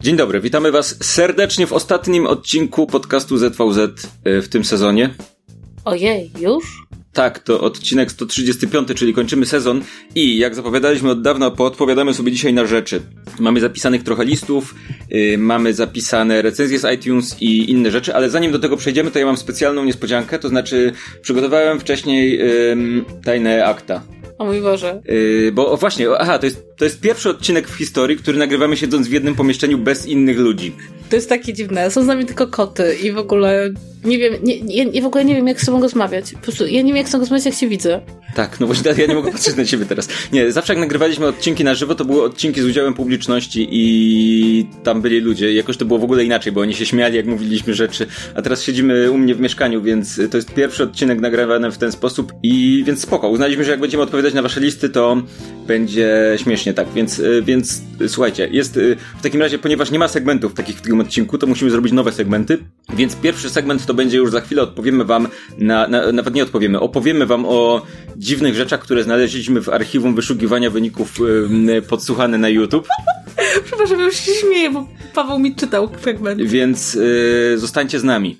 Dzień dobry, witamy Was serdecznie w ostatnim odcinku podcastu ZVZ e, w tym sezonie. Ojej, już? Tak, to odcinek 135, czyli kończymy sezon i jak zapowiadaliśmy od dawna, poodpowiadamy sobie dzisiaj na rzeczy. Mamy zapisanych trochę listów, yy, mamy zapisane recenzje z iTunes i inne rzeczy, ale zanim do tego przejdziemy, to ja mam specjalną niespodziankę, to znaczy przygotowałem wcześniej yy, tajne akta. O mój Boże. Yy, bo o, właśnie, aha, to jest, to jest pierwszy odcinek w historii, który nagrywamy siedząc w jednym pomieszczeniu bez innych ludzi. To jest takie dziwne. Są z nami tylko koty i w ogóle nie wiem, nie, nie, w ogóle nie wiem, jak z sobą rozmawiać. Po prostu ja nie wiem, jak z sobą rozmawiać, jak się widzę. Tak, no właśnie ja nie mogę patrzeć na ciebie teraz. Nie, zawsze jak nagrywaliśmy odcinki na żywo, to były odcinki z udziałem publiczności i tam byli ludzie. Jakoś to było w ogóle inaczej, bo oni się śmiali, jak mówiliśmy rzeczy. A teraz siedzimy u mnie w mieszkaniu, więc to jest pierwszy odcinek nagrywany w ten sposób i więc spoko. Uznaliśmy, że jak będziemy odpowiadać na wasze listy, to będzie śmiesznie, tak. Więc, więc słuchajcie, jest w takim razie, ponieważ nie ma segmentów takich w tym odcinku, to musimy zrobić nowe segmenty. Więc pierwszy segment to będzie już za chwilę. Odpowiemy wam na, na nawet nie odpowiemy, opowiemy wam o dziwnych rzeczach, które znaleźliśmy w archiwum wyszukiwania wyników yy, podsłuchane na YouTube. Przepraszam, już się śmieję, bo Paweł mi czytał fragment. Więc yy, zostańcie z nami.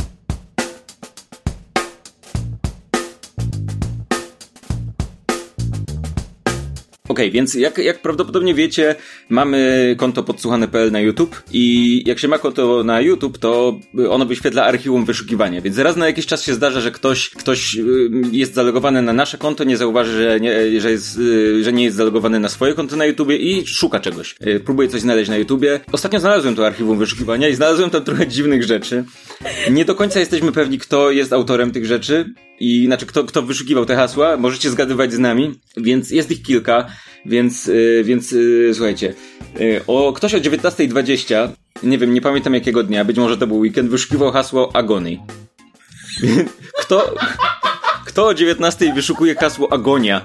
Okej, okay, więc jak, jak prawdopodobnie wiecie, mamy konto podsłuchane.pl na YouTube i jak się ma konto na YouTube, to ono wyświetla archiwum wyszukiwania, więc raz na jakiś czas się zdarza, że ktoś, ktoś y, jest zalogowany na nasze konto, nie zauważy, że nie, że, jest, y, że nie jest zalogowany na swoje konto na YouTubie i szuka czegoś. Y, próbuje coś znaleźć na YouTubie. Ostatnio znalazłem to archiwum wyszukiwania i znalazłem tam trochę dziwnych rzeczy. Nie do końca jesteśmy pewni, kto jest autorem tych rzeczy i znaczy kto, kto wyszukiwał te hasła, możecie zgadywać z nami, więc jest ich kilka, więc, yy, więc yy, słuchajcie, yy, o, ktoś o 19.20, nie wiem, nie pamiętam jakiego dnia, być może to był weekend, wyszukiwał hasło Agony. Kto, kto o 19.00 wyszukuje hasło Agonia?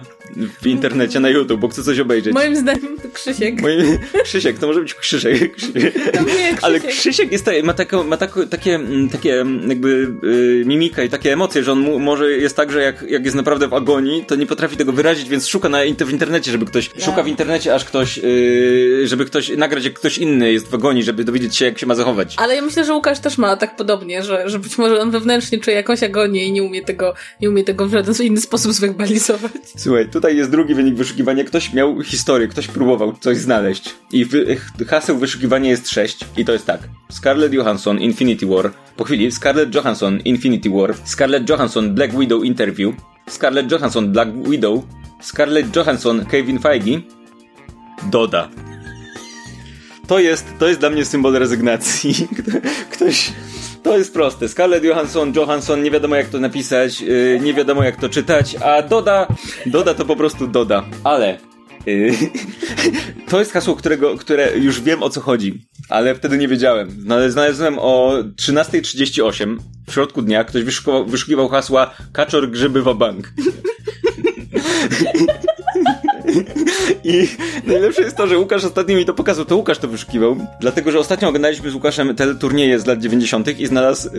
W internecie na YouTube, bo chcę coś obejrzeć. Moim zdaniem to Krzysiek. Moim, Krzysiek, to może być Krzysiek. Krzysiek. To Krzysiek. Ale Krzysiek jest, ma, taką, ma tako, takie, takie jakby y, mimika i takie emocje, że on mu, może jest tak, że jak, jak jest naprawdę w agonii, to nie potrafi tego wyrazić, więc szuka na, w internecie, żeby ktoś, ja. szuka w internecie, aż ktoś, y, żeby ktoś nagrać, jak ktoś inny jest w agonii, żeby dowiedzieć się, jak się ma zachować. Ale ja myślę, że Łukasz też ma tak podobnie, że, że być może on wewnętrznie czuje jakąś agonię i nie umie tego, nie umie tego w żaden inny sposób zwerbalizować. Słuchaj, tutaj jest drugi wynik wyszukiwania. Ktoś miał historię, ktoś próbował coś znaleźć. I wy, haseł wyszukiwania jest 6. I to jest tak. Scarlett Johansson, Infinity War. Po chwili, Scarlett Johansson, Infinity War. Scarlett Johansson, Black Widow Interview. Scarlett Johansson, Black Widow. Scarlett Johansson, Kevin Feige. Doda. To jest, to jest dla mnie symbol rezygnacji. Ktoś, to jest proste. Scarlett Johansson, Johansson, nie wiadomo jak to napisać, yy, nie wiadomo jak to czytać, a Doda, Doda to po prostu Doda. Ale yy, to jest hasło, którego, które już wiem o co chodzi, ale wtedy nie wiedziałem. Znalazłem o 13.38 w środku dnia, ktoś wyszukiwał, wyszukiwał hasła Kaczor grzyby bank. I najlepsze jest to, że Łukasz ostatnio mi to pokazał, to Łukasz to wyszukiwał, dlatego, że ostatnio oglądaliśmy z Łukaszem teleturnieje z lat 90. i znalazł,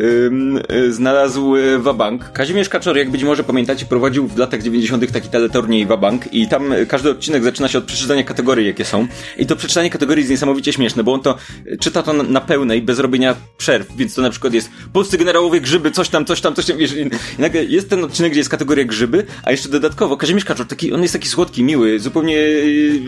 yy, znalazł y, Wabank. Kazimierz Kaczor, jak być może pamiętacie, prowadził w latach 90. taki teleturniej Wabank i tam każdy odcinek zaczyna się od przeczytania kategorii, jakie są. I to przeczytanie kategorii jest niesamowicie śmieszne, bo on to czyta to na, na pełnej, bez robienia przerw, więc to na przykład jest polscy generałowie grzyby, coś tam, coś tam, coś tam, wiesz, i nagle jest ten odcinek, gdzie jest kategoria grzyby, a jeszcze dodatkowo Kazimierz Kaczor, taki, on jest taki słodki, miły, zupełnie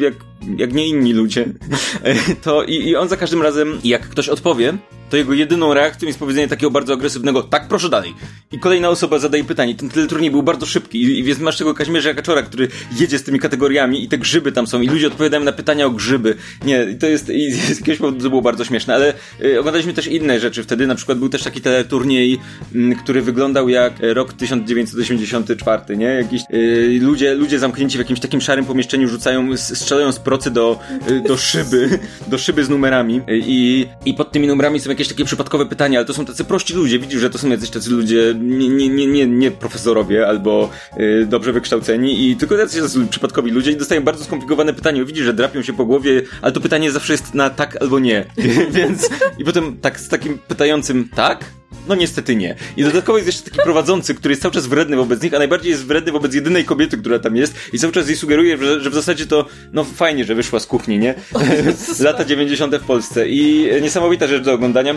jak, jak nie inni ludzie. To i, i on za każdym razem, jak ktoś odpowie, to jego jedyną reakcją jest powiedzenie takiego bardzo agresywnego tak, proszę dalej. I kolejna osoba zadaje pytanie. Ten teleturniej był bardzo szybki i, i więc masz tego Kaźmierza Kaczora, który jedzie z tymi kategoriami i te grzyby tam są i ludzie odpowiadają na pytania o grzyby. Nie, to jest, i z jakiegoś powodu to było bardzo śmieszne, ale y, oglądaliśmy też inne rzeczy wtedy, na przykład był też taki teleturniej, y, który wyglądał jak rok 1984, nie? Jakiś y, ludzie, ludzie zamknięci w jakimś takim szarym pomieszczeniu rzucają, strzelają z procy do, y, do szyby, do szyby z numerami i, i pod tymi numerami są jakieś takie przypadkowe pytania, ale to są tacy prości ludzie. Widzisz, że to są jacyś tacy ludzie nie, nie, nie, nie, profesorowie albo y, dobrze wykształceni i tylko tacy przypadkowi ludzie i dostają bardzo skomplikowane pytania. Widzisz, że drapią się po głowie, ale to pytanie zawsze jest na tak albo nie. Więc i potem tak z takim pytającym tak No niestety nie. I dodatkowo jest jeszcze taki prowadzący, który jest cały czas wredny wobec nich, a najbardziej jest wredny wobec jedynej kobiety, która tam jest i cały czas jej sugeruje, że, że w zasadzie to, no fajnie, że wyszła z kuchni, nie? Lata 90. w Polsce. I niesamowita rzecz do oglądania.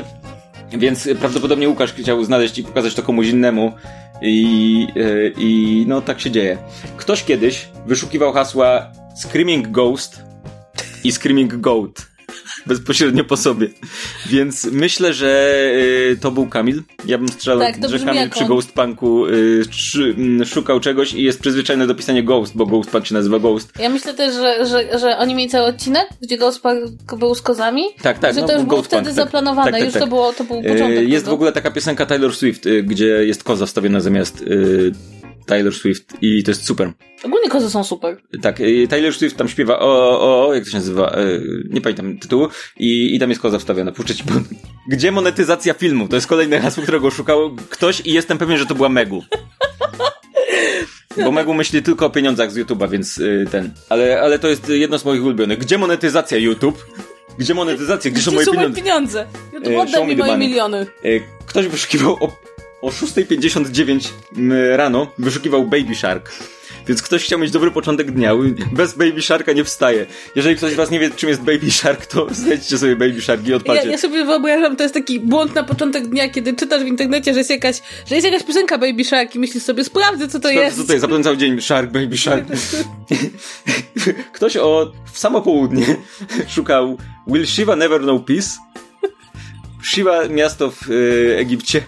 Więc prawdopodobnie Łukasz chciał znaleźć i pokazać to komuś innemu. I, e, I no tak się dzieje. Ktoś kiedyś wyszukiwał hasła Screaming Ghost i Screaming Goat bezpośrednio po sobie. Więc myślę, że y, to był Kamil. Ja bym strzelał, Tak, że Kamil przy on. Ghost Punku y, szy- m, szukał czegoś i jest przyzwyczajony do pisania Ghost, bo Ghost Punk się nazywa Ghost. Ja myślę też, że, że, że oni mieli cały odcinek, gdzie Ghost Park był z kozami. Tak, tak, Że no, to już było wtedy tak. zaplanowane, Tak, tak, już tak. to było, to był Y, początek. Jest w tego. ogóle taka piosenka Taylor Swift, y, gdzie jest koza wstawiona zamiast y, Taylor Swift i to jest super. Ogólnie kozy są super. Tak, y, Taylor Swift tam śpiewa o, o, o jak to się nazywa, y, nie pamiętam tytułu i, i tam jest koza wstawiona. Puszczę ci po... Gdzie monetyzacja filmu? To jest kolejne hasło, którego szukał ktoś i jestem pewien, że to była Megu. Bo Megu myśli tylko o pieniądzach z YouTube'a, więc y, ten. Ale, ale to jest jedno z moich ulubionych. Gdzie monetyzacja YouTube? Gdzie monetyzacja? Gdzie są moje pieniądze? pieniądze? YouTube, oddaj mi moje money. miliony. Ktoś wyszukiwał o, o 6.59 m, rano, wyszukiwał Baby Shark. Więc ktoś chciał mieć dobry początek dnia. Bez Baby Sharka nie wstaje. Jeżeli ktoś z was nie wie, czym jest Baby Shark, to znajdźcie sobie Baby Shark i Ja, odpalcie. ja sobie wyobrażam, to jest taki błąd na początek dnia, kiedy czytasz w internecie, że jest jakaś, że jest jakaś piosenka Baby Shark i myślisz sobie, sprawdzę co to Sprawdzę, jest. Co to jest? Zapewne cały dzień Shark, Baby Shark. Ktoś o w samo południe szukał Will Shiva Never Know Peace? Shiva, miasto w y, Egipcie.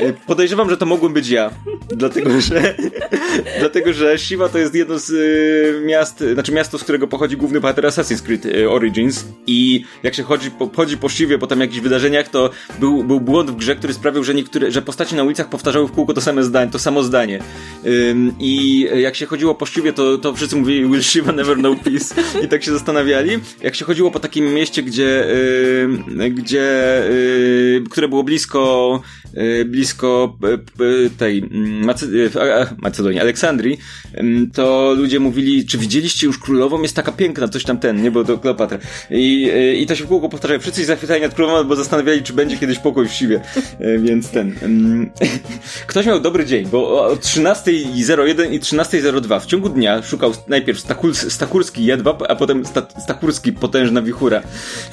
Y, podejrzewam, że to mogłem być ja. Dlatego, że dlatego, że Shiva to jest jedno z y, miast, znaczy miasto, z którego pochodzi główny bohater Assassin's Creed Origins i jak się chodzi po, chodzi po Shivie po tam jakichś wydarzeniach, to był, był błąd w grze, który sprawił, że niektóre, że postaci na ulicach powtarzały w kółko to same zdanie, to samo zdanie. I jak się chodziło po Shiwie, to, to wszyscy mówili Will Shiva never know peace i tak się zastanawiali. Jak się chodziło po takim mieście, gdzie, gdzie które było blisko y, blisko y, y, tej mm, y, Macedonii, Aleksandrii, ym, to ludzie mówili, czy widzieliście już królową? Jest taka piękna, coś tam ten, nie? Bo to Kleopatra. I, y, i to się w kółko powtarzają. Wszyscy zachwycali nad królową, bo zastanawiali, czy będzie kiedyś pokój w Siwie. Y, Więc ten. ym, Ktoś miał dobry dzień, bo o 13.01 i 13.02 w ciągu dnia szukał najpierw Stakuls, Stakurski jedwab, a potem sta, Stakurski potężna wichura.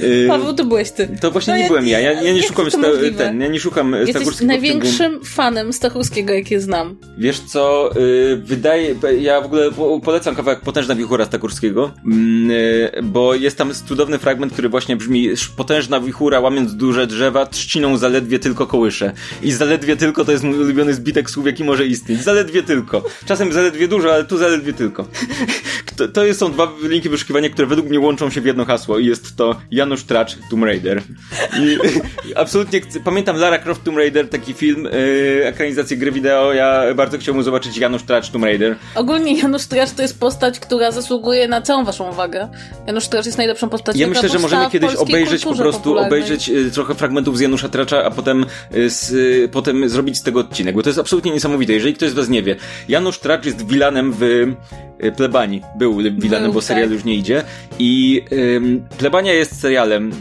Y, Paweł, to byłeś ty. to właśnie No nie ja- byłem ja. Ja, ja nie szukam sta, ten, ja nie szukam Jesteś Stachurskiego ciągu- największym fanem Stachurskiego, jakie znam. Wiesz co, y, wydaje, ja w ogóle po- polecam kawałek Potężna wichura Stakurskiego, mm, y, bo jest tam cudowny fragment, który właśnie brzmi "Sz- Potężna wichura łamiąc duże drzewa, trzciną zaledwie tylko kołysze. I zaledwie tylko to jest mój ulubiony zbitek słów, jaki może istnieć. Zaledwie tylko. Czasem zaledwie dużo, ale tu zaledwie tylko. To, to jest- są dwa linki wyszukiwania, które według mnie łączą się w jedno hasło i jest to Janusz Tracz, Tomb Raider. I absolutnie pamiętam Lara Croft Tomb Raider, taki film, yy, ekranizację gry wideo, ja bardzo chciałbym zobaczyć Janusz Tracz Tomb Raider. Ogólnie Janusz Tracz to jest postać, która zasługuje na całą waszą uwagę. Janusz Tracz jest najlepszą postacią, Ja myślę, że możemy kiedyś obejrzeć po prostu, popularnej. obejrzeć y, trochę fragmentów z Janusza Tracza, a potem, y, z, y, potem zrobić z tego odcinek, bo to jest absolutnie niesamowite. Jeżeli ktoś z was nie wie, Janusz Tracz jest wilanem w y, Plebanii. Był wilanem, Był, bo serial tak. już nie idzie. I Plebania jest serialem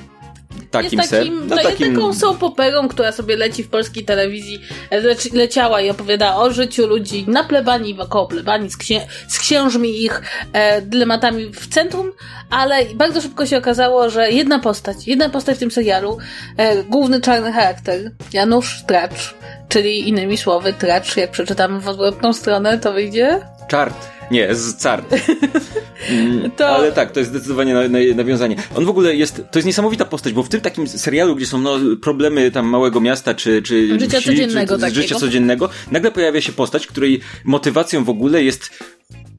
takim jest takim, ser, no, takim jest taką soap operą, która sobie leci w polskiej telewizji, leci, leciała i opowiada o życiu ludzi na plebanii, wokoło plebanii, z, księ, z księżmi ich e, dylematami w centrum, ale bardzo szybko się okazało, że jedna postać, jedna postać w tym serialu, e, główny czarny charakter, Janusz Tracz, czyli innymi słowy Tracz, jak przeczytamy w odwrotną stronę, to wyjdzie... Czart. Nie, z cart. Mm, To- Ale tak, to jest zdecydowanie na, na, nawiązanie. On w ogóle jest, to jest niesamowita postać, bo w tym takim serialu, gdzie są no, problemy tam małego miasta, czy, czy Życia wsi, codziennego czy, życia codziennego, nagle pojawia się postać, której motywacją w ogóle jest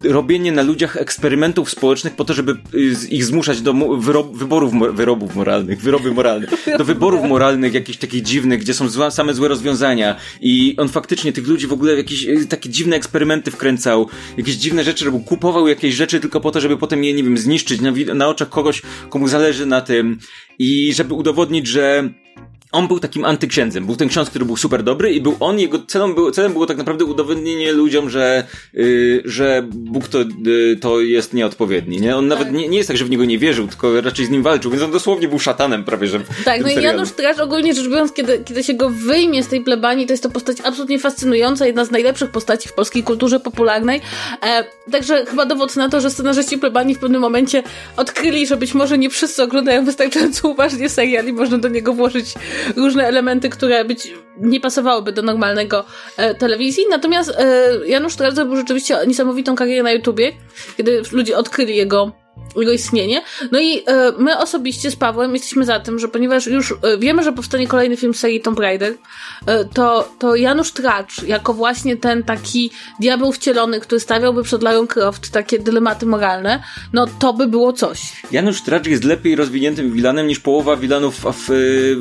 robienie na ludziach eksperymentów społecznych po to, żeby y, ich zmuszać do wyrob, wyborów, wyrobów moralnych, wyroby moralne, do wyborów moralnych jakichś takich dziwnych, gdzie są zła, same złe rozwiązania i on faktycznie tych ludzi w ogóle w jakieś y, takie dziwne eksperymenty wkręcał, jakieś dziwne rzeczy robił, kupował jakieś rzeczy tylko po to, żeby potem je, nie wiem, zniszczyć na, na oczach kogoś, komu zależy na tym i żeby udowodnić, że on był takim antyksiędzem. Był ten ksiądz, który był super dobry i był on, jego celem było, celem było tak naprawdę udowodnienie ludziom, że, yy, że Bóg to, yy, to jest nieodpowiedni, nie? On nawet tak. nie, nie jest tak, że w niego nie wierzył, tylko raczej z nim walczył, więc on dosłownie był szatanem prawie, że Tak, no i Janusz Traż ogólnie rzecz biorąc, kiedy, kiedy się go wyjmie z tej plebanii, to jest to postać absolutnie fascynująca, jedna z najlepszych postaci w polskiej kulturze popularnej. E, także chyba dowód na to, że scenarzyści plebanii w pewnym momencie odkryli, że być może nie wszyscy oglądają wystarczająco uważnie serial i można do niego włożyć różne elementy, które być nie pasowałyby do normalnego e, telewizji. Natomiast e, Janusz Trel zrobił rzeczywiście niesamowitą karierę na YouTubie, kiedy ludzie odkryli jego jego istnienie. No i e, my osobiście z Pawłem jesteśmy za tym, że ponieważ już e, wiemy, że powstanie kolejny film serii Tomb Raider, e, to, to Janusz Tracz, jako właśnie ten taki diabeł wcielony, który stawiałby przed Lara Croft takie dylematy moralne, no to by było coś. Janusz Tracz jest lepiej rozwiniętym wilanem niż połowa wilanów w,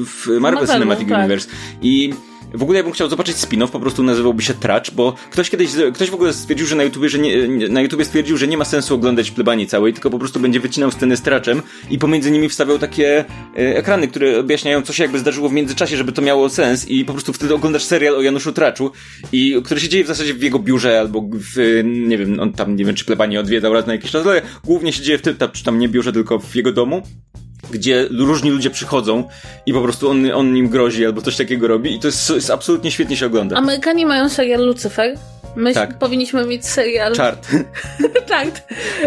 w Marvel Cinematic tak. Universe. I w ogóle ja bym chciał zobaczyć spin-off, po prostu nazywałby się Tracz, bo ktoś kiedyś, ktoś w ogóle stwierdził, że na YouTubie, że nie, na YouTubie stwierdził, że nie ma sensu oglądać plebanii całej, tylko po prostu będzie wycinał sceny z Traczem i pomiędzy nimi wstawiał takie e, ekrany, które objaśniają, co się jakby zdarzyło w międzyczasie, żeby to miało sens i po prostu wtedy oglądasz serial o Januszu Traczu i który się dzieje w zasadzie w jego biurze albo w, nie wiem, on tam, nie wiem, czy plebanie odwiedzał raz na jakiś czas, ale głównie się dzieje w tym, czy tam nie biurze, tylko w jego domu gdzie różni ludzie przychodzą i po prostu on, on im grozi albo coś takiego robi i to jest, jest absolutnie świetnie się ogląda. Amerykanie mają serial Lucifer. My tak. powinniśmy mieć serial. Chart. tak.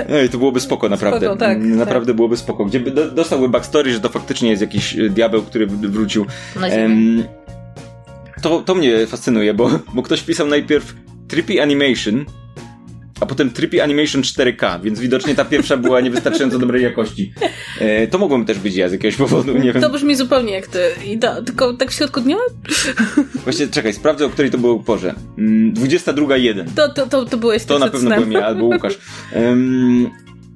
Ej, to byłoby spoko, naprawdę. Spoko, tak, naprawdę tak. byłoby spoko. Gdzie do, dostałby backstory, że to faktycznie jest jakiś e, diabeł, który wrócił. Um, to, to mnie fascynuje, bo, bo ktoś pisał najpierw Trippy Animation, a potem Trippy Animation 4K, więc widocznie ta pierwsza była niewystarczająco dobrej jakości. E, to mogłem też być ja z jakiegoś powodu, nie wiem. To brzmi zupełnie jak ty. I to, tylko tak w środku dnia? Właśnie, czekaj, sprawdzę, o której to było porze. 22.1. Mm, to, to, to, to byłeś To na pewno byłem ja, albo Łukasz. Um,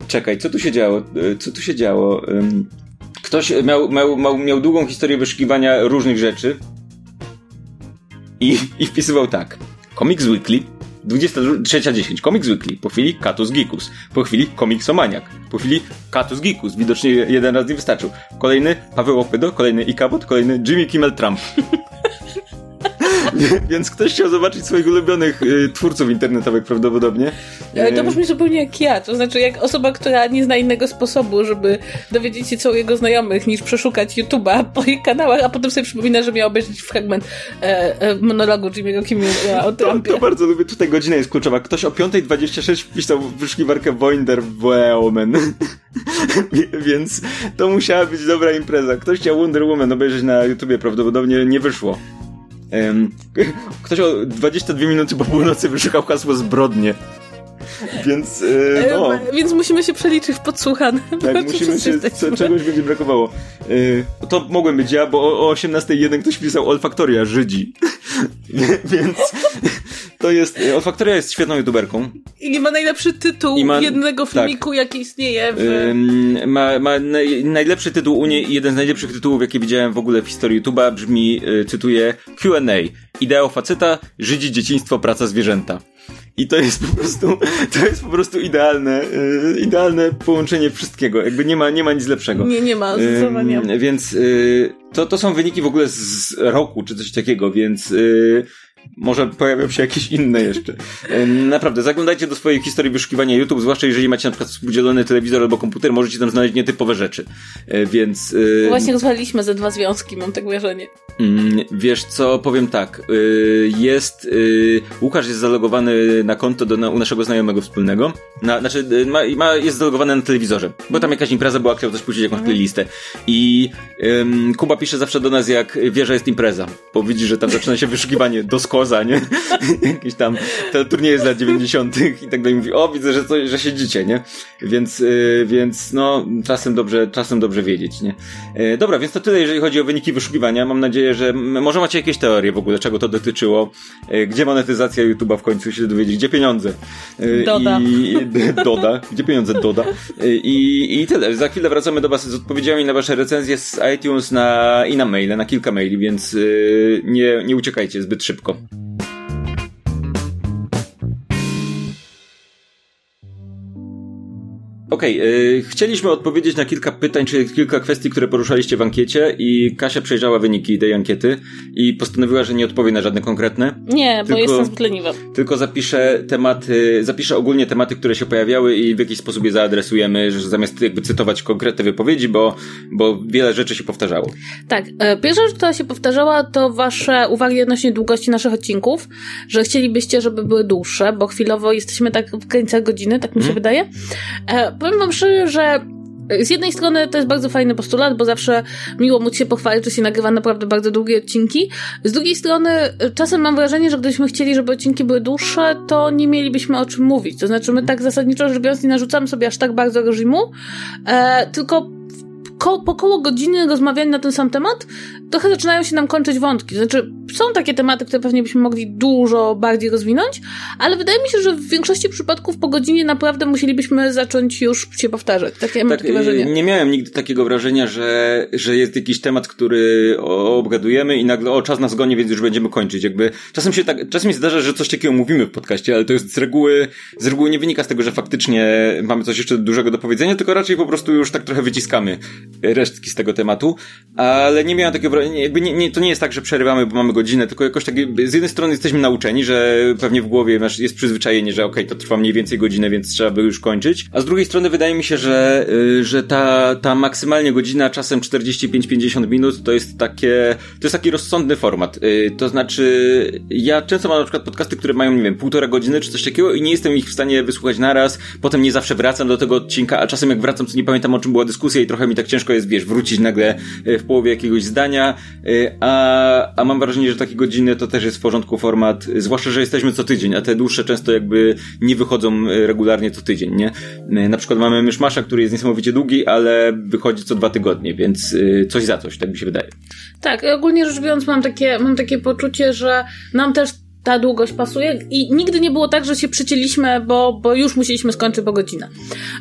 czekaj, co tu się działo? E, co tu się działo? Um, ktoś miał, miał, miał, miał długą historię wyszukiwania różnych rzeczy i, i wpisywał tak. Comics Weekly 23.10 Comics Weekly, po chwili Katus Gikus, po chwili Komiksomaniak, po chwili Katus Gikus, widocznie jeden raz nie wystarczył. Kolejny Paweł Opydo, kolejny Ikabot, kolejny Jimmy Kimmel Trump. Więc ktoś chciał zobaczyć swoich ulubionych y, twórców internetowych prawdopodobnie. Ale to brzmi zupełnie jak ja. To znaczy, jak osoba, która nie zna innego sposobu, żeby dowiedzieć się co u jego znajomych, niż przeszukać YouTube'a po ich kanałach, a potem sobie przypomina, że miał obejrzeć fragment e, e, monologu Jimmy'ego Kimmela o Trumpie. To, to, bardzo lubię. Tutaj godzina jest kluczowa. Ktoś o 5.26 wpisał w wyszukiwarkę Wonder Woman. Więc to musiała być dobra impreza. Ktoś chciał Wonder Woman obejrzeć na YouTubie, prawdopodobnie nie wyszło. Ktoś o 22 minuty po północy wyszukał hasło zbrodnie. Więc, e, no. Więc musimy się przeliczyć w podsłuchanym. Tak, musimy się, co, czegoś będzie brakowało. E, to mogłem być ja, bo o, o 18.01 ktoś pisał Olfaktoria, Żydzi. Więc to jest, Olfaktoria jest świetną youtuberką. I ma najlepszy tytuł ma, jednego tak. filmiku, tak, jaki istnieje. W... ma, ma najlepszy tytuł u niej i jeden z najlepszych tytułów, jakie widziałem w ogóle w historii YouTube'a brzmi, y, cytuję, Q&A. Ideał faceta, Żydzi, dzieciństwo, praca, zwierzęta. I to jest po prostu, to jest po prostu idealne, yy, idealne połączenie wszystkiego. Jakby nie ma, nie ma nic lepszego. Nie, nie ma, zdecydowanie. Yy, więc yy, to, to są wyniki w ogóle z roku, czy coś takiego, więc yy, może pojawią się jakieś inne jeszcze. Naprawdę, zaglądajcie do swojej historii wyszukiwania YouTube, zwłaszcza jeżeli macie na przykład współdzielony telewizor albo komputer, możecie tam znaleźć nietypowe rzeczy. E, więc... Właśnie rozwaliliśmy ze dwa związki, mam tak wrażenie. Mm, wiesz co, powiem tak. Jest... Łukasz jest zalogowany na konto do, na, u naszego znajomego wspólnego. Na, znaczy, ma, ma, jest zalogowany na telewizorze, bo tam jakaś impreza była, chciał coś puścić, jakąś mhm. playlistę. I um, Kuba pisze zawsze do nas, jak wie, że jest impreza, bo widzi, że tam zaczyna się wyszukiwanie do skoza, nie? Jakiś tam te turnieje z lat 90. i tak dalej. Mówi, o, widzę, że, coś, że siedzicie, nie? Więc, yy, więc no, czasem dobrze, czasem dobrze wiedzieć, nie? Yy, dobra, więc to tyle, jeżeli chodzi o wyniki wyszukiwania. Mam nadzieję, że może macie jakieś teorie w ogóle, czego to dotyczyło. Yy, gdzie monetyzacja YouTube'a w końcu się dowiedzieć? Gdzie pieniądze? Yy, doda. I, doda. Gdzie pieniądze? Doda. I, I tyle. Za chwilę wracamy do Was z odpowiedziami na Wasze recenzje z iTunes na, i na maile, na kilka maili, więc nie, nie uciekajcie zbyt szybko. Okej, okay, chcieliśmy odpowiedzieć na kilka pytań, czy kilka kwestii, które poruszaliście w ankiecie i Kasia przejrzała wyniki tej ankiety i postanowiła, że nie odpowie na żadne konkretne. Nie, bo jestem zbyt leniwa. Tylko zapiszę tematy, zapiszę ogólnie tematy, które się pojawiały i w jakiś sposób je zaadresujemy, że zamiast jakby cytować konkretne wypowiedzi, bo, bo wiele rzeczy się powtarzało. Tak, e, pierwsza rzecz, która się powtarzała, to wasze uwagi odnośnie długości naszych odcinków, że chcielibyście, żeby były dłuższe, bo chwilowo jesteśmy tak w granicach godziny, tak mi się hmm. wydaje. E, powiem wam szczerze, że z jednej strony to jest bardzo fajny postulat, bo zawsze miło móc się pochwalić, że się nagrywa naprawdę bardzo długie odcinki. Z drugiej strony czasem mam wrażenie, że gdybyśmy chcieli, żeby odcinki były dłuższe, to nie mielibyśmy o czym mówić. To znaczy my tak zasadniczo rzecz biorąc nie narzucamy sobie aż tak bardzo reżimu, e, tylko ko po koło godziny rozmawiania na ten sam temat, trochę zaczynają się nam kończyć wątki. Znaczy, są takie tematy, które pewnie byśmy mogli dużo bardziej rozwinąć, ale wydaje mi się, że w większości przypadków po godzinie naprawdę musielibyśmy zacząć już się powtarzać. Takie, tak, takie wrażenie. Nie miałem nigdy takiego wrażenia, że, że jest jakiś temat, który obgadujemy i nagle, o, czas nas goni, więc już będziemy kończyć. Jakby, czasem się tak, czasem się zdarza, że coś takiego mówimy w podcaście, ale to jest z reguły, z reguły nie wynika z tego, że faktycznie mamy coś jeszcze dużego do powiedzenia, tylko raczej po prostu już tak trochę wyciskamy resztki z tego tematu, ale nie miałem takiego jakby nie, nie, to nie jest tak, że przerywamy, bo mamy godzinę, tylko jakoś tak, z jednej strony jesteśmy nauczeni, że pewnie w głowie masz, jest przyzwyczajenie, że okej, okay, to trwa mniej więcej godzinę, więc trzeba by już kończyć, a z drugiej strony wydaje mi się, że, y, że ta, ta maksymalnie godzina, czasem 45-50 minut, to jest takie, to jest taki rozsądny format, y, to znaczy, ja często mam na przykład podcasty, które mają, nie wiem, półtora godziny czy coś takiego i nie jestem ich w stanie wysłuchać naraz, potem nie zawsze wracam do tego odcinka, a czasem jak wracam, to nie pamiętam o czym była dyskusja i trochę mi tak ciężko jest, wiesz, wrócić nagle y, w połowie jakiegoś zdania, Y, a, a mam wrażenie, że takie godziny to też jest w porządku format, zwłaszcza, że jesteśmy co tydzień, a te dłuższe często jakby nie wychodzą y, regularnie co tydzień, nie? Na przykład mamy Myszmasza, który jest niesamowicie długi, ale wychodzi co dwa tygodnie, więc coś za coś, tak mi się wydaje. Tak, ogólnie rzecz biorąc mam takie, mam takie poczucie, że nam też ta długość pasuje i nigdy nie było tak, że się przycięliśmy, bo, bo już musieliśmy skończyć po godzinę.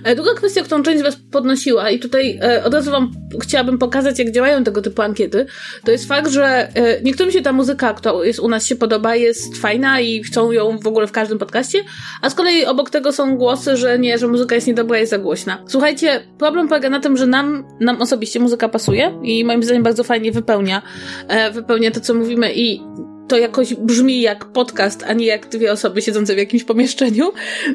E, druga kwestia, którą część z Was podnosiła i tutaj e, od razu Wam chciałabym pokazać, jak działają tego typu ankiety, to jest fakt, że e, niektórym się ta muzyka, która jest u nas się podoba, jest fajna i chcą ją w ogóle w każdym podcaście, a z kolei obok tego są głosy, że nie, że muzyka jest niedobra, jest za głośna. Słuchajcie, problem polega na tym, że nam, nam osobiście muzyka pasuje i moim zdaniem bardzo fajnie wypełnia, wypełnia to, co mówimy i to jakoś brzmi jak podcast, a nie jak dwie osoby siedzące w jakimś pomieszczeniu.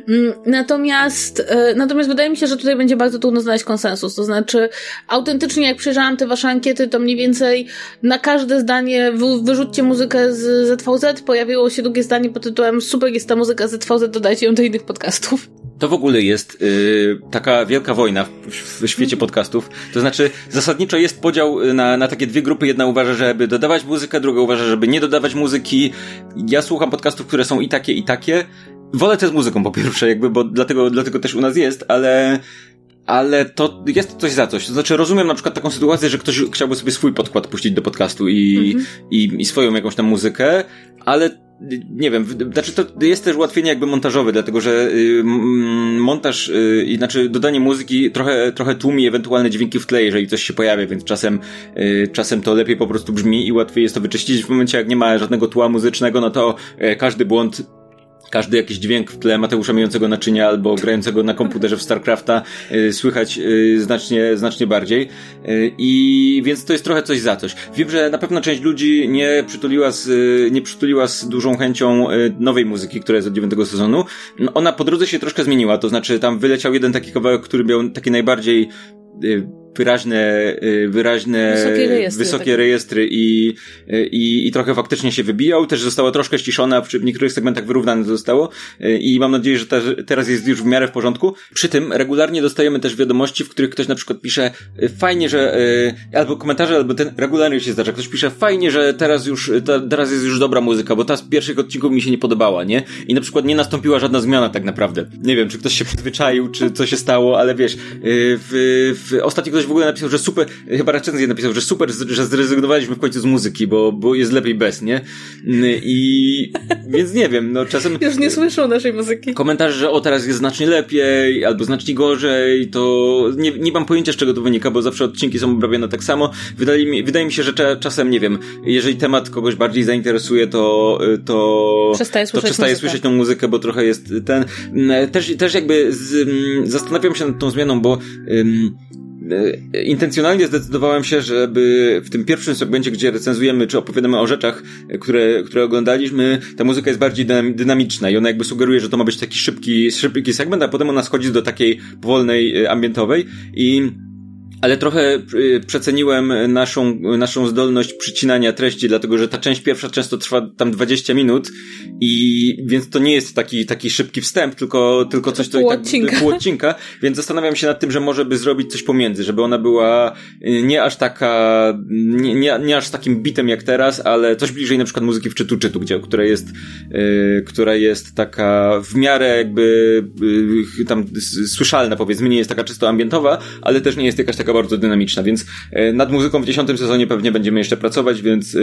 Mm, natomiast, e, natomiast wydaje mi się, że tutaj będzie bardzo trudno znaleźć konsensus. To znaczy, autentycznie jak przejrzałam te wasze ankiety, to mniej więcej na każde zdanie wyrzućcie muzykę z ZVZ, pojawiło się drugie zdanie pod tytułem super jest ta muzyka z ZVZ, dodajcie ją do innych podcastów. To w ogóle jest yy, taka wielka wojna w, w, świecie podcastów. To znaczy, zasadniczo jest podział na, na takie dwie grupy. Jedna uważa, żeby dodawać muzykę, druga uważa, żeby nie dodawać muzyki. Ja słucham podcastów, które są i takie, i takie. Wolę te z muzyką po pierwsze, jakby, bo dlatego, dlatego też u nas jest, ale ale to jest coś za coś. To znaczy, rozumiem na przykład taką sytuację, że ktoś chciałby sobie swój podkład puścić do podcastu i, mm -hmm. i, i swoją jakąś tam muzykę, ale nie wiem, znaczy to jest też ułatwienie jakby montażowe, dlatego że y, montaż, y, znaczy dodanie muzyki trochę, trochę tłumi ewentualne dźwięki w tle, jeżeli coś się pojawia, więc czasem, y, czasem to lepiej po prostu brzmi i łatwiej jest to wyczyścić. W momencie jak nie ma żadnego tła muzycznego, no to e, każdy błąd każdy jakiś dźwięk w tle Mateusza myjącego naczynia albo grającego na komputerze w StarCrafta y, słychać y, znacznie, znacznie bardziej. Y, I więc to jest trochę coś za coś. Wiem, że na pewno część ludzi nie przytuliła z, nie przytuliła z dużą chęcią nowej muzyki, która jest od dziewiątego sezonu. No, ona po drodze się troszkę zmieniła, to znaczy tam wyleciał jeden taki kawałek, który miał taki najbardziej wyraźne, y, wyraźne wysokie rejestry, wysokie tak. rejestry i, i, i trochę faktycznie się wybijał. Też została troszkę ściszona, w niektórych segmentach wyrównane zostało y, i mam nadzieję, że teraz jest już w miarę w porządku. Przy tym regularnie dostajemy też wiadomości, w których ktoś na przykład pisze y, fajnie, że albo komentarze, albo ten regularnie się zdarza. Ktoś pisze fajnie, że teraz już ta, teraz jest już dobra muzyka, bo ta z pierwszych odcinków mi się nie podobała, nie? I na przykład nie nastąpiła żadna zmiana tak naprawdę. Nie wiem, czy ktoś się przyzwyczaił, czy co się stało, ale wiesz, w, w ostatnio ktoś w ogóle napisał, że super, chyba recenzję napisał, że super, że zrezygnowaliśmy w końcu z muzyki, bo, bo jest lepiej bez, nie? I więc nie wiem, no czasem... Już nie słyszą naszej muzyki. Komentarze, że o teraz jest znacznie lepiej, albo znacznie gorzej, to nie, nie mam pojęcia z czego to wynika, bo zawsze odcinki są obrabiane tak samo. Wydaje mi, wydaje mi się, że czasem, nie wiem, jeżeli temat kogoś bardziej zainteresuje, to, to przestaje słyszeć, to przestaje słyszeć tą muzykę, bo trochę jest ten, też, też jakby z, zastanawiam się nad tą zmianą, bo intencjonalnie zdecydowałem się, żeby w tym pierwszym segmencie, gdzie recenzujemy, czy opowiadamy o rzeczach, które, które oglądaliśmy, ta muzyka jest bardziej dynamiczna i ona jakby sugeruje, że to ma być taki szybki, szybki segment, a potem ona schodzi do takiej powolnej, e, ambientowej i ale trochę y, przeceniłem naszą, naszą zdolność przycinania treści, dlatego że ta część pierwsza często trwa tam 20 minut i więc to nie jest taki, taki szybki wstęp, tylko, tylko coś, co pół tak odcinka. pół odcinka, więc zastanawiam się nad tym, że może by zrobić coś pomiędzy, żeby ona była y, nie aż taka, nie, nie, nie aż takim bitem jak teraz, ale coś bliżej na przykład muzyki w czytu czytu, gdzie, która jest, yy, która jest taka w miarę jakby yy, tam słyszalna powiedzmy, nie jest taka czysto ambientowa, ale też nie jest jakaś taka bardzo dynamiczna, więc e, nad muzyką w dziesiątym sezonie pewnie będziemy jeszcze pracować, więc e,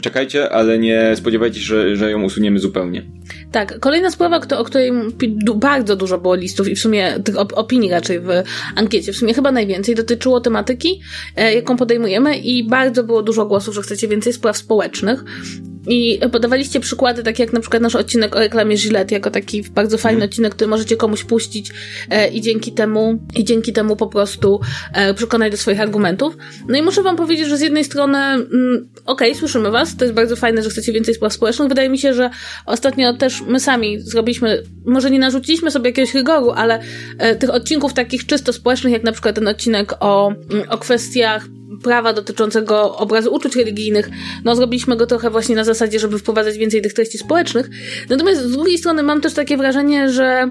czekajcie, ale nie spodziewajcie się, że, że ją usuniemy zupełnie. Tak, kolejna sprawa, o której bardzo dużo było listów i w sumie tych opinii raczej w ankiecie, w sumie chyba najwięcej, dotyczyło tematyki, e, jaką podejmujemy i bardzo było dużo głosów, że chcecie więcej spraw społecznych. I podawaliście przykłady, takie jak na przykład nasz odcinek o reklamie Gillette, jako taki bardzo fajny mm. odcinek, który możecie komuś puścić e, i dzięki temu, i dzięki temu po prostu e, przekonać do swoich argumentów. No i muszę wam powiedzieć, że z jednej strony, mm, okej, okay, słyszymy was, to jest bardzo fajne, że chcecie więcej spraw społecznych. Wydaje mi się, że ostatnio też my sami zrobiliśmy, może nie narzuciliśmy sobie jakiegoś rygoru, ale e, tych odcinków takich czysto społecznych, jak na przykład ten odcinek o, mm, o kwestiach prawa dotyczącego obrazu uczuć religijnych, no zrobiliśmy go trochę właśnie na zasadzie, żeby wprowadzać więcej tych treści społecznych. Natomiast z drugiej strony mam też takie wrażenie, że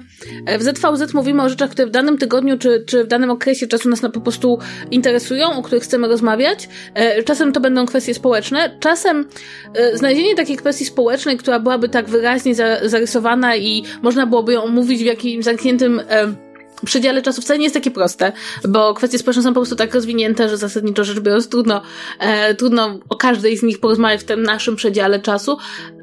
w ZVZ mówimy o rzeczach, które w danym tygodniu czy, czy w danym okresie czasu nas po prostu interesują, o których chcemy rozmawiać. E, czasem to będą kwestie społeczne, czasem e, znalezienie takiej kwestii społecznej, która byłaby tak wyraźnie zarysowana i można byłoby ją omówić w jakimś zamkniętym e, przedziale czasu wcale nie jest takie proste, bo kwestie społeczne są po prostu tak rozwinięte, że zasadniczo rzecz biorąc trudno, e, trudno o każdej z nich porozmawiać w tym naszym przedziale czasu,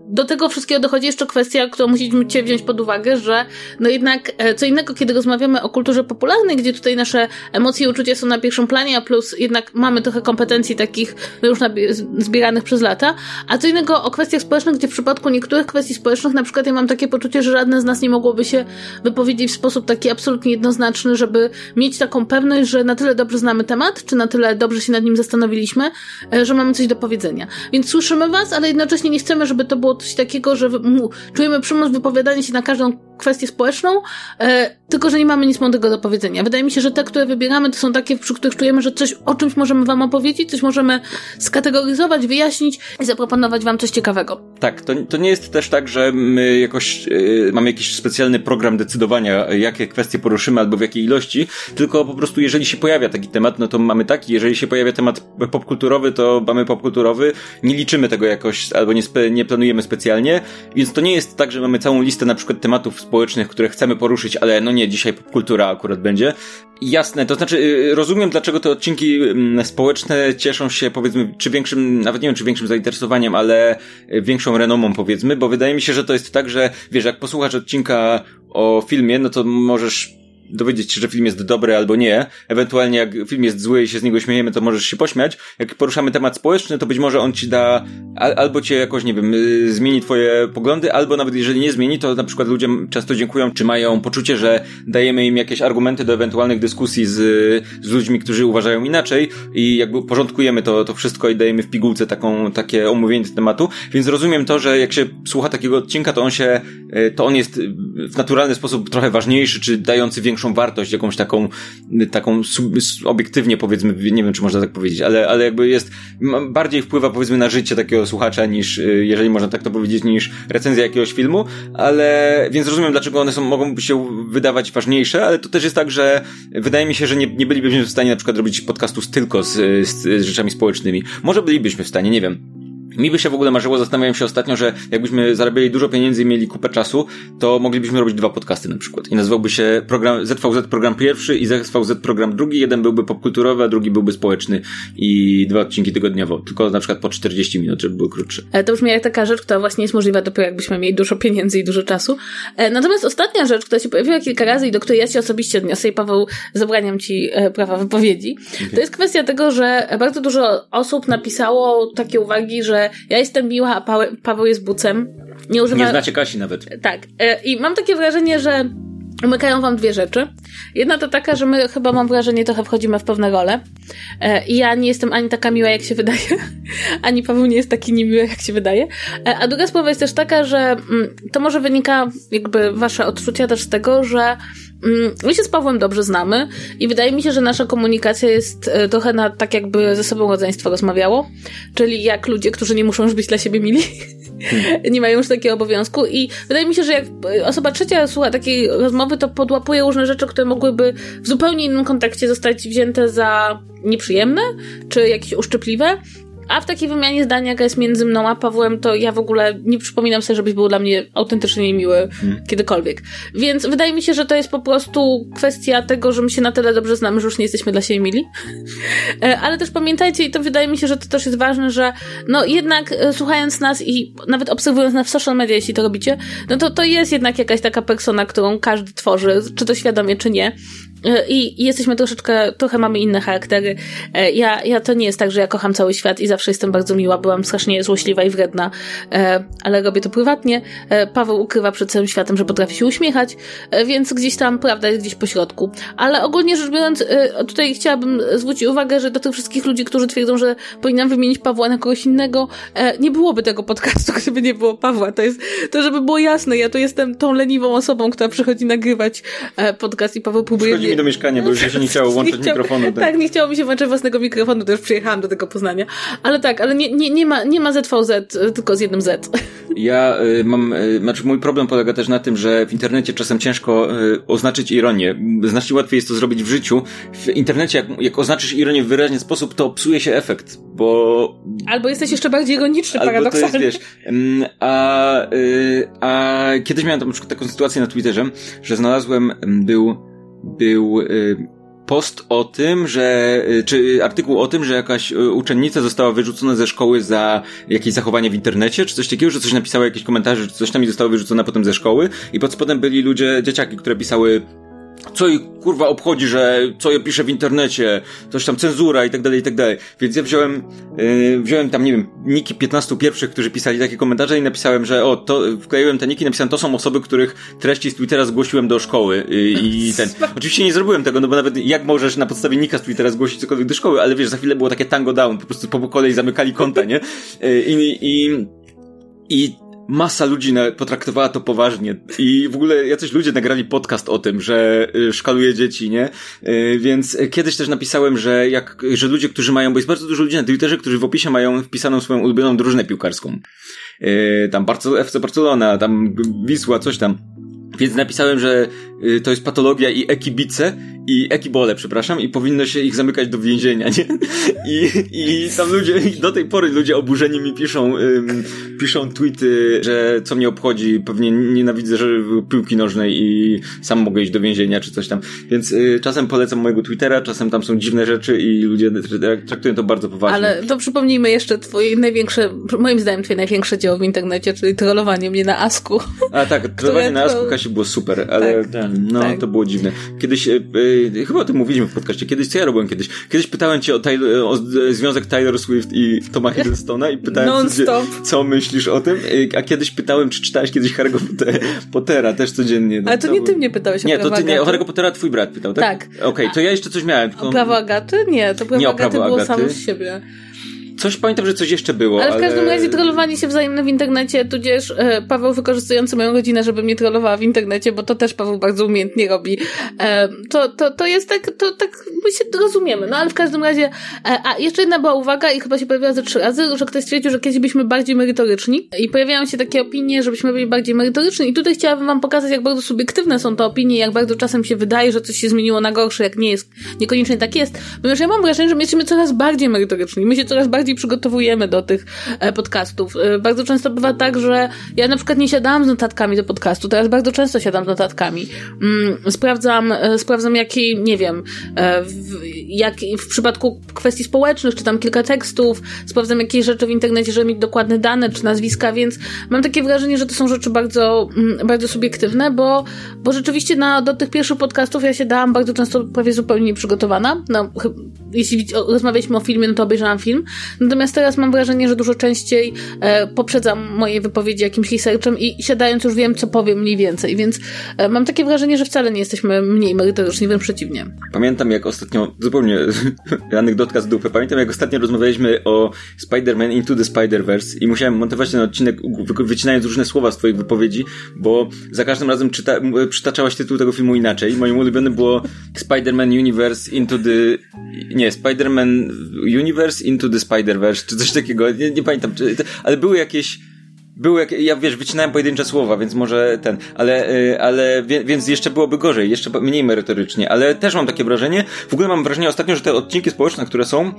do tego wszystkiego dochodzi jeszcze kwestia, którą musicie wziąć pod uwagę, że no jednak e, co innego, kiedy rozmawiamy o kulturze popularnej, gdzie tutaj nasze emocje i uczucia są na pierwszym planie, a plus jednak mamy trochę kompetencji takich no już zbieranych przez lata, a co innego o kwestiach społecznych, gdzie w przypadku niektórych kwestii społecznych, na przykład ja mam takie poczucie, że żadne z nas nie mogłoby się wypowiedzieć w sposób taki absolutnie jednoznaczny, żeby mieć taką pewność, że na tyle dobrze znamy temat, czy na tyle dobrze się nad nim zastanowiliśmy, e, że mamy coś do powiedzenia. Więc słyszymy was, ale jednocześnie nie chcemy, żeby to było coś takiego, że czujemy przymus wypowiadania się na każdą kwestię społeczną, e, tylko że nie mamy nic mądrego do powiedzenia. Wydaje mi się, że te, które wybieramy, to są takie, przy których czujemy, że coś o czymś możemy wam opowiedzieć, coś możemy skategoryzować, wyjaśnić i zaproponować wam coś ciekawego. Tak, to, to nie jest też tak, że my jakoś e, mamy jakiś specjalny program decydowania, jakie kwestie poruszymy albo w jakiej ilości, tylko po prostu jeżeli się pojawia taki temat, no to mamy taki, jeżeli się pojawia temat popkulturowy, to mamy popkulturowy, nie liczymy tego jakoś albo nie, spe, nie planujemy specjalnie, więc to nie jest tak, że mamy całą listę na przykład tematów społecznych, które chcemy poruszyć, ale no nie, dzisiaj popkultura akurat będzie. Jasne, to znaczy y, rozumiem, dlaczego te odcinki mm, społeczne cieszą się powiedzmy, czy większym, nawet nie wiem, czy większym zainteresowaniem, ale y, większą renomą powiedzmy, bo wydaje mi się, że to jest tak, że wiesz, jak posłuchasz odcinka o filmie, no to możesz dowiedzieć się, że film jest dobry albo nie. Ewentualnie jak film jest zły i się z niego śmiejemy, to możesz się pośmiać. Jak poruszamy temat społeczny, to być może on ci da, albo cię jakoś, nie wiem, y, zmieni twoje poglądy, albo nawet jeżeli nie zmieni, to na przykład ludzie często dziękują, czy mają poczucie, że dajemy im jakieś argumenty do ewentualnych dyskusji z, z ludźmi, którzy uważają inaczej i jakby porządkujemy to, to wszystko i dajemy w pigułce taką, takie omówienie tematu. Więc rozumiem to, że jak się słucha takiego odcinka, to on się, y, to on jest w naturalny sposób trochę ważniejszy, czy dający większą większą wartość, jakąś taką, taką obiektywnie powiedzmy, nie wiem czy można tak powiedzieć, ale, ale jakby jest, bardziej wpływa powiedzmy na życie takiego słuchacza niż, y, jeżeli można tak to powiedzieć, niż recenzja jakiegoś filmu, ale, więc rozumiem dlaczego one są, mogą się wydawać ważniejsze, ale to też jest tak, że wydaje mi się, że nie, nie bylibyśmy w stanie na przykład robić podcastu tylko z, z, z rzeczami społecznymi. Może bylibyśmy w stanie, nie wiem Mi by się w ogóle marzyło, zastanawiałem się ostatnio, że jakbyśmy zarabiali dużo pieniędzy i mieli kupę czasu, to moglibyśmy robić dwa podcasty na przykład. I nazywałby się program, ZVZ program pierwszy i ZVZ program drugi. Jeden byłby popkulturowy, a drugi byłby społeczny i dwa odcinki tygodniowo. Tylko na przykład po 40 minut, żeby były krótsze. E, to brzmi jak taka rzecz, która właśnie jest możliwa dopiero jakbyśmy mieli dużo pieniędzy i dużo czasu. E, natomiast ostatnia rzecz, która się pojawiła kilka razy i do której ja się osobiście odniosę i Paweł, zabraniam ci e, prawa wypowiedzi, okay. to jest kwestia tego, że bardzo dużo osób napisało takie uwagi, że ja jestem miła, a Paweł jest bucem. Nie, używa... nie znacie Kasi nawet. Tak. I mam takie wrażenie, że Umykają wam dwie rzeczy. Jedna to taka, że my chyba mam wrażenie trochę wchodzimy w pewne role. I ja nie jestem ani taka miła, jak się wydaje, ani Paweł nie jest taki niemiły, jak się wydaje. A druga sprawa jest też taka, że mm, to może wynika jakby wasze odczucia też z tego, że my się z Pawłem dobrze znamy i wydaje mi się, że nasza komunikacja jest e, trochę na tak jakby ze sobą rodzeństwo rozmawiało, czyli jak ludzie, którzy nie muszą już być dla siebie mili, nie mają już takiego obowiązku i wydaje mi się, że jak osoba trzecia słucha takiej rozmowy, to podłapuje różne rzeczy, które mogłyby w zupełnie innym kontekście zostać wzięte za nieprzyjemne, czy jakieś uszczypliwe, a w takiej wymianie zdania, jaka jest między mną a Pawłem, to ja w ogóle nie przypominam sobie, żebyś był dla mnie autentycznie niemiły hmm. kiedykolwiek. Więc wydaje mi się, że to jest po prostu kwestia tego, że my się na tyle dobrze znamy, że już nie jesteśmy dla siebie mili. E, ale też pamiętajcie, i to wydaje mi się, że to też jest ważne, że no jednak e, słuchając nas i nawet obserwując nas w social media, jeśli to robicie, no to to jest jednak jakaś taka persona, którą każdy tworzy, czy to świadomie, czy nie. E, I, jesteśmy troszeczkę, trochę mamy inne charaktery. E, ja, ja to nie jest tak, że ja kocham cały świat i zawsze jestem bardzo miła. Byłam strasznie złośliwa i wredna, e, ale robię to prywatnie. Paweł ukrywa przed całym światem, że potrafi się uśmiechać, więc gdzieś tam prawda jest gdzieś po środku. Ale ogólnie rzecz biorąc, tutaj chciałabym zwrócić uwagę, że do tych wszystkich ludzi, którzy twierdzą, że powinnam wymienić Pawła na kogoś innego, nie byłoby tego podcastu, gdyby nie było Pawła. To jest, to żeby było jasne, ja tu jestem tą leniwą osobą, która przychodzi nagrywać podcast i Paweł próbuje mi do mieszkania, bo już się nie chciało włączyć nie mikrofonu. Tak. tak, nie chciało mi się włączyć własnego mikrofonu, to już przyjechałam do tego Poznania. Ale tak, ale nie, nie, nie, ma, nie ma ZVZ, tylko z jednym Z. Ja y, mam, y, znaczy mój problem polega też na tym, że w internecie czasem ciężko y, oznaczyć ironię. Znacznie łatwiej jest to zrobić w życiu. W internecie, jak, jak oznaczysz ironię w wyraźny sposób, to psuje się efekt, bo... Albo jesteś jeszcze bardziej ironiczny, Albo paradoksalnie. To jest, wiesz, a, y, a kiedyś miałem na przykład taką sytuację na Twitterze, że znalazłem, był był y, post o tym, że, y, czy artykuł o tym, że jakaś y, uczennica została wyrzucona ze szkoły za jakieś zachowanie w internecie, czy coś takiego, że coś napisała, jakieś komentarze, czy coś tam i została wyrzucona potem ze szkoły. I pod spodem byli ludzie, dzieciaki, które pisały co ich kurwa obchodzi, że co ja piszę w internecie, coś tam cenzura i tak dalej, i tak dalej. Więc ja wziąłem, yy, wziąłem tam, nie wiem, niki 15 pierwszych, którzy pisali takie komentarze i napisałem, że o, to, wkleiłem te niki, napisałem, to są osoby, których treści z Twittera zgłosiłem do szkoły yy, i ten. Oczywiście nie zrobiłem tego, no bo nawet jak możesz na podstawie nika z Twittera zgłosić cokolwiek do szkoły, ale wiesz, za chwilę było takie tango down, po prostu po kolei zamykali konta, nie? Yy, I, i, i masa ludzi potraktowała to poważnie i w ogóle jacyś ludzie nagrali podcast o tym, że y, szkaluje dzieci, nie? Y, więc kiedyś też napisałem, że jak, że ludzie, którzy mają, bo jest bardzo dużo ludzi na Twitterze, którzy w opisie mają wpisaną swoją ulubioną drużynę piłkarską. Y, tam Barcel FC Barcelona, tam Wisła, coś tam. Więc napisałem, że to jest patologia i ekibice i ekibole, przepraszam, i powinno się ich zamykać do więzienia, nie? I, i tam ludzie, do tej pory ludzie oburzeni mi piszą, ym, piszą tweety, że co mnie obchodzi, pewnie nienawidzę że piłki nożnej i sam mogę iść do więzienia, czy coś tam. Więc y, czasem polecam mojego Twittera, czasem tam są dziwne rzeczy i ludzie traktują to bardzo poważnie. Ale to przypomnijmy jeszcze twoje największe, moim zdaniem twoje największe dzieło w internecie, czyli trollowanie mnie na Asku. A tak, trollowanie na Asku, Kasi, było super, ale tak, no, tak. to było dziwne. Kiedyś y, y chyba o tym mówiliśmy w podcaście, kiedyś, co ja robiłem kiedyś? Kiedyś pytałem cię o, Taylor, o związek Taylor Swift i Toma Hiddlestona i pytałem cię, co myślisz o tym, a kiedyś pytałem, czy czytałeś kiedyś Harry'ego Pottera, też codziennie. No, Ale to, to nie ty mnie pytałeś o Nie, to ty nie, o Harry'ego Pottera twój brat pytał, tak? Tak. Okej, okay, to ja jeszcze coś miałem. Tylko... O prawo Agaty? Nie, to prawo nie Agaty prawo było samo z siebie. Coś pamiętam, że coś jeszcze było. Ale w każdym razie trollowanie się wzajemne w internecie, tudzież e, Paweł wykorzystujący moją rodzinę, żeby mnie trollowała w internecie, bo to też Paweł bardzo umiejętnie robi. E, to, to, to jest tak, to tak, my się rozumiemy. No ale w każdym razie, e, a jeszcze jedna była uwaga i chyba się pojawiła ze trzy razy, że ktoś stwierdził, że kiedyś byliśmy bardziej merytoryczni i pojawiają się takie opinie, żebyśmy byli bardziej merytoryczni i tutaj chciałabym wam pokazać, jak bardzo subiektywne są te opinie, jak bardzo czasem się wydaje, że coś się zmieniło na gorsze, jak nie jest, niekoniecznie tak jest. Ponieważ ja mam wrażenie, że my jesteśmy coraz bardziej merytoryczni, my się coraz bardziej bardziej przygotowujemy do tych e, podcastów. E, bardzo często bywa tak, że ja na przykład nie siadałam z notatkami do podcastu, teraz bardzo często siadam z notatkami. Mm, sprawdzam, e, sprawdzam jaki, nie wiem, w, jak w przypadku kwestii społecznych, czytam kilka tekstów, sprawdzam jakieś rzeczy w internecie, żeby mieć dokładne dane czy nazwiska, więc mam takie wrażenie, że to są rzeczy bardzo, mm, bardzo subiektywne, bo, bo rzeczywiście na, do tych pierwszych podcastów ja się dałam bardzo często prawie zupełnie nieprzygotowana. No, jeśli rozmawialiśmy o filmie, no to obejrzałam film. Natomiast teraz mam wrażenie, że dużo częściej e, poprzedzam moje wypowiedzi jakimś researchem i siadając już wiem, co powiem mniej więcej, więc e, mam takie wrażenie, że wcale nie jesteśmy mniej merytoryczni, wręcz przeciwnie. Pamiętam jak ostatnio, zupełnie anegdotka z dupy, pamiętam jak ostatnio rozmawialiśmy o Spider-Man Into the Spider-Verse i musiałem montować ten odcinek wycinając różne słowa z twoich wypowiedzi, bo za każdym razem czyta, przytaczałaś tytuł tego filmu inaczej. Moim ulubionym było Spider-Man Universe Into the... Nie, Spider-Man Universe Into the Spider-Verse, czy coś takiego, nie, nie pamiętam, czy, ale były jakieś były jak, ja wiesz, wycinałem pojedyncze słowa, więc może ten, ale, y, ale, więc jeszcze byłoby gorzej, jeszcze mniej merytorycznie, ale też mam takie wrażenie, w ogóle mam wrażenie ostatnio, że te odcinki społeczne, które są,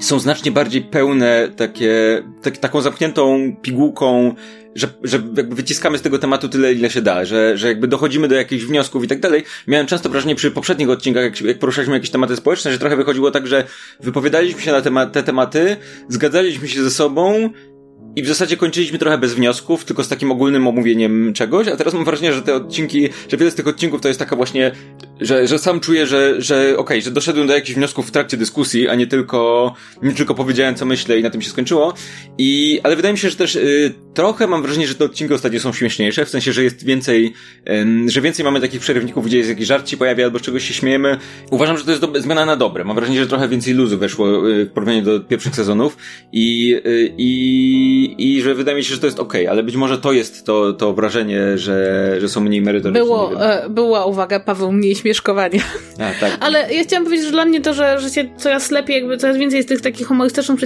są znacznie bardziej pełne, takie, tak, taką zamkniętą pigułką, że, że jakby wyciskamy z tego tematu tyle, ile się da, że, że jakby dochodzimy do jakichś wniosków i tak dalej. Miałem często wrażenie przy poprzednich odcinkach, jak, jak poruszaliśmy jakieś tematy społeczne, że trochę wychodziło tak, że wypowiadaliśmy się na tema te tematy, zgadzaliśmy się ze sobą, i w zasadzie kończyliśmy trochę bez wniosków, tylko z takim ogólnym omówieniem czegoś, a teraz mam wrażenie, że te odcinki, że wiele z tych odcinków to jest taka właśnie, że, że sam czuję, że, że okej, okay, że doszedłem do jakichś wniosków w trakcie dyskusji, a nie tylko, nie tylko powiedziałem co myślę i na tym się skończyło. I, ale wydaje mi się, że też y, trochę mam wrażenie, że te odcinki ostatnio są śmieszniejsze, w sensie, że jest więcej, że więcej mamy takich przerywników, gdzie jest jakiś żart ci pojawia albo czegoś się śmiejemy. Uważam, że to jest do, zmiana na dobre. Mam wrażenie, że trochę więcej luzu weszło y, w porównaniu do pierwszych sezonów i, y, i i, że wydaje mi się, że to jest okej, okay, ale być może to jest to, to wrażenie, że, że są mniej merytoryczne. Było, e, była uwaga, Paweł, mniej śmieszkowania. A, tak. Ale ja chciałam powiedzieć, że dla mnie to, że, że się coraz lepiej, jakby coraz więcej jest tych takich humorystycznych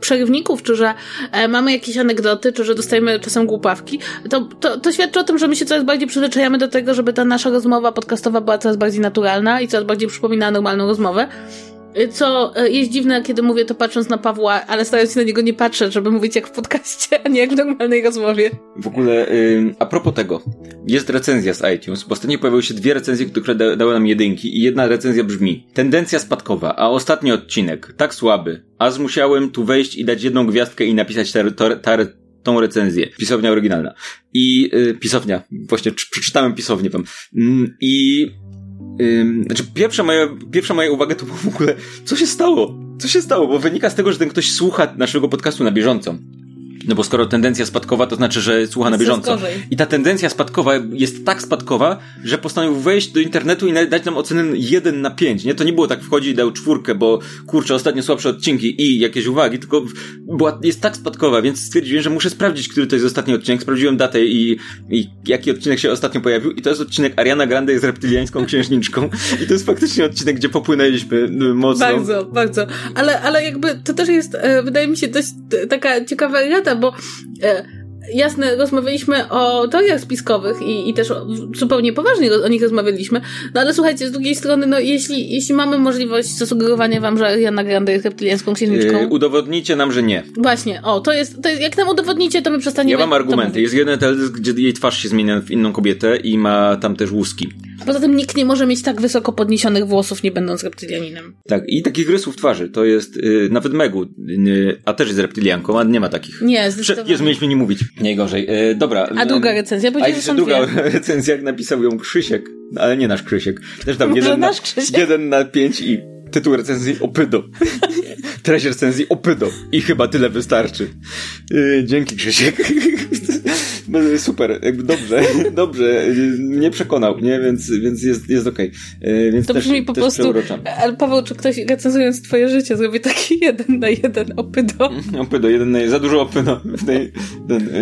przerywników, czy że e, mamy jakieś anegdoty, czy że dostajemy czasem głupawki, to, to, to świadczy o tym, że my się coraz bardziej przyzwyczajamy do tego, żeby ta nasza rozmowa podcastowa była coraz bardziej naturalna i coraz bardziej przypominała normalną rozmowę. Co e, jest dziwne, kiedy mówię to patrząc na Pawła, ale starając się na niego nie patrzeć, żeby mówić jak w podcaście, a nie jak w normalnej rozmowie. W ogóle, a propos tego, jest recenzja z iTunes, bo ostatnio pojawiły się dwie recenzje, które da dały nam jedynki i jedna recenzja brzmi Tendencja spadkowa, a ostatni odcinek, tak słaby, a zmusiałem tu wejść i dać jedną gwiazdkę i napisać ta, ta, ta, tą recenzję. Pisownia oryginalna. I, y, pisownia, właśnie przeczytałem pisownię wam. Mm, I Ym, znaczy, pierwsza moja, pierwsza moja uwaga to było w ogóle, co się stało? Co się stało? Bo wynika z tego, że ten ktoś słucha naszego podcastu na bieżąco. No bo skoro tendencja spadkowa, to znaczy, że słucha na bieżąco. I ta tendencja spadkowa jest tak spadkowa, że postanowił wejść do internetu i dać nam ocenę 1 na 5. Nie, to nie było tak wchodzi i dał czwórkę, bo kurczę, ostatnio słabsze odcinki i jakieś uwagi, tylko była, jest tak spadkowa, więc stwierdziłem, że muszę sprawdzić, który to jest ostatni odcinek. Sprawdziłem datę i, i jaki odcinek się ostatnio pojawił i to jest odcinek Ariana Grande jest reptyliańską księżniczką i to jest faktycznie odcinek, gdzie popłynęliśmy y, mocno. Bardzo, bardzo. Ale, ale jakby to też jest, e, wydaje mi się, dość taka ciekawa rada, bo e, jasne, rozmawialiśmy o teoriach spiskowych i, i też zupełnie poważnie o nich rozmawialiśmy, no ale słuchajcie, z drugiej strony, no jeśli, jeśli mamy możliwość zasugerowania wam, że Ariana Grande jest reptyliańską księżniczką... Yy, udowodnijcie nam, że nie. Właśnie, o, to jest, to jest, jak nam udowodnicie, to my przestaniemy... Ja mam argumenty. Jest jeden teledysk, gdzie jej twarz się zmienia w inną kobietę i ma tam też łuski. Poza tym nikt nie może mieć tak wysoko podniesionych włosów, nie będąc reptylianinem. Tak, i takich rysów twarzy. To jest yy, nawet Megu, yy, a też jest reptylianką, a nie ma takich. Nie, zdecydowanie. Jezu, mieliśmy nie mówić. Nie gorzej. Yy, dobra. A druga recenzja? A jeszcze druga dwie. recenzja, jak napisał ją Krzysiek, ale nie nasz Krzysiek. Też tam jeden na, jeden na pięć i tytuł recenzji opydo. Treść recenzji opydo. I chyba tyle wystarczy. Yy, dzięki Krzysiek. Super, jakby dobrze, dobrze. Mnie przekonał, nie? Więc, więc jest, jest okej. Okay. Więc to też, brzmi po prostu. Ale Paweł, czy ktoś recenzując twoje życie zrobi taki jeden na jeden opydo? Opydo, jeden na jeden. Za dużo opydo.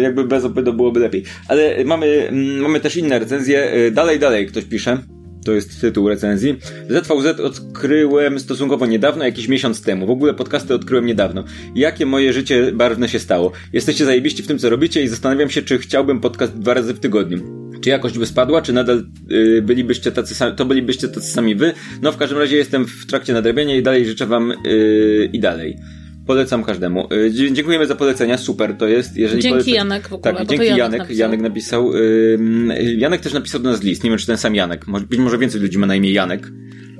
Jakby bez opydo byłoby lepiej. Ale mamy, mamy też inne recenzje. Dalej, dalej ktoś pisze to jest tytuł recenzji. ZVZ odkryłem stosunkowo niedawno, jakiś miesiąc temu. W ogóle podcasty odkryłem niedawno. Jakie moje życie barwne się stało. Jesteście zajebiści w tym, co robicie i zastanawiam się, czy chciałbym podcast dwa razy w tygodniu. Czy jakość by spadła, czy nadal yy, bylibyście tacy sami, to bylibyście tacy sami wy? No w każdym razie jestem w trakcie nadrabiania i dalej życzę wam yy, i dalej. Polecam każdemu. Y, dziękujemy za polecenia, super to jest. Jeżeli dzięki polece... Janek w ogóle. Tak, dzięki Janek. Janek napisał. Janek napisał. Janek też napisał do nas list. Nie wiem, czy ten sam Janek. Być może więcej ludzi ma na imię Janek.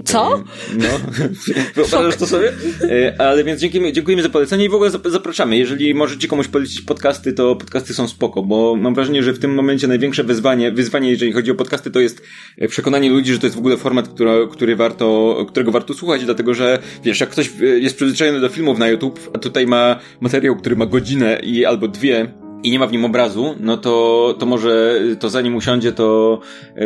Co? No, wyobrażasz to sobie? E, ale więc dziękujemy, dziękujemy za polecenie i w ogóle zapraszamy. Jeżeli możecie komuś polecić podcasty, to podcasty są spoko, bo mam wrażenie, że w tym momencie największe wyzwanie, wyzwanie jeżeli chodzi o podcasty, to jest przekonanie ludzi, że to jest w ogóle format, który, który warto, którego warto słuchać, dlatego że, wiesz, jak ktoś jest przyzwyczajony do filmów na YouTube, a tutaj ma materiał, który ma godzinę i albo dwie, i nie ma w nim obrazu, no to, to może to zanim usiądzie, to,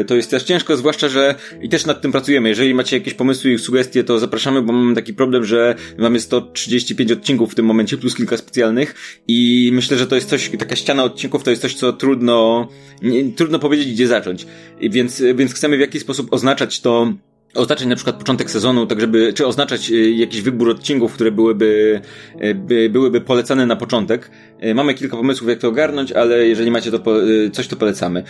to jest też ciężko, zwłaszcza, że i też nad tym pracujemy. Jeżeli macie jakieś pomysły i sugestie, to zapraszamy, bo mamy taki problem, że mamy 135 odcinków w tym momencie, plus kilka specjalnych i myślę, że to jest coś, taka ściana odcinków to jest coś, co trudno, nie, trudno powiedzieć, gdzie zacząć. I więc, więc chcemy w jakiś sposób oznaczać to, oznaczać na przykład początek sezonu, tak żeby, czy oznaczać y, jakiś wybór odcinków, które byłyby, y, by, byłyby polecane na początek. Y, mamy kilka pomysłów, jak to ogarnąć, ale jeżeli macie to coś, to polecamy.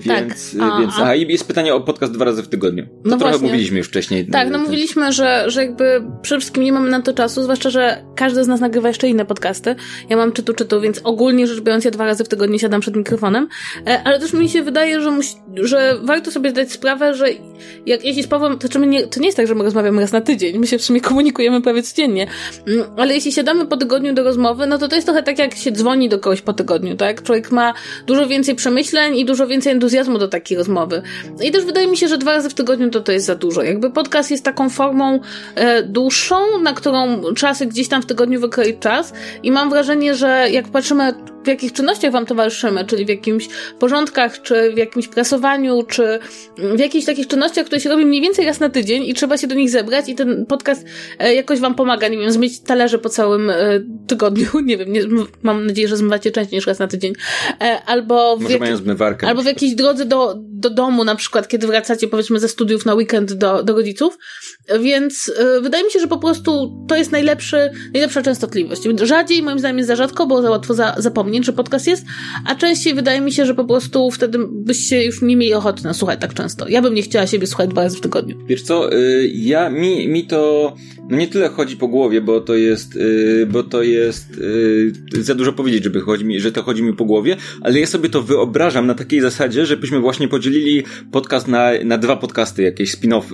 Więc, tak. a, więc, a i jest pytanie o podcast dwa razy w tygodniu. To no trochę właśnie. mówiliśmy już wcześniej. Tak, no mówiliśmy, że, że jakby przede wszystkim nie mamy na to czasu, zwłaszcza, że każdy z nas nagrywa jeszcze inne podcasty. Ja mam czytu, czytu, więc ogólnie rzecz biorąc ja dwa razy w tygodniu siadam przed mikrofonem, e, ale też mi się wydaje, że, musi, że warto sobie zdać sprawę, że jak jeśli Pawłem, to, czy my nie, to nie jest tak, że my rozmawiamy raz na tydzień, my się w sumie komunikujemy prawie codziennie, mm, ale jeśli siadamy po tygodniu do rozmowy, no to to jest trochę tak, jak się dzwoni do kogoś po tygodniu, tak? Człowiek ma dużo więcej przemyśleń i dużo więcej entuzjazmu do takiej rozmowy. I też wydaje mi się, że dwa razy w tygodniu to to jest za dużo. Jakby podcast jest taką formą e, dłuższą, na którą sobie gdzieś tam w tygodniu wykroić czas i mam wrażenie, że jak patrzymy w jakich czynnościach wam towarzyszymy, czyli w jakimś porządkach, czy w jakimś prasowaniu, czy w jakichś takich czynnościach, które się robi mniej więcej raz na tydzień i trzeba się do nich zebrać i ten podcast e, jakoś wam pomaga, nie wiem, zmyć talerze po całym e, tygodniu, nie wiem, nie, mam nadzieję, że zmywacie częściej niż raz na tydzień, e, albo w, Może albo w jakiejś drodze do, do domu, na przykład, kiedy wracacie powiedzmy ze studiów na weekend do, do rodziców, więc wydaje mi się, że po prostu to jest najlepszy, najlepsza częstotliwość. Rzadziej, moim zdaniem jest za rzadko, bo za łatwo za, zapomnieć, że podcast jest, a częściej wydaje mi się, że po prostu wtedy byście już nie mieli ochoty na słuchać tak często. Ja bym nie chciała siebie słuchać dwa razy w tygodniu. Wiesz co, y, ja, mi, mi to no nie tyle chodzi po głowie, bo to jest, y, bo to jest y, za dużo powiedzieć, żeby chodzi mi, że to chodzi mi po głowie, ale ja sobie to wyobrażam na takiej zasadzie, żebyśmy właśnie podzielili podcast na, na dwa podcasty, jakieś spin-off,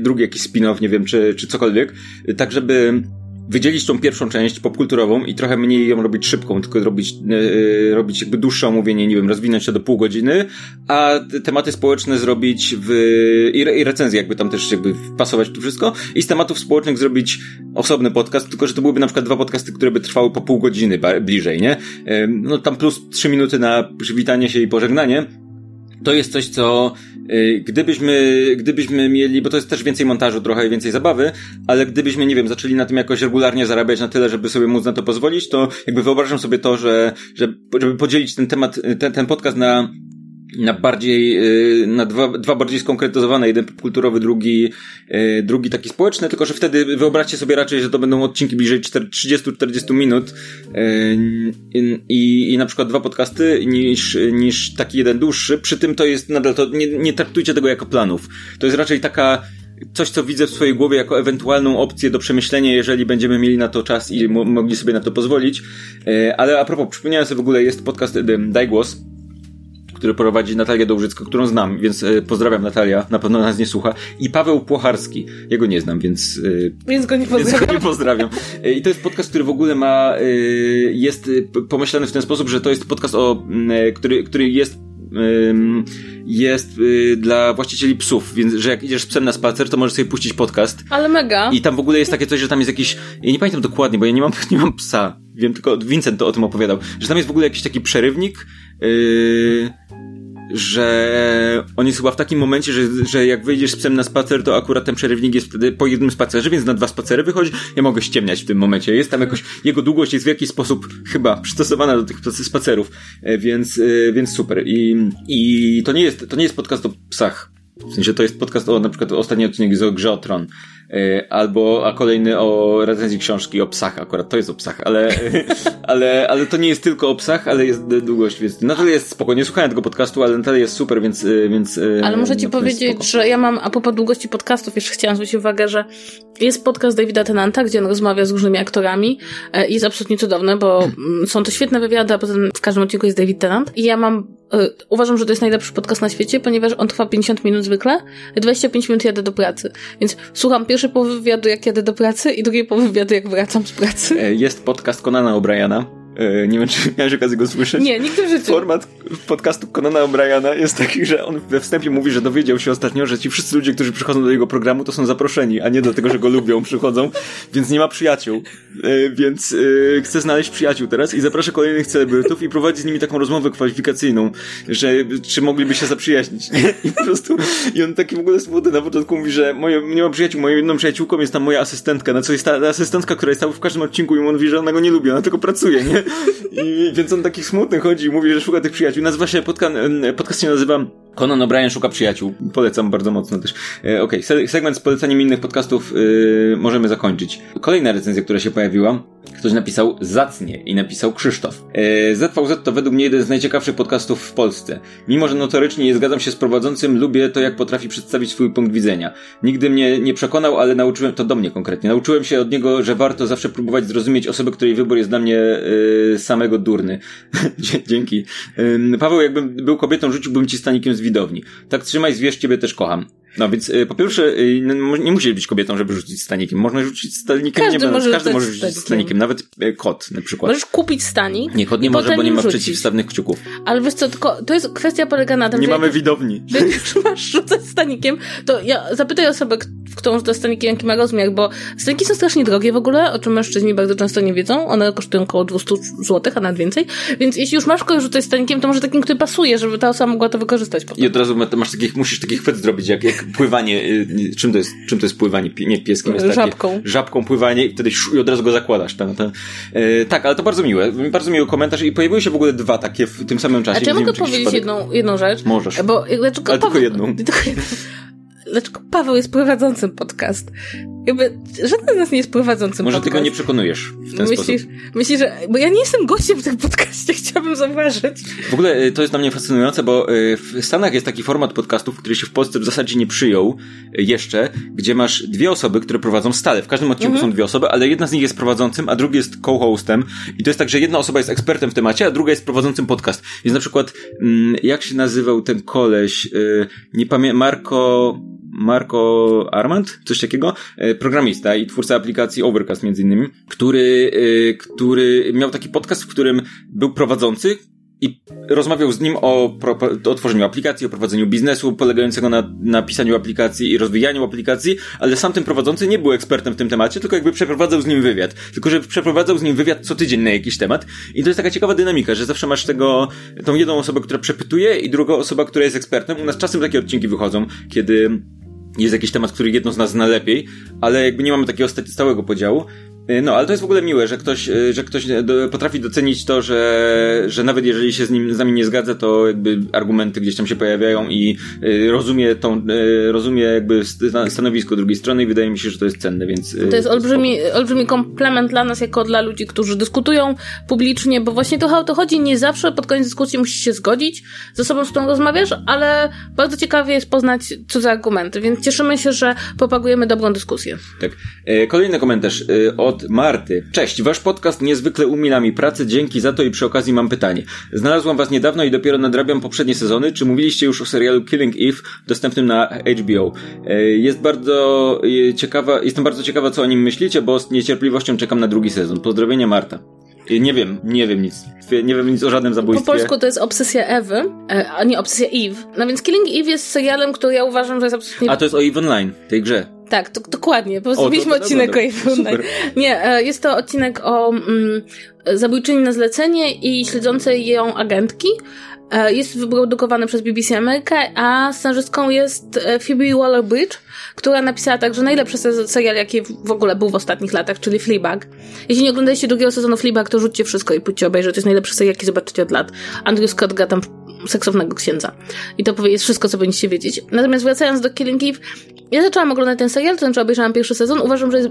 drugi jakiś spin-off, nie wiem, czy, czy cokolwiek, tak żeby wydzielić tą pierwszą część popkulturową i trochę mniej ją robić szybką, tylko robić, yy, robić jakby dłuższe omówienie, nie wiem, rozwinąć się do pół godziny, a tematy społeczne zrobić w, i, i recenzję jakby tam też jakby wpasować to wszystko i z tematów społecznych zrobić osobny podcast, tylko że to byłyby na przykład dwa podcasty, które by trwały po pół godziny bliżej, nie? Yy, no tam plus trzy minuty na przywitanie się i pożegnanie, to jest coś, co y, gdybyśmy, gdybyśmy mieli, bo to jest też więcej montażu, trochę więcej zabawy, ale gdybyśmy, nie wiem, zaczęli na tym jakoś regularnie zarabiać na tyle, żeby sobie móc na to pozwolić, to jakby wyobrażam sobie to, że, że żeby podzielić ten temat, ten, ten podcast na na bardziej, y, na dwa, dwa bardziej skonkretyzowane, jeden kulturowy, drugi, y, drugi taki społeczny, tylko że wtedy wyobraźcie sobie raczej, że to będą odcinki bliżej 30-40 minut y, i, i na przykład dwa podcasty niż, niż taki jeden dłuższy, przy tym to jest nadal to, nie, nie traktujcie tego jako planów. To jest raczej taka, coś, co widzę w swojej głowie jako ewentualną opcję do przemyślenia, jeżeli będziemy mieli na to czas i mogli sobie na to pozwolić. Ale a propos, przypomniałem sobie w ogóle, jest podcast Daj Głos, który prowadzi Natalia Dołżycka, którą znam, więc e, pozdrawiam Natalia, na pewno nas nie słucha. I Paweł Płocharski, jego nie znam, więc... E, więc go nie pozdrawiam. Więc go nie pozdrawiam. E, I to jest podcast, który w ogóle ma, jest pomyślany w ten sposób, że to jest podcast o, który, który jest jest dla właścicieli psów, więc że jak idziesz z psem na spacer, to możesz sobie puścić podcast. Ale mega. I tam w ogóle jest takie coś, że tam jest jakiś, ja nie pamiętam dokładnie, bo ja nie mam, nie mam psa. Wiem tylko, Vincent to o tym opowiadał, że tam jest w ogóle jakiś taki przerywnik, yy, że on jest chyba w takim momencie, że, że jak wyjdziesz z psem na spacer, to akurat ten przerywnik jest wtedy po jednym spacerze, więc na dwa spacery wychodzi. Ja mogę ściemniać w tym momencie. Jest tam jakoś, jego długość jest w jakiś sposób chyba przystosowana do tych spacerów, e, więc, e, więc super. I, i to nie jest, to nie jest podcast o psach. W sensie to jest podcast o na przykład ostatni odcinek z grze o Tron. Albo, a kolejny o recenzji książki o psach, akurat to jest o psach, ale, ale, ale to nie jest tylko o psach, ale jest długość, więc Natal jest spoko, nie słuchałem tego podcastu, ale Natal jest super, więc, więc Ale muszę ci powiedzieć, że ja mam, a propos długości podcastów, jeszcze chciałam zwrócić uwagę, że jest podcast Davida Tenanta, gdzie on rozmawia z różnymi aktorami i jest absolutnie cudowne, bo hmm. są to świetne wywiady, a potem w każdym odcinku jest David Tennant i ja mam uważam, że to jest najlepszy podcast na świecie, ponieważ on trwa 50 minut zwykle, 25 minut jadę do pracy. Więc słucham pierwszej połowy wywiadu, jak jadę do pracy i drugiej połowy wywiadu, jak wracam z pracy. E, jest podcast Conana O'Briana nie wiem, czy miałeś okazję go słyszeć. Nie, nigdy w życiu. Format podcastu Conana O'Briana jest taki, że on we wstępie mówi, że dowiedział się ostatnio, że ci wszyscy ludzie, którzy przychodzą do jego programu, to są zaproszeni, a nie dlatego, że go lubią, przychodzą, więc nie ma przyjaciół. E, więc e, chce znaleźć przyjaciół teraz i zaprasza kolejnych celebrytów i prowadzi z nimi taką rozmowę kwalifikacyjną, że czy mogliby się zaprzyjaźnić. I po prostu, i on taki w ogóle smutny na początku mówi, że moje, nie ma przyjaciół, moją jedną przyjaciółką jest tam moja asystentka, na co jest ta asystentka, która jest tam w każdym odcinku i on mówi, że ona go nie lubi, ona tylko pracuje, nie? I, więc on taki smutny chodzi i mówi, że szuka tych przyjaciół. Nazywa się, podcast, podcast się nazywa Conan O'Brien szuka przyjaciół. Polecam bardzo mocno też. E, Okej, okay. segment z polecaniem innych podcastów yy, możemy zakończyć. Kolejna recenzja, która się pojawiła, ktoś napisał zacnie i napisał Krzysztof. Yy, ZVZ to według mnie jeden z najciekawszych podcastów w Polsce. Mimo, że notorycznie nie zgadzam się z prowadzącym, lubię to, jak potrafi przedstawić swój punkt widzenia. Nigdy mnie nie przekonał, ale nauczyłem, to do mnie konkretnie, nauczyłem się od niego, że warto zawsze próbować zrozumieć osobę, której wybór jest dla mnie yy, samego durny. Dzięki. Paweł, jakbym był kobietą, rzuciłbym ci stanikiem z widowni. Tak trzymaj, zwierz, ciebie też kocham. No więc y, po pierwsze, y, nie musisz być kobietą, żeby rzucić stanikiem. Można rzucić stanikiem, każdy nie może, każdy może rzucić stanikiem. Nawet y, kot na przykład. Możesz kupić stanik. Nie, kot nie może, bo nie ma przeciwstawnych kciuków. Ale wiesz co, tylko to jest kwestia polega na tym, nie że mamy widowni. Że już masz rzucać stanikiem, to ja zapytaj osobę, w którą rzuca stanikiem, jaki ma rozmiar, bo staniki są strasznie drogie w ogóle, o czym mężczyźni bardzo często nie wiedzą. One kosztują około 200 zł, a nawet więcej. Więc jeśli już masz kogoś rzucać stanikiem, to może takim, który pasuje, żeby ta osoba mogła to wykorzystać potem. I od razu masz takich, musisz taki chwyt zrobić, jak, jak pływanie czym to jest, czym to jest pływanie? Nie, pieskiem jest takie, Żabką. Żabką pływanie i wtedy i od razu go zakładasz. Ten, ten. E, tak, ale to bardzo miłe. Bardzo miły komentarz i pojawiły się w ogóle dwa takie w tym samym czasie. A czy ja mogę powiedzieć jedną, jedną rzecz? Możesz. Bo, dlaczego ale Paweł, tylko jedną. Tylko jedną. Dlaczego Paweł jest prowadzącym podcast? Jakby żaden z nas nie jest prowadzącym Może podcast. ty go nie przekonujesz w ten myślisz, sposób. Myślisz, że... Bo ja nie jestem gościem w tym podcaście, chciałabym zauważyć. W ogóle y, to jest dla mnie fascynujące, bo y, w Stanach jest taki format podcastów, który się w Polsce w zasadzie nie przyjął y, jeszcze, gdzie masz dwie osoby, które prowadzą stale. W każdym odcinku mhm. są dwie osoby, ale jedna z nich jest prowadzącym, a drugi jest co-hostem. I to jest tak, że jedna osoba jest ekspertem w temacie, a druga jest prowadzącym podcast. Więc na przykład, mm, jak się nazywał ten koleś? Nie pamiętam, Marco... Marco Armand, coś takiego, e, programista i twórca aplikacji Overcast między innymi, który, e, który miał taki podcast, w którym był prowadzący, i rozmawiał z nim o, o tworzeniu aplikacji, o prowadzeniu biznesu polegającego na, na pisaniu aplikacji i rozwijaniu aplikacji, ale sam ten prowadzący nie był ekspertem w tym temacie, tylko jakby przeprowadzał z nim wywiad. Tylko, że przeprowadzał z nim wywiad co tydzień na jakiś temat i to jest taka ciekawa dynamika, że zawsze masz tego, tą jedną osobę, która przepytuje i drugą osobę, która jest ekspertem. U nas czasem takie odcinki wychodzą, kiedy jest jakiś temat, który jedno z nas zna lepiej, ale jakby nie mamy takiego stałego podziału. Y, no, ale to jest w ogóle miłe, że ktoś, y, że ktoś potrafi docenić to, że, że nawet jeżeli się z nim, z nami nie zgadza, to jakby argumenty gdzieś tam się pojawiają i y, rozumie tą, rozumie jakby stanowisko drugiej strony i wydaje mi się, że to jest cenne, więc... To jest olbrzymi, olbrzymi komplement dla nas, jako dla ludzi, którzy dyskutują publicznie, bo właśnie to o to chodzi, nie zawsze pod koniec dyskusji musisz się zgodzić z osobą, z którą rozmawiasz, ale bardzo ciekawie jest poznać cudze argumenty, więc cieszymy się, że propagujemy dobrą dyskusję. Tak. Kolejny komentarz od od Marty. Cześć, wasz podcast niezwykle umila mi pracę, dzięki za to i przy okazji mam pytanie. Znalazłam was niedawno i dopiero nadrabiam poprzednie sezony. Czy mówiliście już o serialu Killing Eve, dostępnym na HBO? E, jest bardzo e, ciekawa, jestem bardzo ciekawa, co o nim myślicie, bo z niecierpliwością czekam na drugi sezon. Pozdrowienia, Marta. E, nie wiem, nie wiem nic. Nie wiem nic o żadnym zabójstwie. Po polsku to jest Obsesja Ewy, a nie Obsesja Eve. No więc Killing Eve jest serialem, który ja uważam, że jest absolutnie... A to jest o Eve Online, tej grze. Tak, to, dokładnie. Po prostu mieliśmy odcinek o Nie, e, jest to odcinek o mm, zabójczyni na zlecenie i śledzącej ją agentki. E, jest wyprodukowany przez BBC Amerykę, a scenarzystką jest e, Phoebe Waller-Bridge, która napisała także najlepszy serial, jaki w ogóle był w ostatnich latach, czyli Fleabag. Jeśli nie oglądaliście drugiego sezonu Fleabag, to rzućcie wszystko i pójdźcie obejrzeć. To jest najlepszy serial, jaki zobaczycie od lat. Andrew Scott gra tam seksownego księdza. I to jest wszystko, co powinniście wiedzieć. Natomiast wracając do Killing Eve, ja zaczęłam oglądać ten serial, to znaczy obejrzałam pierwszy sezon, uważam, że jest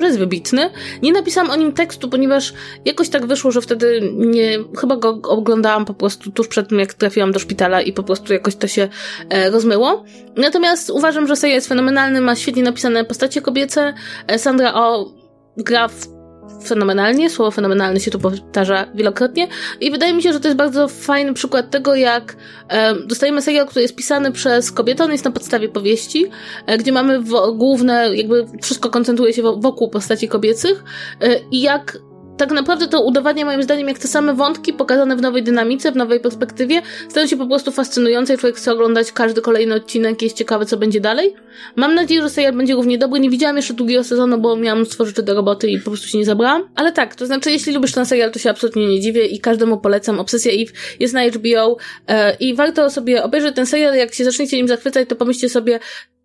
że jest wybitny. Nie napisałam o nim tekstu, ponieważ jakoś tak wyszło, że wtedy nie, chyba go oglądałam po prostu tuż przed tym, jak trafiłam do szpitala i po prostu jakoś to się e, rozmyło. Natomiast uważam, że serial jest fenomenalny, ma świetnie napisane postacie kobiece. E, Sandra O gra w fenomenalnie, słowo fenomenalne się tu powtarza wielokrotnie i wydaje mi się, że to jest bardzo fajny przykład tego, jak e, dostajemy serial, który jest pisany przez kobietę, on jest na podstawie powieści, e, gdzie mamy główne, jakby wszystko koncentruje się wokół postaci kobiecych e, i jak tak naprawdę to udowadnia moim zdaniem, jak te same wątki pokazane w nowej dynamice, w nowej perspektywie stają się po prostu fascynujące i człowiek chce oglądać każdy kolejny odcinek, jest ciekawy, co będzie dalej. Mam nadzieję, że serial będzie równie dobry. Nie widziałam jeszcze drugiego sezonu, bo miałam rzeczy do roboty i po prostu się nie zabrałam. Ale tak, to znaczy, jeśli lubisz ten serial, to się absolutnie nie dziwię i każdemu polecam. Obsesja Eve jest na HBO e, i warto sobie obejrzeć ten serial. Jak się zaczniecie nim zachwycać, to pomyślcie sobie,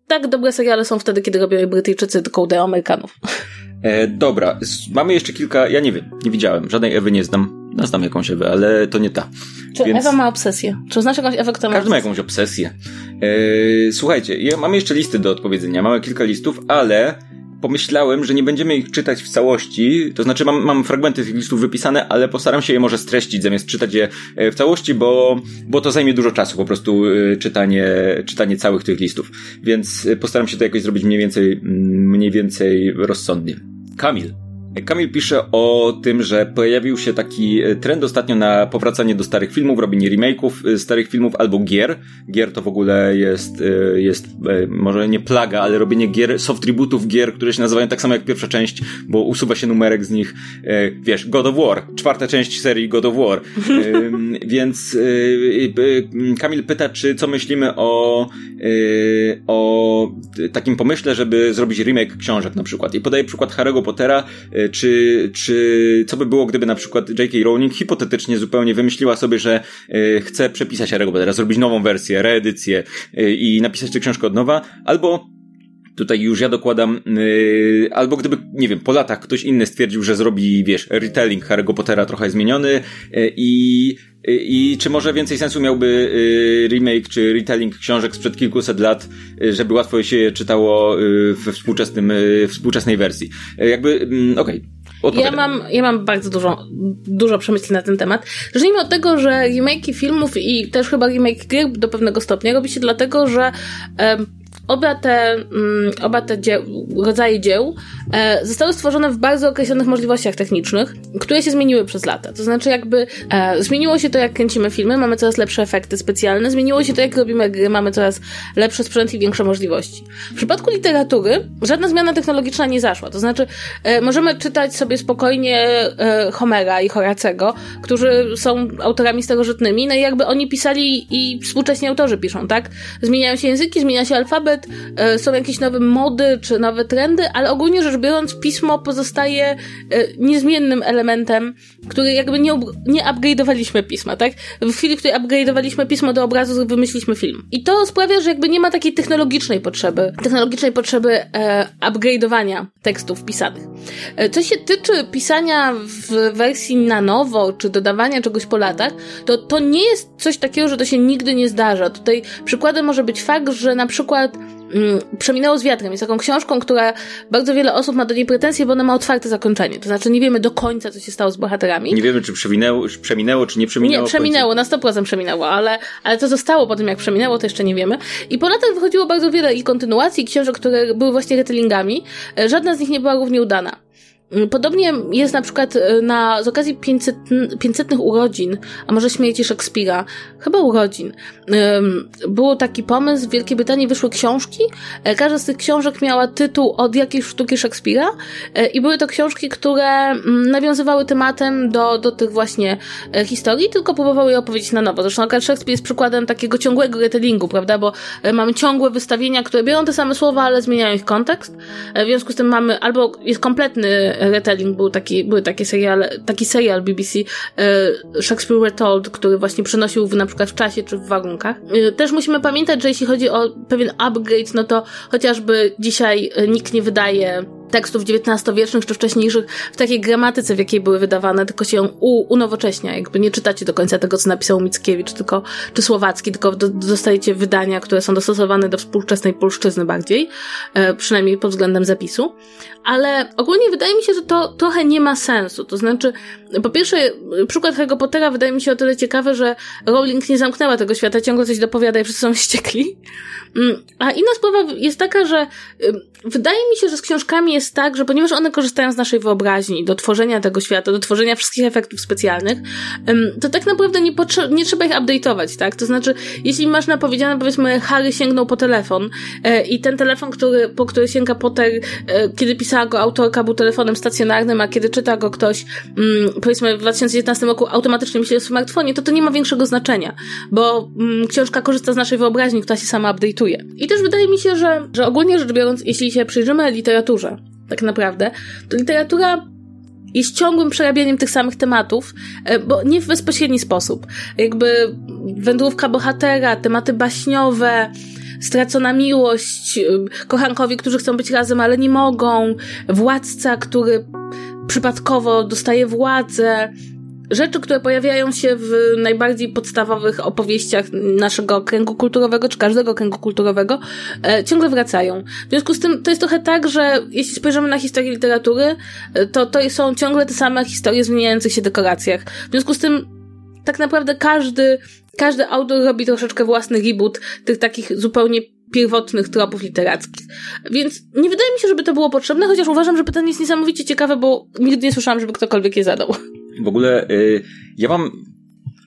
tak dobre seriale są wtedy, kiedy robią je Brytyjczycy, tylko udają Amerykanów. E, dobra, mamy jeszcze kilka, ja nie wiem, nie widziałem, żadnej Ewy nie znam. No, znam jakąś Ewę, ale to nie ta. Czy Więc... Ewa ma obsesję? Czy znasz jakąś Ewę, która ma Każdy ma jakąś obsesję. E, słuchajcie, ja, mamy jeszcze listy do odpowiedzenia, mamy kilka listów, ale pomyślałem, że nie będziemy ich czytać w całości, to znaczy mam, mam fragmenty tych listów wypisane, ale postaram się je może streścić zamiast czytać je e, w całości, bo, bo to zajmie dużo czasu po prostu e, czytanie, czytanie całych tych listów. Więc e, postaram się to jakoś zrobić mniej więcej, mniej więcej rozsądnie. Kamil. Kamil pisze o tym, że pojawił się taki e, trend ostatnio na powracanie do starych filmów, robienie remake'ów e, starych filmów albo gier. Gier to w ogóle jest, e, jest może nie plaga, ale robienie gier, soft rebootów gier, które się nazywają tak samo jak pierwsza część, bo usuwa się numerek z nich. Wiesz, God of War, czwarta część serii God of War. Więc Kamil pyta, czy co myślimy o, o takim pomyśle, żeby zrobić remake książek na przykład. I podaje przykład Harry'ego Pottera, czy, czy co by było, gdyby na przykład J.K. Rowling hipotetycznie zupełnie wymyśliła sobie, że e, chce przepisać Harry'ego Pottera, zrobić nową wersję, reedycję e, i napisać tę książkę od nowa, albo Tutaj już ja dokładam, yy, albo gdyby, nie wiem, po latach ktoś inny stwierdził, że zrobi, wiesz, retelling Harry'ego Pottera trochę zmieniony yy, i i czy może więcej sensu miałby remake czy retelling książek sprzed kilkuset lat, żeby łatwo się je czytało we współczesnym, współczesnej wersji? Jakby, mm, okej. Okay. Ja mam, ja mam bardzo dużo, dużo przemyśleń na ten temat. Zacznijmy od tego, że remake filmów i też chyba remake gier do pewnego stopnia robi się dlatego, że Oba te, mm, oba te rodzaje dzieł e, zostały stworzone w bardzo określonych możliwościach technicznych, które się zmieniły przez lata. To znaczy, jakby e, zmieniło się to, jak kręcimy filmy, mamy coraz lepsze efekty specjalne, zmieniło się to, jak robimy gry, mamy coraz lepszy sprzęt i większe możliwości. W przypadku literatury żadna zmiana technologiczna nie zaszła. To znaczy, e, możemy czytać sobie spokojnie Homera i Horacego, którzy są autorami starożytnymi, no i jakby oni pisali i współcześni autorzy piszą, tak? Zmieniają się języki, zmienia się alfabet, E, są jakieś nowe mody czy nowe trendy, ale ogólnie rzecz biorąc, pismo pozostaje e, niezmiennym elementem, który jakby nie, nie upgrade'owaliśmy pisma, tak? W chwili, w której upgrade'owaliśmy pismo do obrazu, wymyśliliśmy film. I to sprawia, że jakby nie ma takiej technologicznej potrzeby, technologicznej potrzeby e, upgrade'owania tekstów pisanych. Co się tyczy pisania w wersji na nowo, czy dodawania czegoś po latach, to to nie jest coś takiego, że to się nigdy nie zdarza. Tutaj przykładem może być fakt, że na przykład Przeminęło z wiatrem jest taką książką, która bardzo wiele osób ma do niej pretensje, bo ona ma otwarte zakończenie. To znaczy nie wiemy do końca, co się stało z bohaterami. Nie wiemy, czy przeminęło, przeminęło czy nie przeminęło. Nie, przeminęło, na 100% przeminęło, ale, ale co zostało po tym, jak przeminęło, to jeszcze nie wiemy. I po latach wychodziło bardzo wiele i kontynuacji, i książek, które były właśnie retellingami. E, żadna z nich nie była równie udana. Mm, podobnie jest na przykład e, na, z okazji 500, 500 urodzin, a może śmierci Szekspira, chyba urodzin, był taki pomysł, w Wielkiej Brytanii wyszły książki, e, każda z tych książek miała tytuł od jakiejś sztuki Szekspira e, i były to książki, które mm, nawiązywały tematem do, do tych właśnie historii, tylko próbowały je opowiedzieć na nowo. Zresztą akurat Szekspir jest przykładem takiego ciągłego retellingu, prawda, bo mamy ciągłe wystawienia, które biorą te same słowa, ale zmieniają ich kontekst. W związku z tym mamy albo jest kompletny retelling był taki, były takie seriale, taki serial BBC e, Shakespeare Retold, który właśnie przenosił w, na przykład w czasie czy w warunkach. E, też musimy pamiętać, że jeśli chodzi o pewien upgrade, no to chociażby dzisiaj e, nikt nie wydaje tekstów XIX-wiecznych czy wcześniejszych w takiej gramatyce, w jakiej były wydawane, tylko się ją unowocześnia. Jakby nie czytacie do końca tego, co napisał Mickiewicz, tylko, czy Słowacki, tylko do, dostajecie wydania, które są dostosowane do współczesnej polszczyzny bardziej, e, przynajmniej pod względem zapisu. Ale ogólnie wydaje mi się, że to trochę nie ma sensu. To znaczy, po pierwsze, przykład Harry Pottera wydaje mi się o tyle ciekawy, że Rowling nie zamknęła tego świata, ciągle coś dopowiada i wszyscy są ściekli. Mm, a inna sprawa jest taka, że wydaje mi się, że z książkami jest tak, że ponieważ one korzystają z naszej wyobraźni do tworzenia tego świata, do tworzenia wszystkich efektów specjalnych, to tak naprawdę nie, nie trzeba ich update'ować, tak? To znaczy, jeśli masz napowiedziane, powiedzmy, Harry sięgnął po telefon e, i ten telefon, który, po który sięga Potter, e, kiedy pisała go autorka, był telefonem stacjonarnym, a kiedy czyta go ktoś, mm, powiedzmy, w 2019 roku automatycznie myśli o smartfonie, to to nie ma większego znaczenia, bo mm, książka korzysta z naszej wyobraźni, która się sama update'uje. I też wydaje mi się, że, że ogólnie rzecz biorąc, jeśli się przyjrzymy literaturze, tak naprawdę, to literatura jest ciągłym przerabianiem tych samych tematów, e, bo nie w bezpośredni sposób. Jakby wędrówka bohatera, tematy baśniowe, stracona miłość, e, kochankowie, którzy chcą być razem, ale nie mogą, władca, który przypadkowo dostaje władzę, rzeczy, które pojawiają się w najbardziej podstawowych opowieściach naszego kręgu kulturowego, czy każdego kręgu kulturowego, e, ciągle wracają. W związku z tym to jest trochę tak, że jeśli spojrzymy na historię literatury, e, to to są ciągle te same historie zmieniających się dekoracjach. W związku z tym tak naprawdę każdy, każdy autor robi troszeczkę własny reboot tych takich zupełnie pierwotnych tropów literackich. Więc nie wydaje mi się, żeby to było potrzebne, chociaż uważam, że pytanie jest niesamowicie ciekawe, bo nigdy nie słyszałam, żeby ktokolwiek je zadał. W ogóle y, ja mam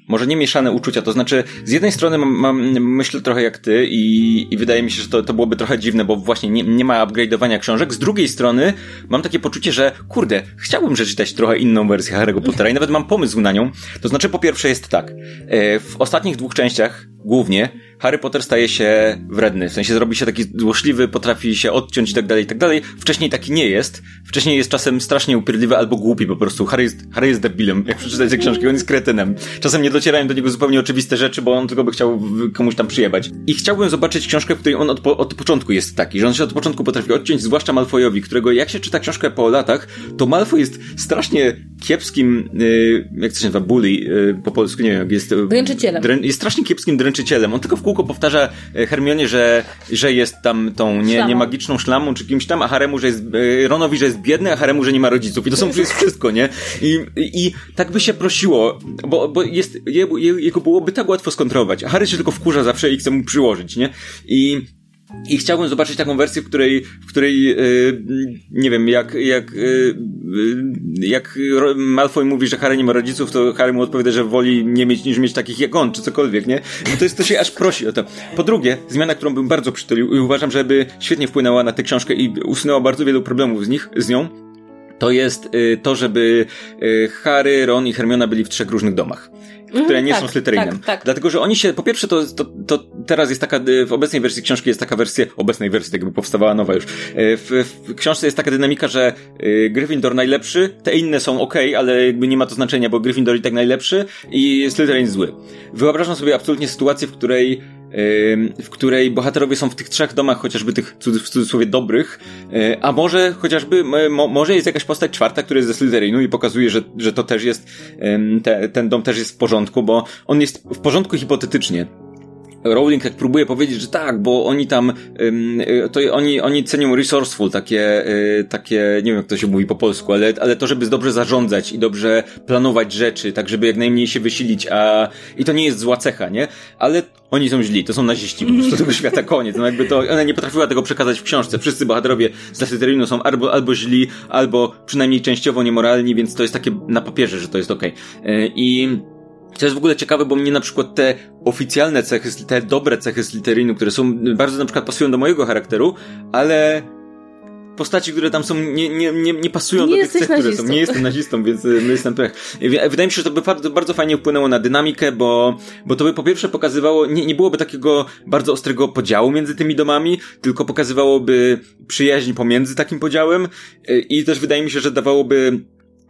może nie mieszane uczucia, to znaczy z jednej strony mam, mam myślę trochę jak ty i, i wydaje mi się, że to, to byłoby trochę dziwne, bo właśnie nie, nie ma upgrade'owania książek. Z drugiej strony mam takie poczucie, że kurde, chciałbym przeczytać trochę inną wersję Harry'ego Pottera i nawet mam pomysł na nią. To znaczy po pierwsze jest tak, e, w ostatnich dwóch częściach głównie Harry Potter staje się wredny, w sensie zrobi się taki złośliwy, potrafi się odciąć i tak dalej, i tak dalej. Wcześniej taki nie jest. Wcześniej jest czasem strasznie upierdliwy albo głupi po prostu. Harry jest, Harry jest debilem, jak przeczytać te książki, on jest kretynem. Czasem nie docierają do niego zupełnie oczywiste rzeczy, bo on tylko by chciał komuś tam przyjebać. I chciałbym zobaczyć książkę, w której on od, po, od początku jest taki, że on się od początku potrafi odciąć, zwłaszcza Malfoyowi, którego jak się czyta książkę po latach, to Malfoy jest strasznie kiepskim, yy, jak to się nazywa, bully, yy, po polsku, nie wiem, jak jest... Dręczycielem. Drę, jest strasznie kiepskim dręczycielem. On tylko w kółko powtarza e, Hermionie, że, że jest tam tą nie, nie magiczną szlamą czy kimś tam, a Haremu, że jest, e, Ronowi, że jest biedny, a Haremu, że nie ma rodziców. I to są to jest wszystko, nie? I, i, tak by się prosiło, bo, bo jest, jego byłoby tak łatwo skontrolować. A Harry się tylko wkurza zawsze i chce mu przyłożyć, nie? I i chciałbym zobaczyć taką wersję, w której, w której yy, nie wiem, jak, jak, yy, jak Malfoy mówi, że Harry nie ma rodziców, to Harry mu odpowiada, że woli nie mieć niż mieć takich jak on, czy cokolwiek, nie? No to jest, to się aż prosi o to. Po drugie, zmiana, którą bym bardzo przytulił i uważam, żeby świetnie wpłynęła na tę książkę i usunęła bardzo wielu problemów z nich, z nią, to jest to, żeby Harry, Ron i Hermiona byli w trzech różnych domach które nie tak, są Slytherinem. Tak, tak. Dlatego, że oni się, po pierwsze, to, to, to teraz jest taka, w obecnej wersji książki jest taka wersja, obecnej wersji, tak jakby powstawała nowa już. E, w, w książce jest taka dynamika, że y, Gryffindor najlepszy, te inne są ok, ale jakby nie ma to znaczenia, bo Gryffindor i tak najlepszy i Slytherin zły. Wyobrażam sobie absolutnie sytuację, w której w której bohaterowie są w tych trzech domach, chociażby tych w cudzysłowie dobrych, a może chociażby, może jest jakaś postać czwarta, która jest ze Slytherinu i pokazuje, że, że to też jest, te, ten dom też jest w porządku, bo on jest w porządku hipotetycznie. Rowling jak próbuje powiedzieć, że tak, bo oni tam, y, to oni, oni cenią resourceful, takie, y, takie, nie wiem jak to się mówi po polsku, ale, ale to, żeby dobrze zarządzać i dobrze planować rzeczy, tak żeby jak najmniej się wysilić, a, i to nie jest zła cecha, nie? Ale oni są źli, to są naziści, po prostu tego świata koniec, no jakby to, ona nie potrafiła tego przekazać w książce, wszyscy bohaterowie z Slytherinu są albo, albo źli, albo przynajmniej częściowo niemoralni, więc to jest takie na papierze, że to jest okej. Okay. I to jest w ogóle ciekawe, bo mnie na przykład te oficjalne cechy, te dobre cechy Slytherinu, które są, bardzo na przykład pasują do mojego charakteru, ale postaci, które tam są, nie, nie, nie, nie pasują nie do tych cech, które są. Nie jestem nazistą, więc my jestem pech. Wydaje mi się, że to by bardzo, bardzo fajnie wpłynęło na dynamikę, bo, bo to by po pierwsze pokazywało, nie, nie byłoby takiego bardzo ostrego podziału między tymi domami, tylko pokazywałoby przyjaźń pomiędzy takim podziałem i też wydaje mi się, że dawałoby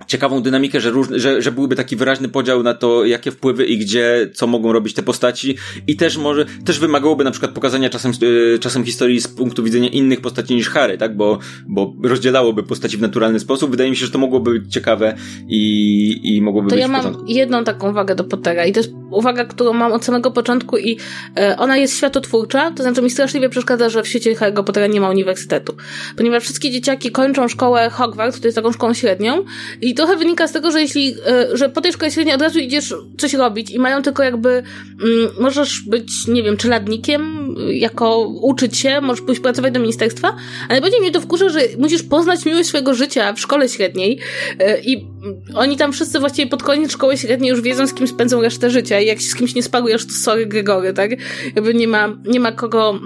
ciekawą dynamikę, że, że, że byłby taki wyraźny podział na to, jakie wpływy i gdzie, co mogą robić te postaci. I też może, też wymagałoby na przykład pokazania czasem, e, czasem historii z punktu widzenia innych postaci niż Harry, tak, bo, bo rozdzielałoby postaci w naturalny sposób. Wydaje mi się, że to mogłoby być ciekawe i, i mogłoby to być ja mam jedną taką uwagę do Pottera i to jest uwaga, którą mam od samego początku i e, ona jest światotwórcza, to znaczy mi straszliwie przeszkadza, że w świecie Harry'ego Pottera nie ma uniwersytetu, ponieważ wszystkie dzieciaki kończą szkołę Hogwarts, to jest taką szkołą średnią i trochę wynika z tego, że jeśli, e, że po tej szkole średniej od razu idziesz coś robić i mają tylko jakby, mm, możesz być, nie wiem, czeladnikiem, jako uczyć się, możesz pójść pracować do ministerstwa, ale bardziej mnie to wkurza, że musisz poznać miłość swojego życia w szkole średniej e, i oni tam wszyscy właściwie pod koniec szkoły średniej już wiedzą, z kim spędzą resztę życia i jak się z kimś nie spagujesz, to sorry Gregory, tak? Jakby nie ma, nie ma kogo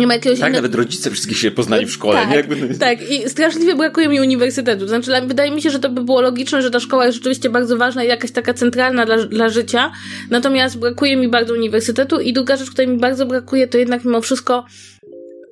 nie ma jakiegoś tak, innego... nawet rodzice wszystkich się poznali w szkole. Tak, nie? Jakby... tak. I straszliwie brakuje mi uniwersytetu. To znaczy, wydaje mi się, że to by było logiczne, że ta szkoła jest rzeczywiście bardzo ważna i jakaś taka centralna dla, dla życia. Natomiast brakuje mi bardzo uniwersytetu i druga rzecz, której mi bardzo brakuje, to jednak mimo wszystko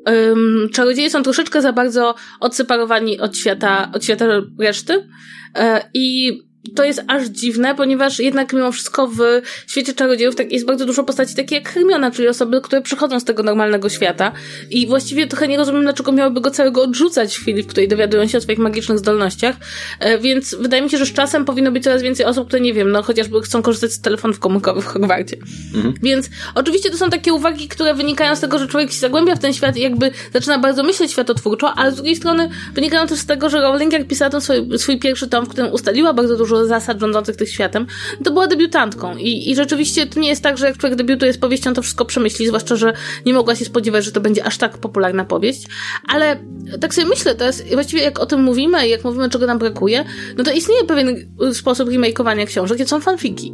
um, czarodzieje są troszeczkę za bardzo odseparowani od świata, od świata reszty. E, I to jest aż dziwne, ponieważ jednak mimo wszystko w świecie czarodziejów tak jest bardzo dużo postaci takie jak Hermiona, czyli osoby, które przychodzą z tego normalnego świata i właściwie trochę nie rozumiem, dlaczego miałyby go całego odrzucać w chwili, w której dowiadują się o swoich magicznych zdolnościach, e, więc wydaje mi się, że z czasem powinno być coraz więcej osób, które nie wiem, no chociażby chcą korzystać z telefonów komórkowych w Hogwarcie. Mhm. Więc oczywiście to są takie uwagi, które wynikają z tego, że człowiek się zagłębia w ten świat i jakby zaczyna bardzo myśleć światotwórczo, ale z drugiej strony wynikają też z tego, że Rowling jak pisała ten swój, swój pierwszy tom, w którym ustaliła bardzo dużo zasad rządzących tym światem, to była debiutantką. I, I rzeczywiście to nie jest tak, że jak człowiek debiutuje z powieścią, to wszystko przemyśli, zwłaszcza, że nie mogła się spodziewać, że to będzie aż tak popularna powieść. Ale tak sobie myślę teraz, właściwie jak o tym mówimy i jak mówimy, czego nam brakuje, no to istnieje pewien sposób remakeowania książek, gdzie są fanfiki.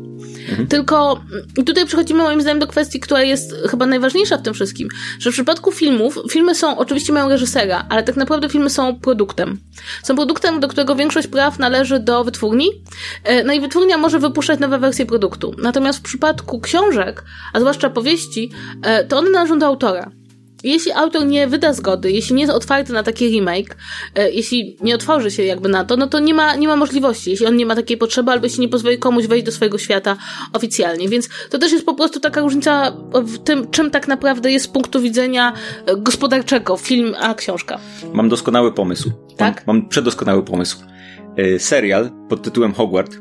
Mhm. Tylko tutaj przechodzimy moim zdaniem do kwestii, która jest chyba najważniejsza w tym wszystkim, że w przypadku filmów, filmy są, oczywiście mają reżysera, ale tak naprawdę filmy są produktem. Są produktem, do którego większość praw należy do wytwórni, no i wytwórnia może wypuszczać nowe wersje produktu. Natomiast w przypadku książek, a zwłaszcza powieści, e, to one należą do autora jeśli autor nie wyda zgody, jeśli nie jest otwarty na taki remake, e, jeśli nie otworzy się jakby na to, no to nie ma, nie ma możliwości, jeśli on nie ma takiej potrzeby, albo jeśli nie pozwoli komuś wejść do swojego świata oficjalnie. Więc to też jest po prostu taka różnica w tym, czym tak naprawdę jest z punktu widzenia e, gospodarczego film, a książka. Mam doskonały pomysł. Tak? Mam, mam przedoskonały pomysł. E, serial pod tytułem Hogwarts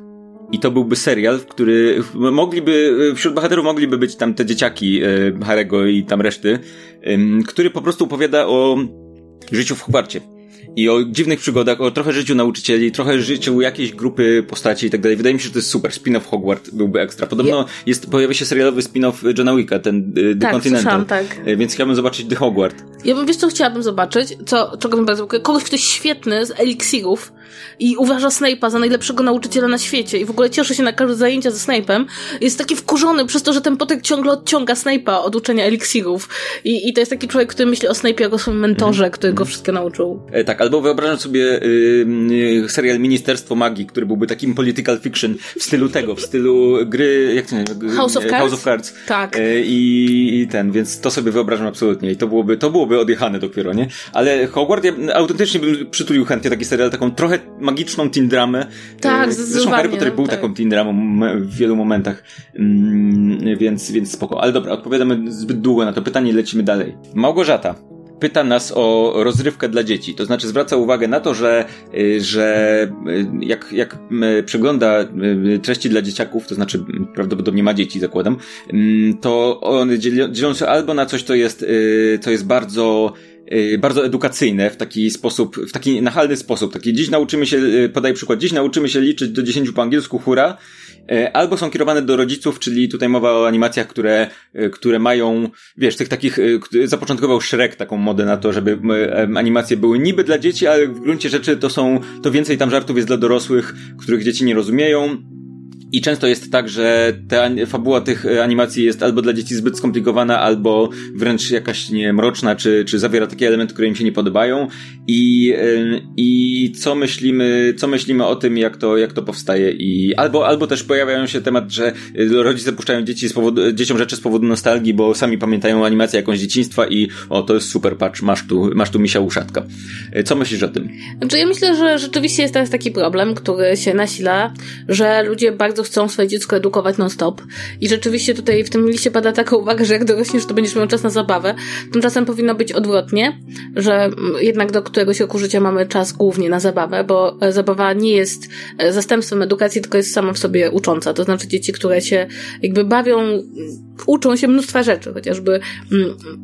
i to byłby serial, w który mogliby, wśród bohaterów mogliby być tam te dzieciaki Harego i tam reszty, który po prostu opowiada o życiu w Hogwarcie. I o dziwnych przygodach, o trochę życiu nauczycieli, trochę życiu jakiejś grupy postaci i tak dalej. Wydaje mi się, że to jest super. Spin-off Hogwarts byłby ekstra. Podobno jest, pojawia się serialowy spin-off Johna Wicka, ten y, The tak, Continental. tak. Y, więc chciałbym zobaczyć The Hogwarts. Ja bym, wiesz co chciałabym zobaczyć? Co, czego bym bardzo Kogoś, kto świetny z eliksirów i uważa Snape'a za najlepszego nauczyciela na świecie i w ogóle cieszy się na każde zajęcia ze Snape'em, jest taki wkurzony przez to, że ten potek ciągle odciąga Snape'a od uczenia eliksirów. I, I to jest taki człowiek, który myśli o Snape'ie jako o swoim mentorze, mm. który go wszystko nauczył. E, tak, albo wyobrażam sobie y, serial Ministerstwo Magii, który byłby takim political fiction w stylu tego, w stylu gry, jak to nazywa? House of Cards? House of Cards. Tak. E, I, I ten, więc to sobie wyobrażam absolutnie. I to byłoby, to byłoby odjechane dopiero, nie? Ale Hogwarts, ja autentycznie bym przytulił chętnie taki serial, taką trochę magiczną teen dramę. Tak, e, Zresztą Harry Potter był tak. taką teen dramą w wielu momentach, mm, więc, więc spoko. Ale dobra, odpowiadamy zbyt długo na to pytanie, lecimy dalej. Małgorzata pyta nas o rozrywkę dla dzieci. To znaczy zwraca uwagę na to, że, y, że y, jak, jak przegląda y, treści dla dzieciaków, to znaczy prawdopodobnie ma dzieci, zakładam, mm, to one dzielą się albo na coś, co jest, co jest bardzo bardzo edukacyjne w taki sposób, w taki nachalny sposób. Taki dziś nauczymy się, y, podaj przykład, dziś nauczymy się liczyć do 10 po angielsku, hura, y, albo są kierowane do rodziców, czyli tutaj mowa o animacjach, które, które mają, wiesz, tych takich, zapoczątkował Shrek taką modę na to, żeby animacje były niby dla dzieci, ale w gruncie rzeczy to są, to więcej tam żartów jest dla dorosłych, których dzieci nie rozumieją I często jest tak, że ta fabuła tych animacji jest albo dla dzieci zbyt skomplikowana, albo wręcz jakaś nie mroczna, czy, czy zawiera takie elementy, które im się nie podobają. I, i co myślimy, co myślimy o tym, jak to, jak to powstaje. I albo, albo też pojawiają się temat, że rodzice puszczają dzieci z powodu, dzieciom rzeczy z powodu nostalgii, bo sami pamiętają animację jakąś dzieciństwa i o, to jest super, patrz, masz tu, masz tu misia uszatka. Co myślisz o tym? Znaczy ja myślę, że rzeczywiście jest teraz taki problem, który się nasila, że ludzie bardzo chcą swoje dziecko edukować non-stop i rzeczywiście tutaj w tym liście pada taka uwaga, że jak dorośniesz, to będziesz miał czas na zabawę. Tymczasem powinno być odwrotnie, że jednak do któregoś roku życia mamy czas głównie na zabawę, bo zabawa nie jest zastępstwem edukacji, tylko jest sama w sobie ucząca. To znaczy dzieci, które się jakby bawią, uczą się mnóstwa rzeczy, chociażby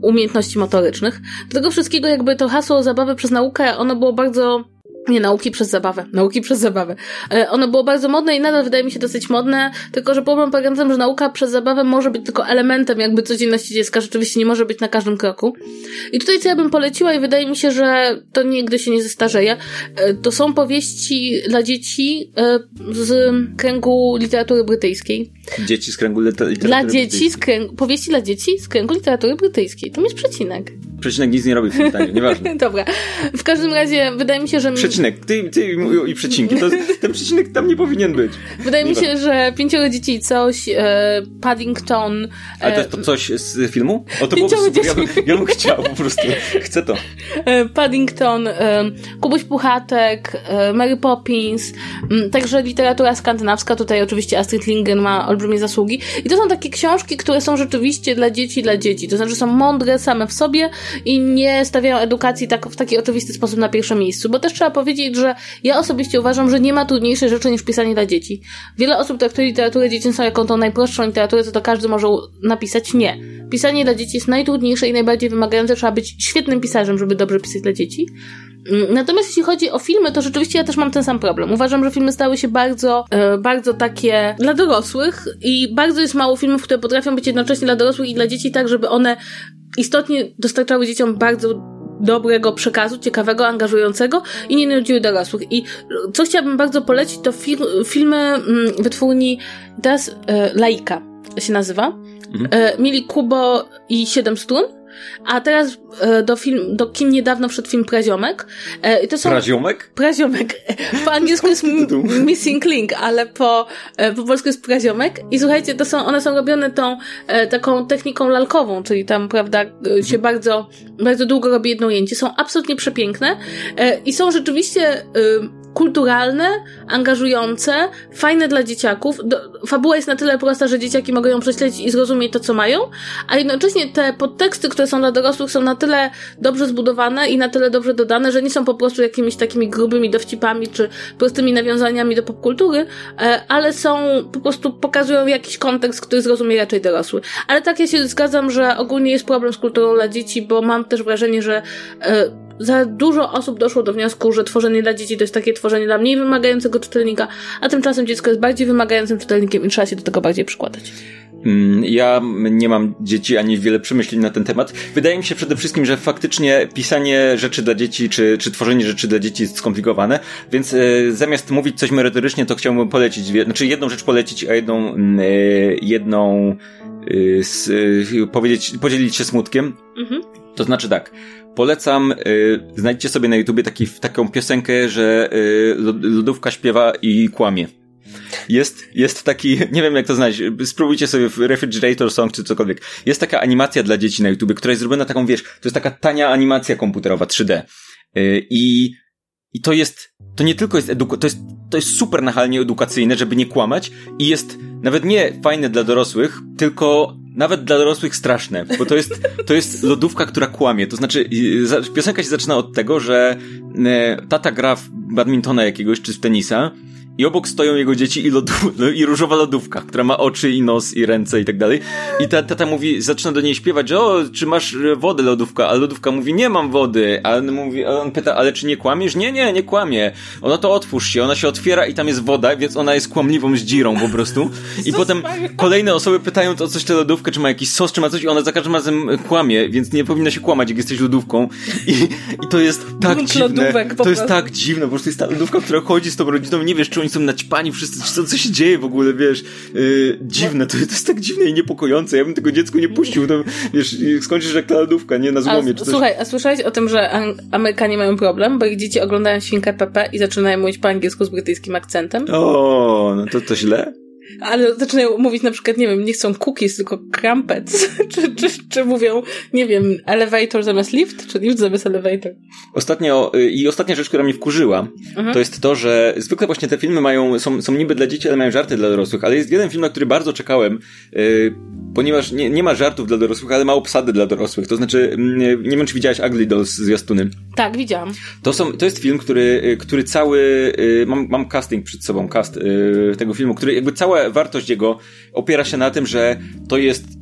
umiejętności motorycznych. Do tego wszystkiego jakby to hasło zabawy przez naukę, ono było bardzo nie, nauki przez zabawę. Nauki przez zabawę. E, ono było bardzo modne i nadal wydaje mi się dosyć modne, tylko że problem polega na tym, że nauka przez zabawę może być tylko elementem jakby codzienności dziecka, rzeczywiście nie może być na każdym kroku. I tutaj co ja bym poleciła i wydaje mi się, że to nigdy się nie zestarzeje, e, to są powieści dla dzieci e, z kręgu literatury brytyjskiej. Dzieci z kręgu literatury Dla dzieci z kręgu, powieści dla dzieci z kręgu literatury brytyjskiej. To jest przecinek. Przecinek nic nie robi w tym pytaniu, nieważne. Dobra. W każdym razie wydaje mi się, że... Przecinek. Ty, ty i przecinki. To, ten przecinek tam nie powinien być. Wydaje mi się, że pięcioro dzieci i coś, e, Paddington... E, Ale to jest to coś z filmu? O, to było super. Ja, bym, ja bym chciał po prostu. Chcę to. E, Paddington, e, Kubuś Puchatek, e, Mary Poppins, m, także literatura skandynawska. Tutaj oczywiście Astrid Lindgren ma olbrzymie zasługi. I to są takie książki, które są rzeczywiście dla dzieci, dla dzieci. To znaczy są mądre same w sobie i nie stawiają edukacji tak, w taki oczywisty sposób na pierwszym miejscu. Bo też trzeba powiedzieć, że ja osobiście uważam, że nie ma trudniejszej rzeczy niż pisanie dla dzieci. Wiele osób traktuje literaturę dziecięcą jako tą najprostszą literaturę, co to każdy może napisać. Nie. Pisanie dla dzieci jest najtrudniejsze i najbardziej wymagające. Trzeba być świetnym pisarzem, żeby dobrze pisać dla dzieci. Mm, natomiast jeśli chodzi o filmy, to rzeczywiście ja też mam ten sam problem. Uważam, że filmy stały się bardzo, e, bardzo takie dla dorosłych i bardzo jest mało filmów, które potrafią być jednocześnie dla dorosłych i dla dzieci, tak żeby one istotnie dostarczały dzieciom bardzo dobrego przekazu, ciekawego, angażującego i nie nudziły dorosłych. I co chciałabym bardzo polecić, to fil filmy mm, wytwórni teraz e, Laika się nazywa. Mhm. E, mieli Kubo i Siedem Strun a teraz e, do, film, do kin niedawno wszedł film Praziomek. E, I to są... Praziomek? Praziomek. Po angielsku jest Missing Link, ale po, e, po polsku jest Praziomek. I słuchajcie, to są, one są robione tą taką techniką lalkową, czyli tam, prawda, się bardzo, bardzo długo robi jedno ujęcie. Są absolutnie przepiękne i są rzeczywiście kulturalne, angażujące, fajne dla dzieciaków. Do, fabuła jest na tyle prosta, że dzieciaki mogą ją prześledzić i zrozumieć to, co mają, a jednocześnie te podteksty, które są dla dorosłych, są na tyle dobrze zbudowane i na tyle dobrze dodane, że nie są po prostu jakimiś takimi grubymi dowcipami czy prostymi nawiązaniami do popkultury, e, ale są, po prostu pokazują jakiś kontekst, który zrozumie raczej dorosły. Ale tak ja się zgadzam, że ogólnie jest problem z kulturą dla dzieci, bo mam też wrażenie, że e, za dużo osób doszło do wniosku, że tworzenie dla dzieci to jest takie tworzenie dla mniej wymagającego czytelnika, a tymczasem dziecko jest bardziej wymagającym czytelnikiem i trzeba się do tego bardziej przykładać. Mm, ja nie mam dzieci ani wiele przemyśleń na ten temat. Wydaje mi się przede wszystkim, że faktycznie pisanie rzeczy dla dzieci, czy, czy tworzenie rzeczy dla dzieci jest skomplikowane, więc e, zamiast mówić coś merytorycznie, to chciałbym polecić, znaczy jedną rzecz polecić, a jedną, mm, e, jedną e, s, powiedzieć, podzielić się smutkiem. Mhm. To znaczy tak, Polecam, y, znajdźcie sobie na YouTubie taki, taką piosenkę, że y, lodówka śpiewa i kłamie. Jest, jest taki, nie wiem jak to znaleźć, spróbujcie sobie w Refrigerator Song czy cokolwiek. Jest taka animacja dla dzieci na YouTubie, która jest zrobiona taką, wiesz, to jest taka tania animacja komputerowa 3D. Y, I, i to jest, to nie tylko jest edukacja, to jest, to jest super nachalnie edukacyjne, żeby nie kłamać i jest nawet nie fajne dla dorosłych, tylko nawet dla dorosłych straszne, bo to jest, to jest lodówka, która kłamie. To znaczy, piosenka się zaczyna od tego, że e, tata gra w badmintona jakiegoś czy w tenisa i obok stoją jego dzieci i, lodu, i różowa lodówka, która ma oczy i nos i ręce i tak dalej. I ta tata mówi, zaczyna do niej śpiewać, że o, czy masz e, wodę lodówka? A lodówka mówi, nie mam wody. A on, mówi, a on pyta, ale czy nie kłamiesz? Nie, nie, nie kłamie. Ona to otwórz się, ona się otwiera i tam jest woda, więc ona jest kłamliwą zdzirą po prostu. I potem kolejne osoby pytają to o coś tę lodówkę, czy ma jakiś sos, czy ma coś i ona za każdym razem kłamie, więc nie powinna się kłamać, jak jesteś lodówką. I, i to jest tak dziwne. to jest tak dziwne, po prostu jest ta lodówka, która chodzi z tą rodziną nie wiesz, czy oni są naćpani wszyscy, co, co się dzieje w ogóle, wiesz, yy, dziwne, to, to jest tak dziwne i niepokojące, ja bym tego dziecku nie puścił, to, wiesz, skończysz jak ta lodówka, nie, na złomie, a. Słuchaj, a słyszałeś o tym, że Amerykanie mają problem, bo ich dzieci oglądają Świnkę Pepe i zaczynają mówić po angielsku z brytyjskim akcentem? O, no to, to źle? Ale zaczynają mówić na przykład, nie wiem, nie chcą cookies, tylko crumpets. czy, czy, czy mówią, nie wiem, elevator zamiast lift, czy lift zamiast elevator. Ostatnio, y, i ostatnia rzecz, która mnie wkurzyła, mhm. to jest to, że zwykle właśnie te filmy mają, są, są niby dla dzieci, ale mają żarty dla dorosłych, ale jest jeden film, na który bardzo czekałem, yy, ponieważ nie, nie ma żartów dla dorosłych, ale ma obsady dla dorosłych. To znaczy, mm, nie wiem, czy widziałaś Ugly Dolls z Jastuny. Tak, widziałam. To, są, to jest film, który, y, który cały, yy, mam, mam casting przed sobą, cast yy, tego filmu, który jakby cała wartość jego opiera się na tym, że to jest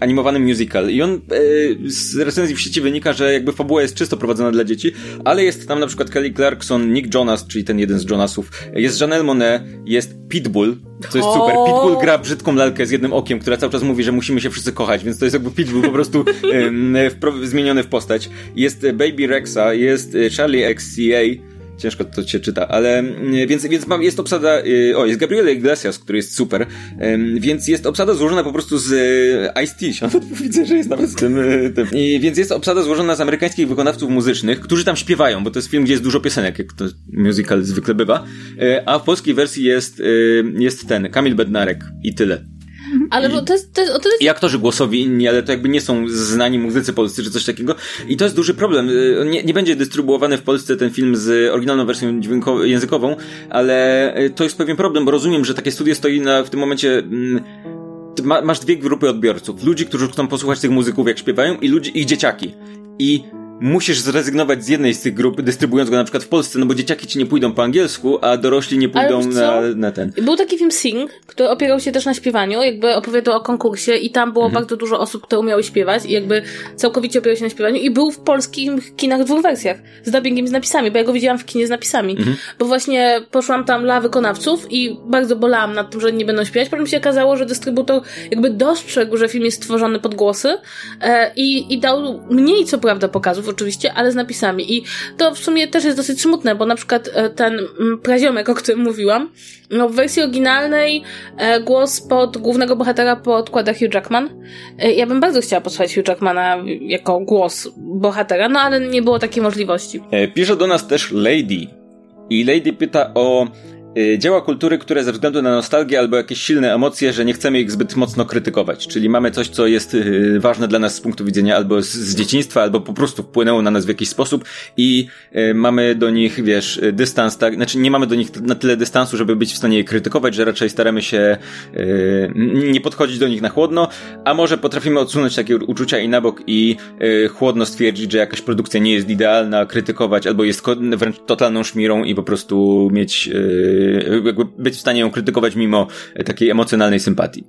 animowany musical i on y, z recenzji w sieci wynika, że jakby fabuła jest czysto prowadzona dla dzieci, ale jest tam na przykład Kelly Clarkson, Nick Jonas, czyli ten jeden z Jonasów, jest Janelle Monet, jest Pitbull, co jest super. Pitbull gra brzydką lalkę z jednym okiem, która cały czas mówi, że musimy się wszyscy kochać, więc to jest jakby Pitbull po prostu y, zmieniony w postać. Jest Baby Rexa, jest Charlie XCA, ciężko to się czyta, ale mm, więc, więc mam, jest obsada, y, o, jest Gabriel Iglesias, który jest super, więc jest obsada złożona po prostu z y, Ice-T, widzę, że jest nawet z tym, y, tym. I, więc jest obsada złożona z amerykańskich wykonawców muzycznych, którzy tam śpiewają, bo to jest film, gdzie jest dużo piosenek, jak to musical zwykle bywa, a w polskiej wersji jest, jest ten, Kamil Bednarek i tyle. Ale I, to jest, to jest, to jest... I aktorzy głosowi inni, ale to jakby nie są znani muzycy polscy czy coś takiego. I to jest duży problem. Y, nie, nie będzie dystrybuowany w Polsce ten film z oryginalną wersją językową, ale y, to jest pewien problem, bo rozumiem, że takie studio stoi na, w tym momencie... Mm, masz dwie grupy odbiorców. Ludzi, którzy chcą posłuchać tych muzyków, jak śpiewają, i ludzi, ich dzieciaki. I musisz zrezygnować z jednej z tych grup, dystrybuując go na przykład w Polsce, no bo dzieciaki ci nie pójdą po angielsku, a dorośli nie pójdą na, na ten. Był taki film Sing, który opierał się też na śpiewaniu, jakby opowiadał o konkursie i tam było mhm. bardzo dużo osób, które umiały śpiewać i jakby całkowicie opierał się na śpiewaniu i był w polskich kinach w dwóch wersjach, z dubbingiem z napisami, bo ja go widziałam w kinie z napisami, mhm. bo właśnie poszłam tam dla wykonawców i bardzo bolałam nad tym, że nie będą śpiewać, potem się okazało, że dystrybutor jakby dostrzegł, że film jest stworzony pod głosy e, i, i dał mniej co prawda pokazów, oczywiście, ale z napisami. I to w sumie też jest dosyć smutne, bo na przykład e, ten mm, praziomek, o którym mówiłam, no w wersji oryginalnej e, głos pod głównego bohatera podkłada Hugh Jackman. E, ja bym bardzo chciała posłuchać Hugh Jackmana jako głos bohatera, no ale nie było takiej możliwości. Pisze do nas też Lady. I Lady pyta o dzieła kultury, które ze względu na nostalgię albo jakieś silne emocje, że nie chcemy ich zbyt mocno krytykować. Czyli mamy coś, co jest y, ważne dla nas z punktu widzenia albo z, z dzieciństwa, albo po prostu wpłynęło na nas w jakiś sposób i y, mamy do nich, wiesz, dystans, tak, znaczy nie mamy do nich na tyle dystansu, żeby być w stanie je krytykować, że raczej staramy się nie podchodzić do nich na chłodno, a może potrafimy odsunąć takie uczucia i na bok i chłodno stwierdzić, że jakaś produkcja nie jest idealna, krytykować albo jest wręcz totalną szmirą i po prostu mieć jakby być w stanie ją krytykować mimo takiej emocjonalnej sympatii.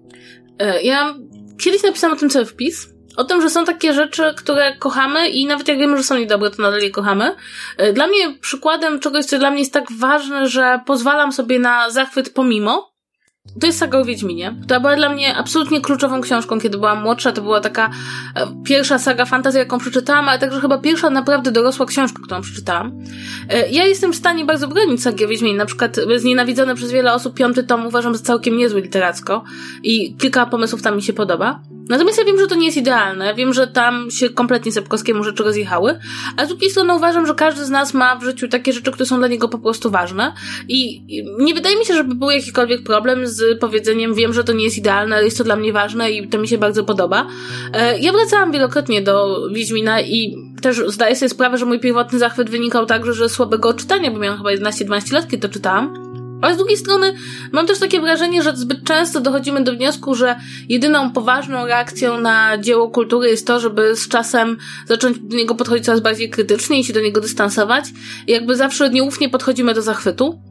E, ja kiedyś napisałam o tym cały wpis. O tym, że są takie rzeczy, które kochamy i nawet jak wiemy, że są niedobre, to nadal je kochamy. E, dla mnie przykładem czegoś, co dla mnie jest tak ważne, że pozwalam sobie na zachwyt pomimo, to jest saga o Wiedźminie, która była dla mnie absolutnie kluczową książką, kiedy byłam młodsza. To była taka e, pierwsza saga fantazji, jaką przeczytałam, ale także chyba pierwsza naprawdę dorosła książka, którą przeczytałam. E, ja jestem w stanie bardzo bronić sagi o Wiedźminie. Na przykład znienawidzony przez wiele osób piąty tom uważam za całkiem niezły literacko i kilka pomysłów tam mi się podoba. Natomiast ja wiem, że to nie jest idealne. Wiem, że tam się kompletnie Sepkowskiemu rzeczy rozjechały, a z drugiej strony uważam, że każdy z nas ma w życiu takie rzeczy, które są dla niego po prostu ważne i nie wydaje mi się, żeby był jakikolwiek problem z powiedzeniem wiem, że to nie jest idealne, ale jest to dla mnie ważne i to mi się bardzo podoba. E, ja wracałam wielokrotnie do Wiedźmina i też zdaję sobie sprawę, że mój pierwotny zachwyt wynikał także, że słabego czytania, bo miałam chyba 11-12 lat, kiedy to czytałam. Ale z drugiej strony mam też takie wrażenie, że zbyt często dochodzimy do wniosku, że jedyną poważną reakcją na dzieło kultury jest to, żeby z czasem zacząć do niego podchodzić coraz bardziej krytycznie i się do niego dystansować. I jakby zawsze nieufnie podchodzimy do zachwytu.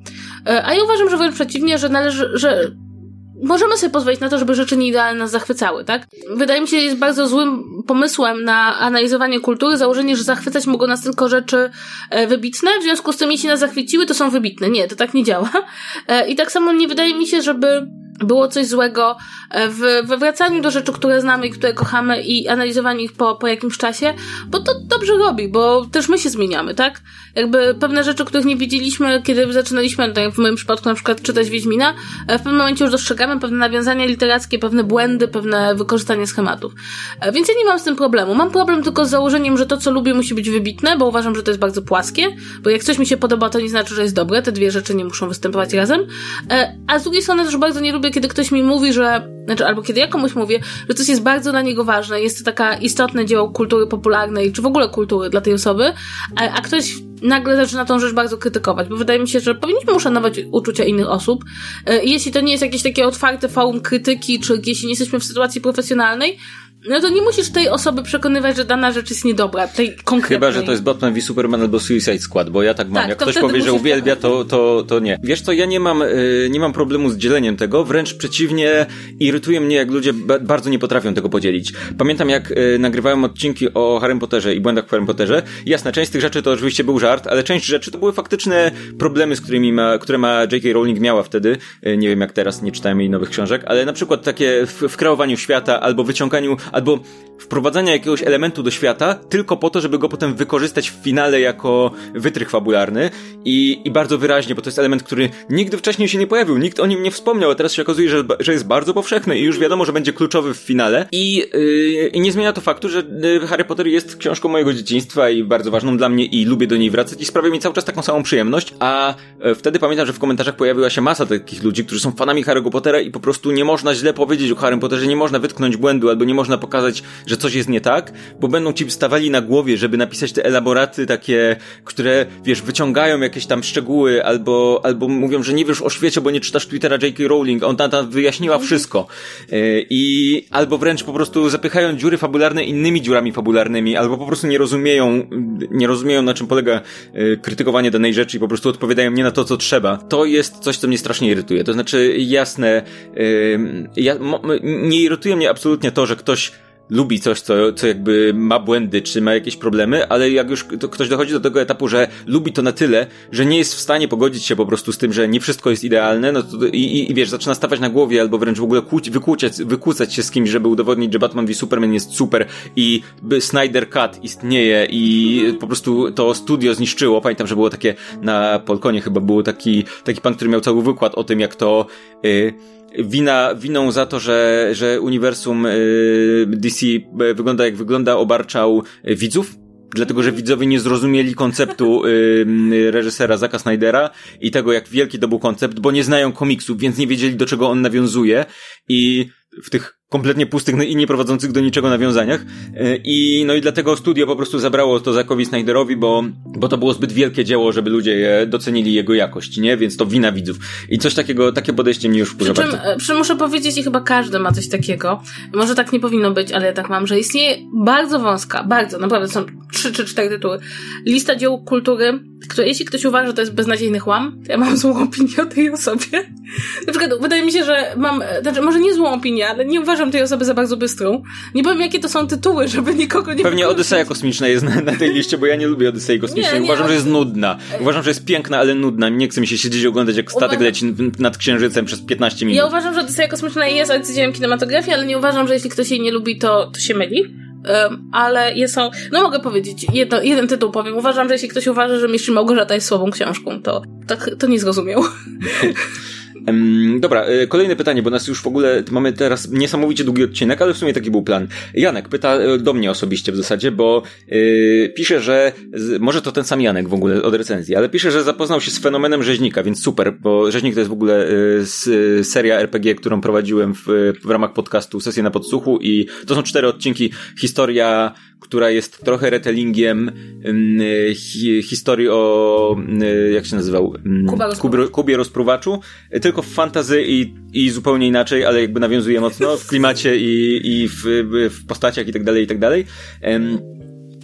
E, a ja uważam, że wręcz przeciwnie, że należy, że możemy sobie pozwolić na to, żeby rzeczy nieidealne nas zachwycały, tak? Wydaje mi się, że jest bardzo złym pomysłem na analizowanie kultury założenie, że zachwycać mogą nas tylko rzeczy e, wybitne, w związku z tym jeśli nas zachwyciły, to są wybitne. Nie, to tak nie działa. E, I tak samo nie wydaje mi się, żeby było coś złego e, w, we wracaniu do rzeczy, które znamy i które kochamy i analizowaniu ich po, po jakimś czasie, bo to dobrze robi, bo też my się zmieniamy, tak? Jakby pewne rzeczy, których nie widzieliśmy, kiedy zaczynaliśmy, tak jak w moim przypadku na przykład czytać Wiedźmina, e, w pewnym momencie już dostrzegamy pewne nawiązania literackie, pewne błędy, pewne wykorzystanie schematów. E, więc ja nie mam z tym problemu. Mam problem tylko z założeniem, że to, co lubię, musi być wybitne, bo uważam, że to jest bardzo płaskie, bo jak coś mi się podoba, to nie znaczy, że jest dobre, te dwie rzeczy nie muszą występować razem. A z drugiej strony też bardzo nie lubię kiedy ktoś mi mówi, że, znaczy, albo kiedy ja komuś mówię, że coś jest bardzo dla niego ważne, jest to taka istotne dzieło kultury popularnej, czy w ogóle kultury dla tej osoby, a, a ktoś nagle zaczyna tą rzecz bardzo krytykować, bo wydaje mi się, że powinniśmy uszanować uczucia innych osób. E, jeśli to nie jest jakieś takie otwarte forum krytyki, czy jeśli nie jesteśmy w sytuacji profesjonalnej, no to nie musisz tej osoby przekonywać, że dana rzecz jest niedobra, tej konkretnej. Chyba, że to jest Batman v Superman albo Suicide Squad, bo ja tak mam. Tak, Jak ktoś powie, że uwielbia, to, to, to nie. Wiesz co, ja nie mam, yy, nie mam problemu z dzieleniem tego, wręcz przeciwnie, irytuje mnie, jak ludzie bardzo nie potrafią tego podzielić. Pamiętam, jak yy, nagrywałem odcinki o Harry Potterze i błędach w Harry Potterze. Jasne, część z tych rzeczy to oczywiście był żart, ale część rzeczy to były faktyczne problemy, z którymi ma, które ma J.K. Rowling miała wtedy. Yy, nie wiem jak teraz, nie czytałem jej nowych książek, ale na przykład takie w, w kreowaniu świata, albo wyciąganiu, albo wprowadzania jakiegoś elementu do świata tylko po to, żeby go potem wykorzystać w finale jako wytrych fabularny i, i bardzo wyraźnie, bo to jest element, który nigdy wcześniej się nie pojawił, nikt o nim nie wspomniał, a teraz się okazuje, że, że jest bardzo powszechny i już wiadomo, że będzie kluczowy w finale. I, yy, i nie zmienia to faktu, że yy, Harry Potter jest książką mojego dzieciństwa i bardzo ważną dla mnie i lubię do niej wracać i sprawia mi cały czas taką samą przyjemność, a yy, wtedy pamiętam, że w komentarzach pojawiła się masa takich ludzi, którzy są fanami Harry'ego Pottera i po prostu nie można źle powiedzieć o Harrym Potterze, nie można wytknąć błędu albo nie można pokazać, że coś jest nie tak, bo będą ci stawali na głowie, żeby napisać te elaboraty takie, które, wiesz, wyciągają jakieś tam szczegóły, albo, albo mówią, że nie wiesz o świecie, bo nie czytasz Twittera J.K. Rowling, ona tam wyjaśniła mhm. wszystko. E, I albo wręcz po prostu zapychają dziury fabularne innymi dziurami fabularnymi, albo po prostu nie rozumieją, nie rozumieją na czym polega e, krytykowanie danej rzeczy i po prostu odpowiadają nie na to, co trzeba. To jest coś, co mnie strasznie irytuje. To znaczy, jasne, ja, nie irytuje mnie absolutnie to, że ktoś lubi coś, co, co jakby ma błędy, czy ma jakieś problemy, ale jak już ktoś dochodzi do tego etapu, że lubi to na tyle, że nie jest w stanie pogodzić się po prostu z tym, że nie wszystko jest idealne, no to i, i, wiesz, zaczyna stawać na głowie albo wręcz w ogóle kłóć, wykłócać, wykłócać się z kimś, żeby udowodnić, że Batman v Superman jest super i Snyder Cut istnieje i po prostu to studio zniszczyło. Pamiętam, że było takie na Polkonie chyba było taki, taki pan, który miał cały wykład o tym, jak to yy, wina, winą za to, że, że uniwersum y, DC y, wygląda jak wygląda, obarczał y, widzów. Dlatego, że widzowie nie zrozumieli konceptu y, reżysera Zaka Snydera i tego, jak wielki to był koncept, bo nie znają komiksów, więc nie wiedzieli, do czego on nawiązuje. I w tych kompletnie pustych no i nie prowadzących do niczego nawiązaniach. E, I no i dlatego studio po prostu zabrało to Zakowi Snyderowi, bo, bo to było zbyt wielkie dzieło, żeby ludzie docenili jego jakość, nie? Więc to wina widzów. I coś takiego, takie podejście mnie już wkurza przy czym, przy muszę powiedzieć, i chyba każdy ma coś takiego. Może tak nie powinno być, ale ja tak mam, że istnieje bardzo wąska, bardzo, naprawdę są trzy czy cztery tytuły. Lista dzieł kultury, które jeśli ktoś uważa, że to jest beznadziejny chłam, to ja mam złą opinię o tej osobie. Na przykład wydaje mi się, że mam, znaczy może nie złą opinię, ale nie uważam, uważam tej osoby za bardzo bystrą. Nie powiem, jakie to są tytuły, żeby nikogo nie... Pewnie Odyseja Kosmiczna jest na, na, tej liście, bo ja nie lubię Odysei Kosmicznej. Nie, nie, uważam, że jest nudna. Uważam, że jest piękna, ale nudna. Nie chce mi się siedzieć i oglądać, jak statek leci nad Księżycem przez 15 minut. Ja uważam, że Odyseja Kosmiczna jest arcydziełem kinematografii, ale nie uważam, że jeśli ktoś jej nie lubi, to, to się myli. Um, ale jest są, no mogę powiedzieć, jedno, jeden tytuł powiem. Uważam, że jeśli ktoś uważa, że Mistrz Małgorzata jest słabą książką, to, to, to nie zrozumiał. dobra, e, kolejne pytanie, bo nas już w ogóle mamy teraz niesamowicie długi odcinek, ale w sumie taki był plan. Janek pyta e, do mnie osobiście w zasadzie, bo yy, pisze, że może to ten sam Janek w ogóle od recenzji, ale pisze, że zapoznał się z fenomenem rzeźnika, więc super, bo rzeźnik to jest w ogóle yy, seria RPG, którą prowadziłem w, w ramach podcastu Sesję na podsłuchu i to są cztery odcinki. Historia, która jest trochę retellingiem yy, hi, historii o jak się nazywał? Kuba Kubie Rozpruwaczu, tylko tylko w fantazy i, i zupełnie inaczej, ale jakby nawiązuje mocno w klimacie i, i w, w postaciach i tak dalej, i tak dalej.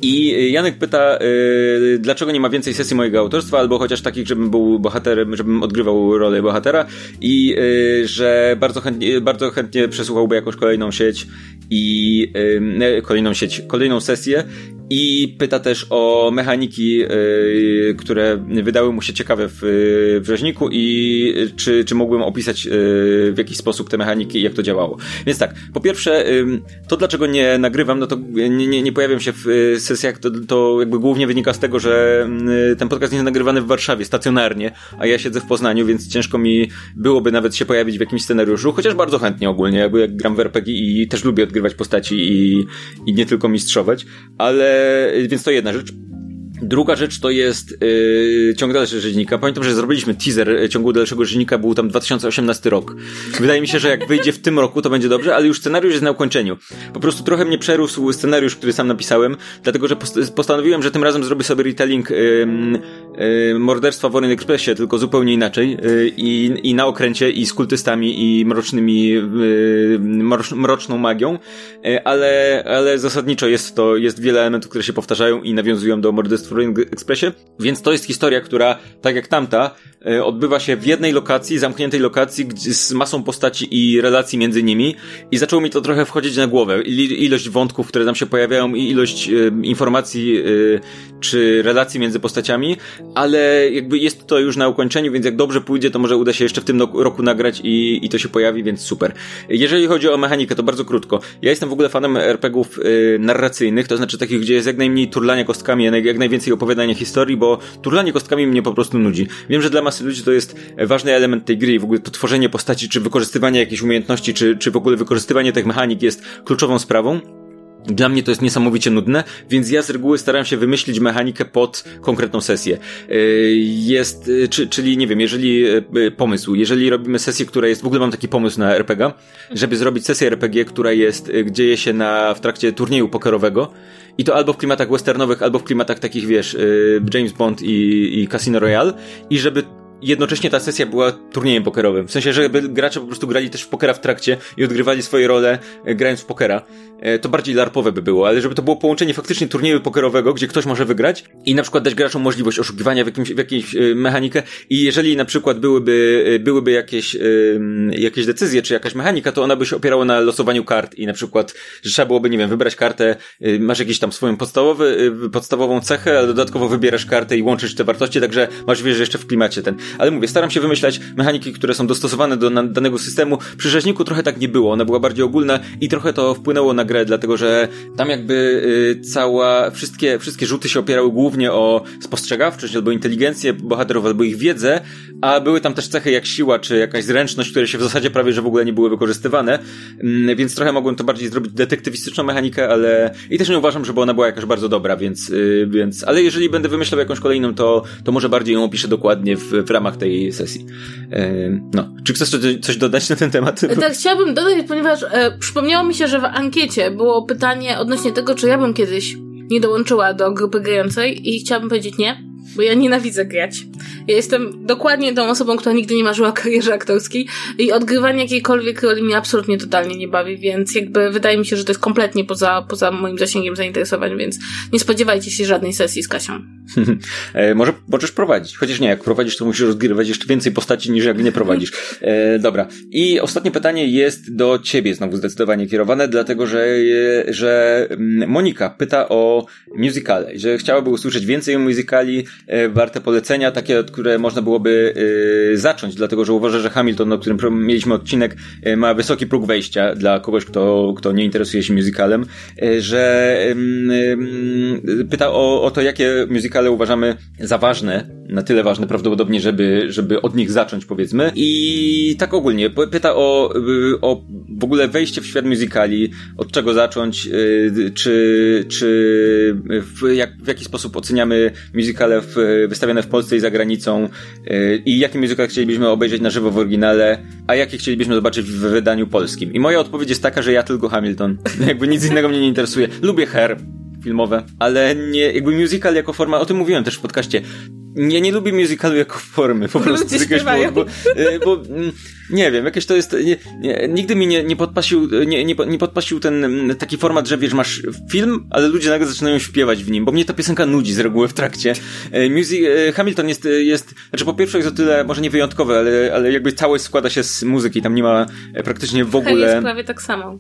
I Janek pyta, yy, dlaczego nie ma więcej sesji mojego autorstwa, albo chociaż takich, żebym był bohaterem, żebym odgrywał rolę bohatera i yy, że bardzo chętnie, bardzo chętnie przesłuchałby jakąś kolejną sieć i yy, kolejną sieć, kolejną sesję I pyta też o mechaniki, yy, które wydały mu się ciekawe w, w rzeźniku i czy, czy mógłbym opisać yy, w jakiś sposób te mechaniki i jak to działało. Więc tak, po pierwsze, yy, to dlaczego nie nagrywam, no to nie, nie, nie pojawiam się w y, sesjach, to, to jakby głównie wynika z tego, że yy, ten podcast jest nagrywany w Warszawie, stacjonarnie, a ja siedzę w Poznaniu, więc ciężko mi byłoby nawet się pojawić w jakimś scenariuszu, chociaż bardzo chętnie ogólnie, jakby jak gram w RPG i też lubię odgrywać postaci i, i nie tylko mistrzować, ale więc to jedna rzecz. Druga rzecz to jest yy, ciąg dalszy rzeźnika. Pamiętam, że zrobiliśmy teaser ciągu dalszego rzeźnika, był tam 2018 rok. Wydaje mi się, że jak wyjdzie w tym roku, to będzie dobrze, ale już scenariusz jest na ukończeniu. Po prostu trochę mnie przerósł scenariusz, który sam napisałem, dlatego że post postanowiłem, że tym razem zrobię sobie retelling yy, morderstwa w Orient Expressie, tylko zupełnie inaczej. Yy, i, i na okręcie i z kultystami i mrocznymi mrocz, mroczną magią, ale, ale zasadniczo jest to, jest wiele elementów, które się powtarzają i nawiązują do morderstwa w Expressie, więc to jest historia, która, tak jak tamta, odbywa się w jednej lokacji, zamkniętej lokacji, z masą postaci i relacji między nimi. I zaczęło mi to trochę wchodzić na głowę. ilość wątków, które tam się pojawiają i ilość informacji czy relacji między postaciami, ale jakby jest to już na ukończeniu, więc jak dobrze pójdzie, to może uda się jeszcze w tym roku nagrać i, i to się pojawi, więc super. Jeżeli chodzi o mechanikę, to bardzo krótko. Ja jestem w ogóle fanem RPGów narracyjnych, to znaczy takich, gdzie jest jak najmniej turlania kostkami, jak najwięcej więcej opowiadania historii, bo turlanie kostkami mnie po prostu nudzi. Wiem, że dla masy ludzi to jest ważny element tej gry i w ogóle to tworzenie postaci, czy wykorzystywanie jakichś umiejętności, czy, czy w ogóle wykorzystywanie tych mechanik jest kluczową sprawą. Dla mnie to jest niesamowicie nudne, więc ja z reguły staram się wymyślić mechanikę pod konkretną sesję. Y, jest, y, czy, czyli nie wiem, jeżeli y, pomysł, jeżeli robimy sesję, która jest, w ogóle mam taki pomysł na RPG, żeby zrobić sesję RPG, która jest, dzieje się na, w trakcie turnieju pokerowego i to albo w klimatach westernowych, albo w klimatach takich, wiesz, James Bond i, i Casino Royale i żeby jednocześnie ta sesja była turniejem pokerowym. W sensie, żeby gracze po prostu grali też w pokera w trakcie i odgrywali swoje role e, grając w pokera. E, to bardziej larpowe by było, ale żeby to było połączenie faktycznie turnieju pokerowego, gdzie ktoś może wygrać i na przykład dać graczom możliwość oszukiwania w, jakimś, w jakiejś e, mechanikę i jeżeli na przykład byłyby, byłyby jakieś, jakieś decyzje czy jakaś mechanika, to ona by się opierała na losowaniu kart i na przykład, że trzeba byłoby, nie wiem, wybrać kartę, masz jakiś tam swoją podstawowy, podstawową cechę, ale dodatkowo wybierasz kartę i łączysz te wartości, także masz wiesz, jeszcze w klimacie ten ale mówię, staram się wymyślać mechaniki, które są dostosowane do danego systemu. Przy rzeźniku trochę tak nie było, ona była bardziej ogólna i trochę to wpłynęło na grę, dlatego że tam jakby y, cała, wszystkie, wszystkie rzuty się opierały głównie o spostrzegawczość albo inteligencję bohaterów, albo ich wiedzę, a były tam też cechy jak siła, czy jakaś zręczność, które się w zasadzie prawie, że w ogóle nie były wykorzystywane, mm, więc trochę mogłem to bardziej zrobić detektywistyczną mechanikę, ale i też nie uważam, żeby ona była jakaś bardzo dobra, więc, y, więc, ale jeżeli będę wymyślał jakąś kolejną, to, to może bardziej ją opiszę dokładnie w, w ramach tej sesji. E, no. Czy chcesz coś dodać na ten temat? Tak, chciałabym dodać, ponieważ e, przypomniało mi się, że w ankiecie było pytanie odnośnie tego, czy ja bym kiedyś nie dołączyła do grupy grającej i chciałabym powiedzieć nie bo ja nienawidzę grać. Ja jestem dokładnie tą osobą, która nigdy nie marzyła karierze aktorskiej i odgrywanie jakiejkolwiek roli mnie absolutnie totalnie nie bawi, więc jakby wydaje mi się, że to jest kompletnie poza, poza moim zasięgiem zainteresowań, więc nie spodziewajcie się żadnej sesji z Kasią. e, może możesz prowadzić, chociaż nie, jak prowadzisz, to musisz rozgrywać jeszcze więcej postaci niż jak nie prowadzisz. E, dobra. I ostatnie pytanie jest do ciebie znowu zdecydowanie kierowane, dlatego że, że mm, Monika pyta o musicale, że chciałaby usłyszeć więcej o musicali, E, warte polecenia, takie, które można byłoby e, zacząć, dlatego że uważam, że Hamilton, o którym mieliśmy odcinek, e, ma wysoki próg wejścia dla kogoś, kto, kto nie interesuje się musicalem, że pyta o, o to, jakie musicale uważamy za ważne, na tyle ważne prawdopodobnie, żeby, żeby od nich zacząć, powiedzmy. I tak ogólnie, pyta o, o w ogóle wejście w świat musicali, od czego zacząć, czy, czy w, jak, w jaki sposób oceniamy musicale w wystawione w Polsce i za granicą y, i jakie muzyka chcielibyśmy obejrzeć na żywo w oryginale, a jakie chcielibyśmy zobaczyć w wydaniu polskim. I moja odpowiedź jest taka, że ja tylko Hamilton. Jakby nic innego mnie nie interesuje. Lubię Her filmowe, ale nie, jakby musical jako forma, o tym mówiłem też w podcaście, ja nie lubię musicalu jako formy, po prostu. Z jakiegoś powodu, bo, y, bo, mm, nie wiem, jakieś to jest, nie, nie, nigdy mi nie, nie podpasił, nie, nie, nie podpasił ten mm, taki format, że wiesz, masz film, ale ludzie nagle zaczynają śpiewać w nim, bo mnie ta piosenka nudzi z reguły w trakcie. Y, music, y, Hamilton jest, jest, znaczy po pierwsze jest o tyle, może nie wyjątkowe, ale, ale jakby całość składa się z muzyki, tam nie ma praktycznie w ogóle... jest prawie tak samo.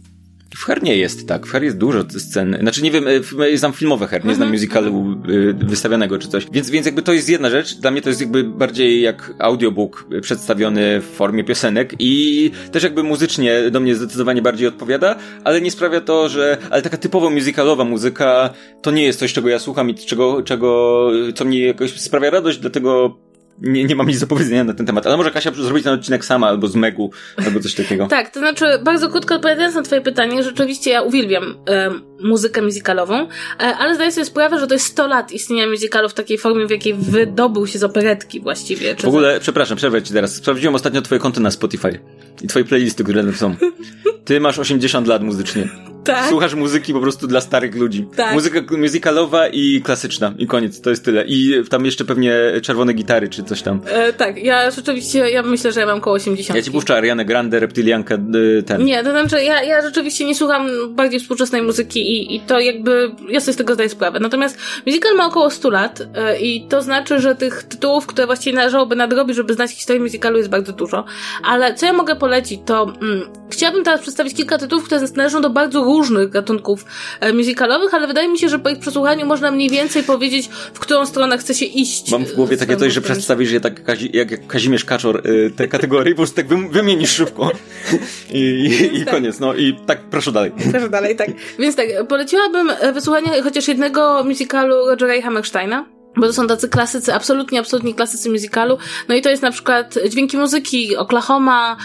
W Her nie jest tak. W Her jest dużo scen. Znaczy nie wiem, e, znam filmowe Her, nie znam mhm. musicalu e, wystawionego czy coś. Więc, więc jakby to jest jedna rzecz. Dla mnie to jest jakby bardziej jak audiobook przedstawiony w formie piosenek i też jakby muzycznie do mnie zdecydowanie bardziej odpowiada, ale nie sprawia to, że... Ale taka typowo musicalowa muzyka to nie jest coś, czego ja słucham i czego, czego co mnie jakoś sprawia radość, dlatego nie, nie mam nic do powiedzenia na ten temat, ale może Kasia zrobić ten odcinek sama, albo z Megu, albo coś takiego. tak, to znaczy, bardzo krótko odpowiadając na twoje pytanie, rzeczywiście ja uwielbiam e, muzykę musicalową, e, ale zdaję sobie sprawę, że to jest 100 lat istnienia musicalu w takiej formie, w jakiej wydobył się z operetki właściwie. w ogóle, przepraszam, przerwę ci teraz. Sprawdziłem ostatnio twoje konto na Spotify i twoje playlisty, które tam są. Ty masz 80 lat muzycznie. Tak. Słuchasz muzyki po prostu dla starych ludzi. Tak. Muzyka musicalowa i klasyczna. I koniec, to jest tyle. I tam jeszcze pewnie czerwone gitary czy coś tam. E, tak, ja rzeczywiście, ja myślę, że ja mam koło 80. Ja ci puszczę Ariane Grande, Reptilianka, y, ten. Nie, to znaczy ja, ja rzeczywiście nie słucham bardziej współczesnej muzyki i, i to jakby, ja sobie z tego zdaję sprawę. Natomiast musical ma około 100 lat e, i to znaczy, że tych tytułów, które właściwie należałoby nadrobić, żeby znać historię musicalu jest bardzo dużo. Ale co ja mogę polecić, to mm, chciałabym teraz przedstawić kilka tytułów, które należą do bardzo różnych gatunków e, musicalowych, ale wydaje mi się, że po ich przesłuchaniu można mniej więcej powiedzieć, w którą stronę chce się iść. Mam w głowie takie coś, że przedstawisz je tak Kazi, jak Kazimierz Kaczor e, te kategorie, po prostu tak wymienisz szybko i, i, i tak. koniec. No i tak, proszę dalej. Proszę dalej, tak. Więc tak, poleciłabym e, wysłuchanie chociaż jednego musicalu Rogera Hammersteina bo to są tacy klasycy, absolutnie, absolutnie klasycy musicalu. No i to jest na przykład Dźwięki Muzyki, Oklahoma,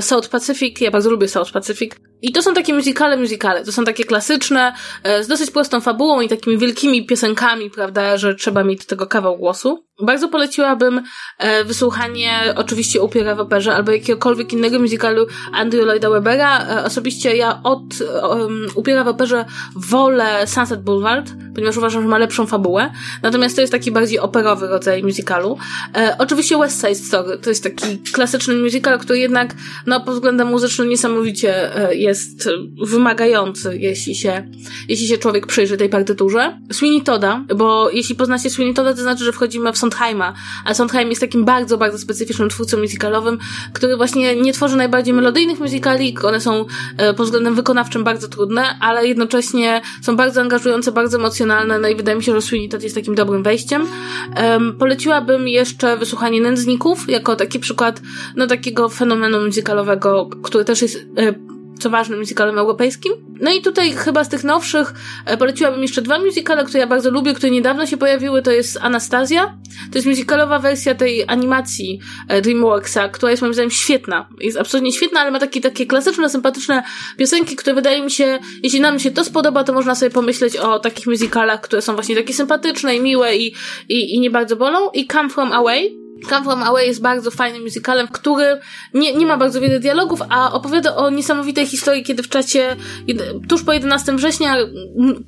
South Pacific, ja bardzo lubię South Pacific. I to są takie musicale, musicale. To są takie klasyczne, e, z dosyć prostą fabułą i takimi wielkimi piosenkami, prawda, że trzeba mieć do tego kawał głosu. Bardzo poleciłabym e, wysłuchanie oczywiście Upiora w operze albo jakiegokolwiek innego musicalu Andrew Lloyda Webera. E, osobiście ja od um, Upiora w operze wolę Sunset Boulevard, ponieważ uważam, że ma lepszą fabułę. Natomiast to jest taki bardziej operowy rodzaj musicalu. E, oczywiście West Side Story to jest taki klasyczny musical, który jednak no, pod względem muzycznym niesamowicie e, jest wymagający, jeśli się, jeśli się człowiek przyjrzy tej partyturze. Sweeney Toda, bo jeśli poznacie Sweeney Toda, to znaczy, że wchodzimy w Sondheima, a Sondheim jest takim bardzo, bardzo specyficznym twórcą musicalowym, który właśnie nie tworzy najbardziej melodyjnych musicali, one są e, pod względem wykonawczym bardzo trudne, ale jednocześnie są bardzo angażujące, bardzo emocjonalne, no i wydaje mi się, że Sweeney Todd jest takim dobrym wejściem. Um, poleciłabym jeszcze wysłuchanie Nędzników, jako taki przykład, no takiego fenomenu musicalowego, który też jest e, co ważne, musicalem europejskim. No i tutaj chyba z tych nowszych e, poleciłabym jeszcze dwa musicale, które ja bardzo lubię, które niedawno się pojawiły, to jest Anastazja. To jest musicalowa wersja tej animacji e, DreamWorksa, która jest moim zdaniem świetna. Jest absolutnie świetna, ale ma takie, takie klasyczne, sympatyczne piosenki, które wydaje mi się, jeśli nam się to spodoba, to można sobie pomyśleć o takich musicalach, które są właśnie takie sympatyczne i miłe i, i, i nie bardzo bolą. I Come From Away, Come From Away jest bardzo fajnym musicalem, który nie, nie ma bardzo wiele dialogów, a opowiada o niesamowitej historii, kiedy w czasie, tuż po 11 września,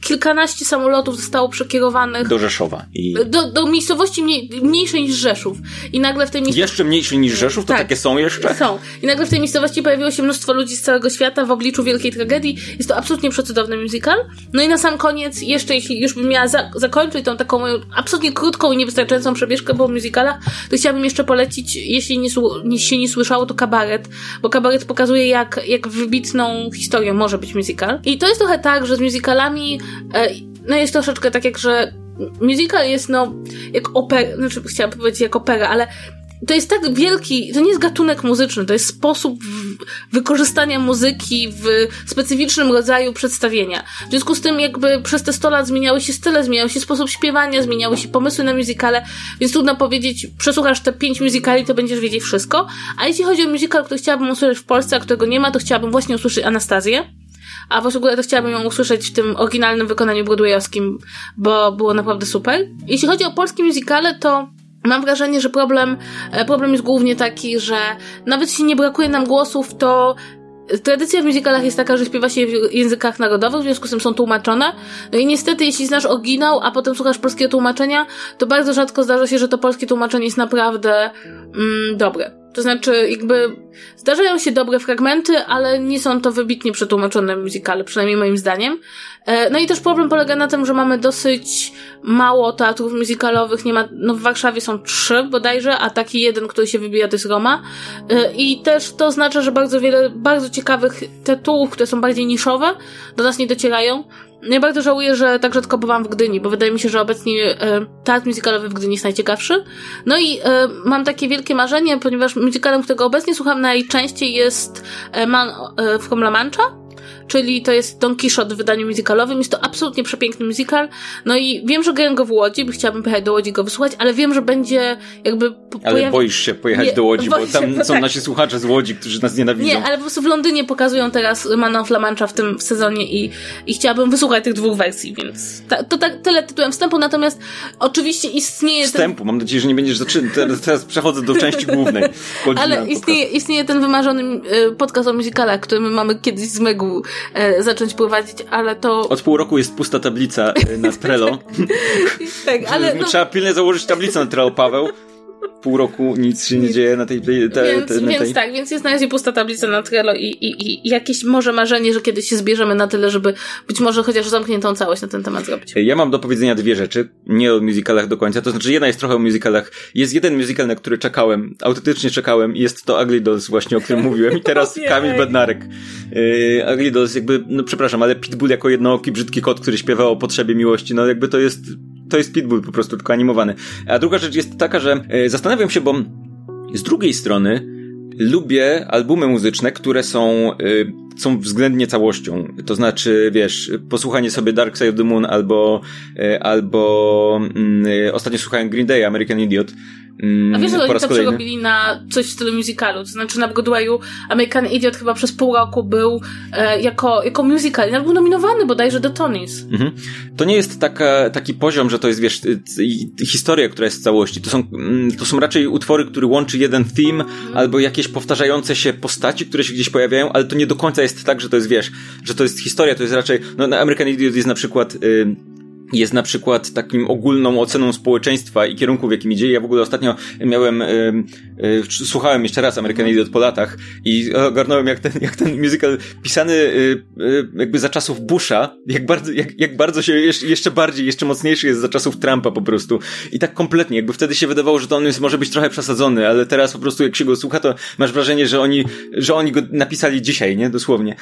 kilkanaście samolotów zostało przekierowanych do Rzeszowa. I... Do, do miejscowości mniej, mniejszej niż Rzeszów. I nagle w tej miejscowości... Jeszcze mniejszej niż Rzeszów? To tak, takie są jeszcze? Są. I nagle w tej miejscowości pojawiło się mnóstwo ludzi z całego świata w obliczu wielkiej tragedii. Jest to absolutnie przecudowny musical. No i na sam koniec, jeszcze jeśli już bym miała za zakończyć tą taką moją absolutnie krótką i niewystarczającą przebieżkę po musicalach, to chciałabym jeszcze polecić, jeśli nie, się nie słyszało, to kabaret, bo kabaret pokazuje, jak, jak wybitną historią może być musical. I to jest trochę tak, że z musicalami, e, no jest troszeczkę tak jak, że musical jest no, jak opera, znaczy chciałam powiedzieć jak opera, ale to jest tak wielki, to nie jest gatunek muzyczny, to jest sposób wykorzystania muzyki w specyficznym rodzaju przedstawienia. W związku z tym jakby przez te 100 lat zmieniały się style, zmieniał się sposób śpiewania, zmieniały się pomysły na muzykale, więc trudno powiedzieć, przesłuchasz te pięć muzykali, to będziesz wiedzieć wszystko. A jeśli chodzi o muzykal, który chciałabym usłyszeć w Polsce, a którego nie ma, to chciałabym właśnie usłyszeć Anastazję. A w ogóle to chciałabym ją usłyszeć w tym oryginalnym wykonaniu broadwayowskim, bo było naprawdę super. Jeśli chodzi o polskie muzykale, to Mam wrażenie, że problem, e, problem jest głównie taki, że nawet jeśli nie brakuje nam głosów, to Tradycja w musicalach jest taka, że śpiewa się w językach narodowych, w związku z tym są tłumaczone. No i niestety, jeśli znasz oryginał, a potem słuchasz polskiego tłumaczenia, to bardzo rzadko zdarza się, że to polskie tłumaczenie jest naprawdę mm, dobre. To znaczy, jakby zdarzają się dobre fragmenty, ale nie są to wybitnie przetłumaczone muzykale, przynajmniej moim zdaniem. E, no i też problem polega na tym, że mamy dosyć mało teatrów muzykalowych. Nie ma, no w Warszawie są trzy bodajże, a taki jeden, który się wybija, to jest Roma. E, I też to oznacza, że bardzo wiele bardzo ciekawych tytułów, które są bardziej niszowe, do nas nie docierają. Ja bardzo żałuję, że tak rzadko bywam w Gdyni, bo wydaje mi się, że obecnie e, teatr muzykalowy w Gdyni jest najciekawszy. No i e, mam takie wielkie marzenie, ponieważ muzykalem, którego obecnie słucham najczęściej jest e, Man e, from La Mancha czyli to jest Don Quixote w wydaniu muzykalowym. Jest to absolutnie przepiękny musical. No i wiem, że grają go w Łodzi, bo chciałabym pojechać do Łodzi go wysłuchać, ale wiem, że będzie jakby... Ale pojawi... boisz się pojechać nie, do Łodzi, bo tam się, są tak. nasi słuchacze z Łodzi, którzy nas nienawidzą. Nie, ale po prostu w Londynie pokazują teraz Manon Flamancha w tym sezonie i, i chciałabym wysłuchać tych dwóch wersji, więc ta, to tak tyle tytułem wstępu, natomiast oczywiście istnieje... Wstępu, ten... mam nadzieję, że nie będziesz zaczynał. Teraz, teraz przechodzę do części głównej. ale istnieje, istnieje ten wymarzony y, podcast o musicalach, który my mamy kiedyś z Megu e, zacząć prowadzić, ale to... Od pół roku jest pusta tablica e, na Trello. tak, ale... No... Trzeba pilnie założyć tablicę na Trello, Paweł pół roku nic się nie dzieje na tej... Te, więc, te, na więc tak, więc jest na razie pusta tablica na Trello i, i, i jakieś może marzenie, że kiedyś się zbierzemy na tyle, żeby być może chociaż zamkniętą całość na ten temat zrobić. Ja mam do powiedzenia dwie rzeczy, nie o musicalach do końca, to znaczy jedna jest trochę o musicalach. Jest jeden musical, na który czekałem, autentycznie czekałem jest to Ugly Dolls właśnie, o którym mówiłem i teraz Kamil Bednarek. Yy, Ugly Dolls jakby, no przepraszam, ale Pitbull jako jednooki brzydki kot, który śpiewał o potrzebie miłości, no jakby to jest to jest Pitbull po prostu, tylko animowany. A druga rzecz jest taka, że e, zastanawiam się, bo z drugiej strony lubię albumy muzyczne, które są, y, są względnie całością. To znaczy, wiesz, posłuchanie sobie Dark Side of the Moon albo, y, albo y, ostatnio słuchałem Green Day, American Idiot. Mm, A wiesz, że oni to przerobili na coś w stylu musicalu, to znaczy na Broadwayu American Idiot chyba przez pół roku był e, jako, jako musical, nawet był nominowany bodajże do Tonys. Mhm. To nie jest taka, taki poziom, że to jest, wiesz, historia, która jest w całości. To są, mm, to są raczej utwory, które łączy jeden theme mhm. albo jakieś powtarzające się postaci, które się gdzieś pojawiają, ale to nie do końca jest tak, że to jest, wiesz, że to jest historia, to jest raczej, no American Idiot jest na przykład... Y, jest na przykład takim ogólną oceną społeczeństwa i kierunku, w jakim idzie. Ja w ogóle ostatnio miałem, y, y, słuchałem jeszcze raz American Idiot po latach i ogarnąłem jak ten, jak ten musical pisany y, jakby za czasów Busha, jak bardzo, jak, jak bardzo się jeszcze, bardziej, jeszcze mocniejszy jest za czasów Trumpa po prostu. I tak kompletnie, jakby wtedy się wydawało, że to on jest, może być trochę przesadzony, ale teraz po prostu jak się go słucha, to masz wrażenie, że oni, że oni go napisali dzisiaj, nie? Dosłownie.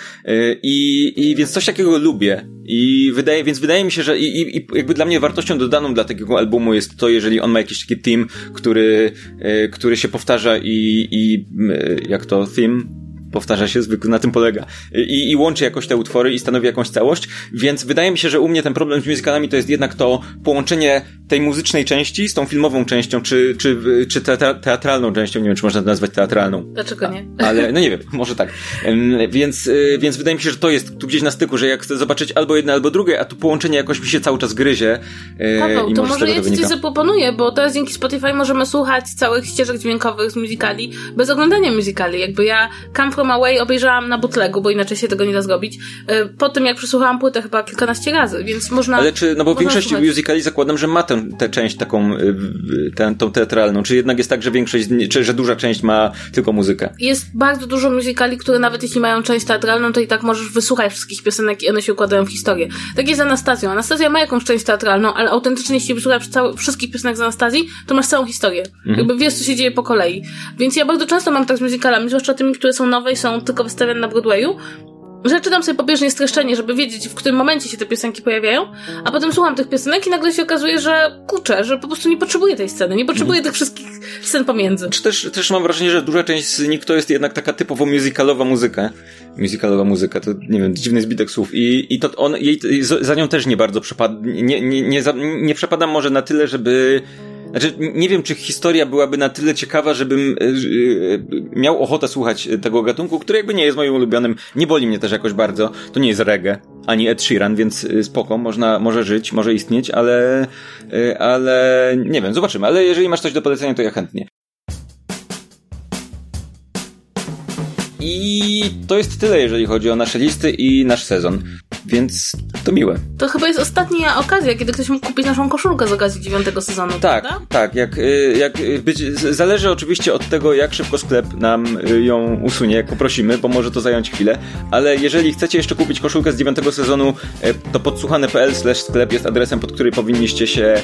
I, i więc coś takiego lubię. I wydaje, więc wydaje mi się, że i, i i jakby dla mnie wartością dodaną dla takiego albumu jest to, jeżeli on ma jakiś taki team, który, e, który się powtarza i, i e, jak to theme powtarza się, zwykle na tym polega. I, I łączy jakoś te utwory i stanowi jakąś całość, więc wydaje mi się, że u mnie ten problem z musicalami to jest jednak to połączenie tej muzycznej części z tą filmową częścią, czy, czy, czy teatralną częścią, nie wiem, czy można to nazwać teatralną. Dlaczego nie? Ale, no nie wiem, może tak. Więc, y, więc wydaje mi się, że to jest tu gdzieś na styku, że jak chcę zobaczyć albo jedno, albo drugie, a tu połączenie jakoś mi się cały czas gryzie. Y, Paweł, i to może ja ci coś zaproponuję, bo teraz dzięki Spotify możemy słuchać całych ścieżek dźwiękowych z musicali bez oglądania musicali. Jakby ja Come From Away obejrzałam na bootlegu, bo inaczej się tego nie da zrobić. Y, po tym, jak przesłuchałam płytę chyba kilkanaście razy, więc można... Ale czy, no bo w większości słuchać. musicali zakładam, że ma tę, tę część taką, y, tę, tą teatralną, czy jednak jest tak, że większość, czy że duża część ma tylko muzykę? Jest bardzo dużo musicali, które nawet jeśli mają część teatralną, to i tak możesz wysłuchać wszystkich piosenek i one się układają w historię. Tak jest z Anastazją. Anastazja ma jakąś część teatralną, ale autentycznie jeśli wysłuchasz cały, wszystkich piosenek z Anastazji, to masz całą historię. Mhm. Jakby wiesz, co się dzieje po kolei. Więc ja bardzo często mam tak z musicalami, zwłaszcza tymi, które są nowe i są tylko wystawiane na Broadwayu, że czytam sobie pobieżnie streszczenie, żeby wiedzieć, w którym momencie się te piosenki pojawiają, a potem słucham tych piosenek i nagle się okazuje, że kurczę, że po prostu nie potrzebuję tej sceny, nie potrzebuję mhm. tych wszystkich scen pomiędzy. Czy też, też mam wrażenie, że duża część z nich to jest jednak taka typowo musicalowa muzyka. Musicalowa muzyka, to nie wiem, dziwny zbitek słów. I, i to on, jej, za nią też nie bardzo przepadam, nie, nie, nie, nie, nie przepadam może na tyle, żeby znaczy, nie wiem, czy historia byłaby na tyle ciekawa, żebym e, e, miał ochotę słuchać tego gatunku, który jakby nie jest moim ulubionym. Nie boli mnie też jakoś bardzo. To nie jest reggae, ani Ed Sheeran, więc e, spoko, można, może żyć, może istnieć, ale, ale nie wiem, zobaczymy. Ale jeżeli masz coś do polecenia, to ja chętnie. I to jest tyle, jeżeli chodzi o nasze listy i nasz sezon. Więc to miłe. To chyba jest ostatnia okazja, kiedy ktoś mógł kupić naszą koszulkę z okazji dziewiątego sezonu, Tak, prawda? tak. Jak, y, jak y, być, zależy oczywiście od tego, jak szybko sklep nam y, ją usunie, jak poprosimy, bo może to zająć chwilę, ale jeżeli chcecie jeszcze kupić koszulkę z dziewiątego sezonu, to podsłuchane.pl sklep jest adresem, pod który powinniście się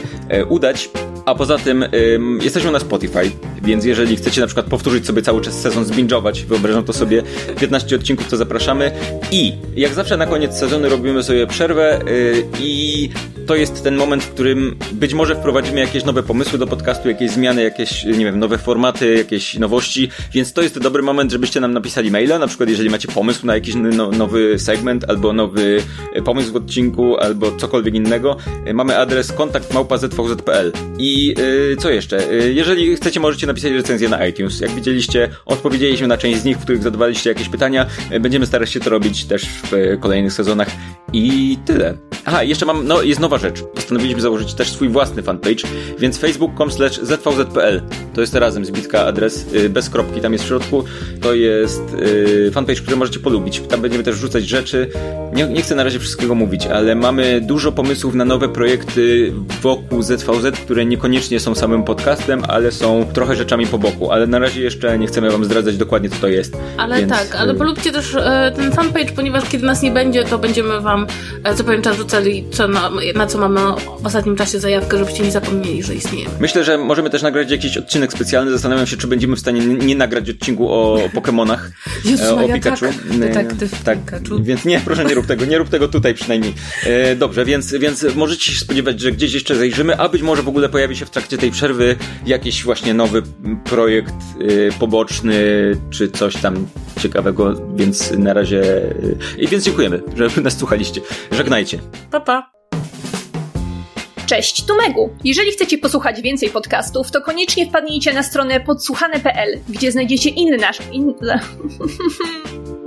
udać. A poza tym ym, jesteśmy na Spotify, więc jeżeli chcecie na przykład powtórzyć sobie cały czas sezon, zbingować, wyobrażam to sobie, 15 odcinków, to zapraszamy. I jak zawsze na koniec sezonu robimy sobie przerwę y, i to jest ten moment, w którym być może wprowadzimy jakieś nowe pomysły do podcastu, jakieś zmiany, jakieś, nie wiem, nowe formaty, jakieś nowości, więc to jest dobry moment, żebyście nam napisali maila, na przykład jeżeli macie pomysł na jakiś no, nowy segment, albo nowy e, pomysł w odcinku, albo cokolwiek innego. E, Mamy adres kontakt małpa.zvz.pl i y, co jeszcze? Y, jeżeli chcecie, możecie napisać recenzję na iTunes. Jak widzieliście, odpowiedzieliśmy na część z nich, w których zadawaliście jakieś pytania. Będziemy starać się to robić też w kolejnych sezonach i tyle. Aha, jeszcze mam, no jest nowa rzecz. Postanowiliśmy założyć też swój własny fanpage, więc facebook.com slash zvz.pl to jest razem zbitka adres, y, bez kropki tam jest w środku. To jest y, fanpage, który możecie polubić. Tam będziemy też wrzucać rzeczy. Nie, nie chcę na razie wszystkiego mówić, ale mamy dużo pomysłów na nowe projekty wokół ZVZ, które niekoniecznie są samym podcastem, ale są trochę rzeczami po boku. Ale na razie jeszcze nie chcemy wam zdradzać dokładnie, co to jest. Ale Więc, tak, ale y, polubcie też e, ten fanpage, ponieważ kiedy nas nie będzie, to będziemy wam e, co pewien czas rzucali, co na, na co mamy w ostatnim czasie zajawkę, żebyście nie zapomnieli, że istniejemy. Myślę, że możemy też nagrać jakiś odcinek specjalny. Zastanawiam się, czy będziemy w stanie nie nagrać odcinku o Pokémonach. E, o Pikachu. tak. E, Detektyw tak. Pikachu. Więc nie, proszę nie rób tego, nie rób tego tutaj przynajmniej. E, dobrze, więc, więc możecie się spodziewać, że gdzieś jeszcze zajrzymy, a być może w ogóle pojawi się w trakcie tej przerwy jakiś właśnie nowy projekt e, poboczny, czy coś tam ciekawego, więc na razie... E, I więc dziękujemy, że nas słuchaliście. Żegnajcie. Pa, pa. Cześć, tu Megu. Jeżeli chcecie posłuchać więcej podcastów, to koniecznie wpadnijcie na stronę podsłuchane.pl, gdzie znajdziecie inne nasze... In...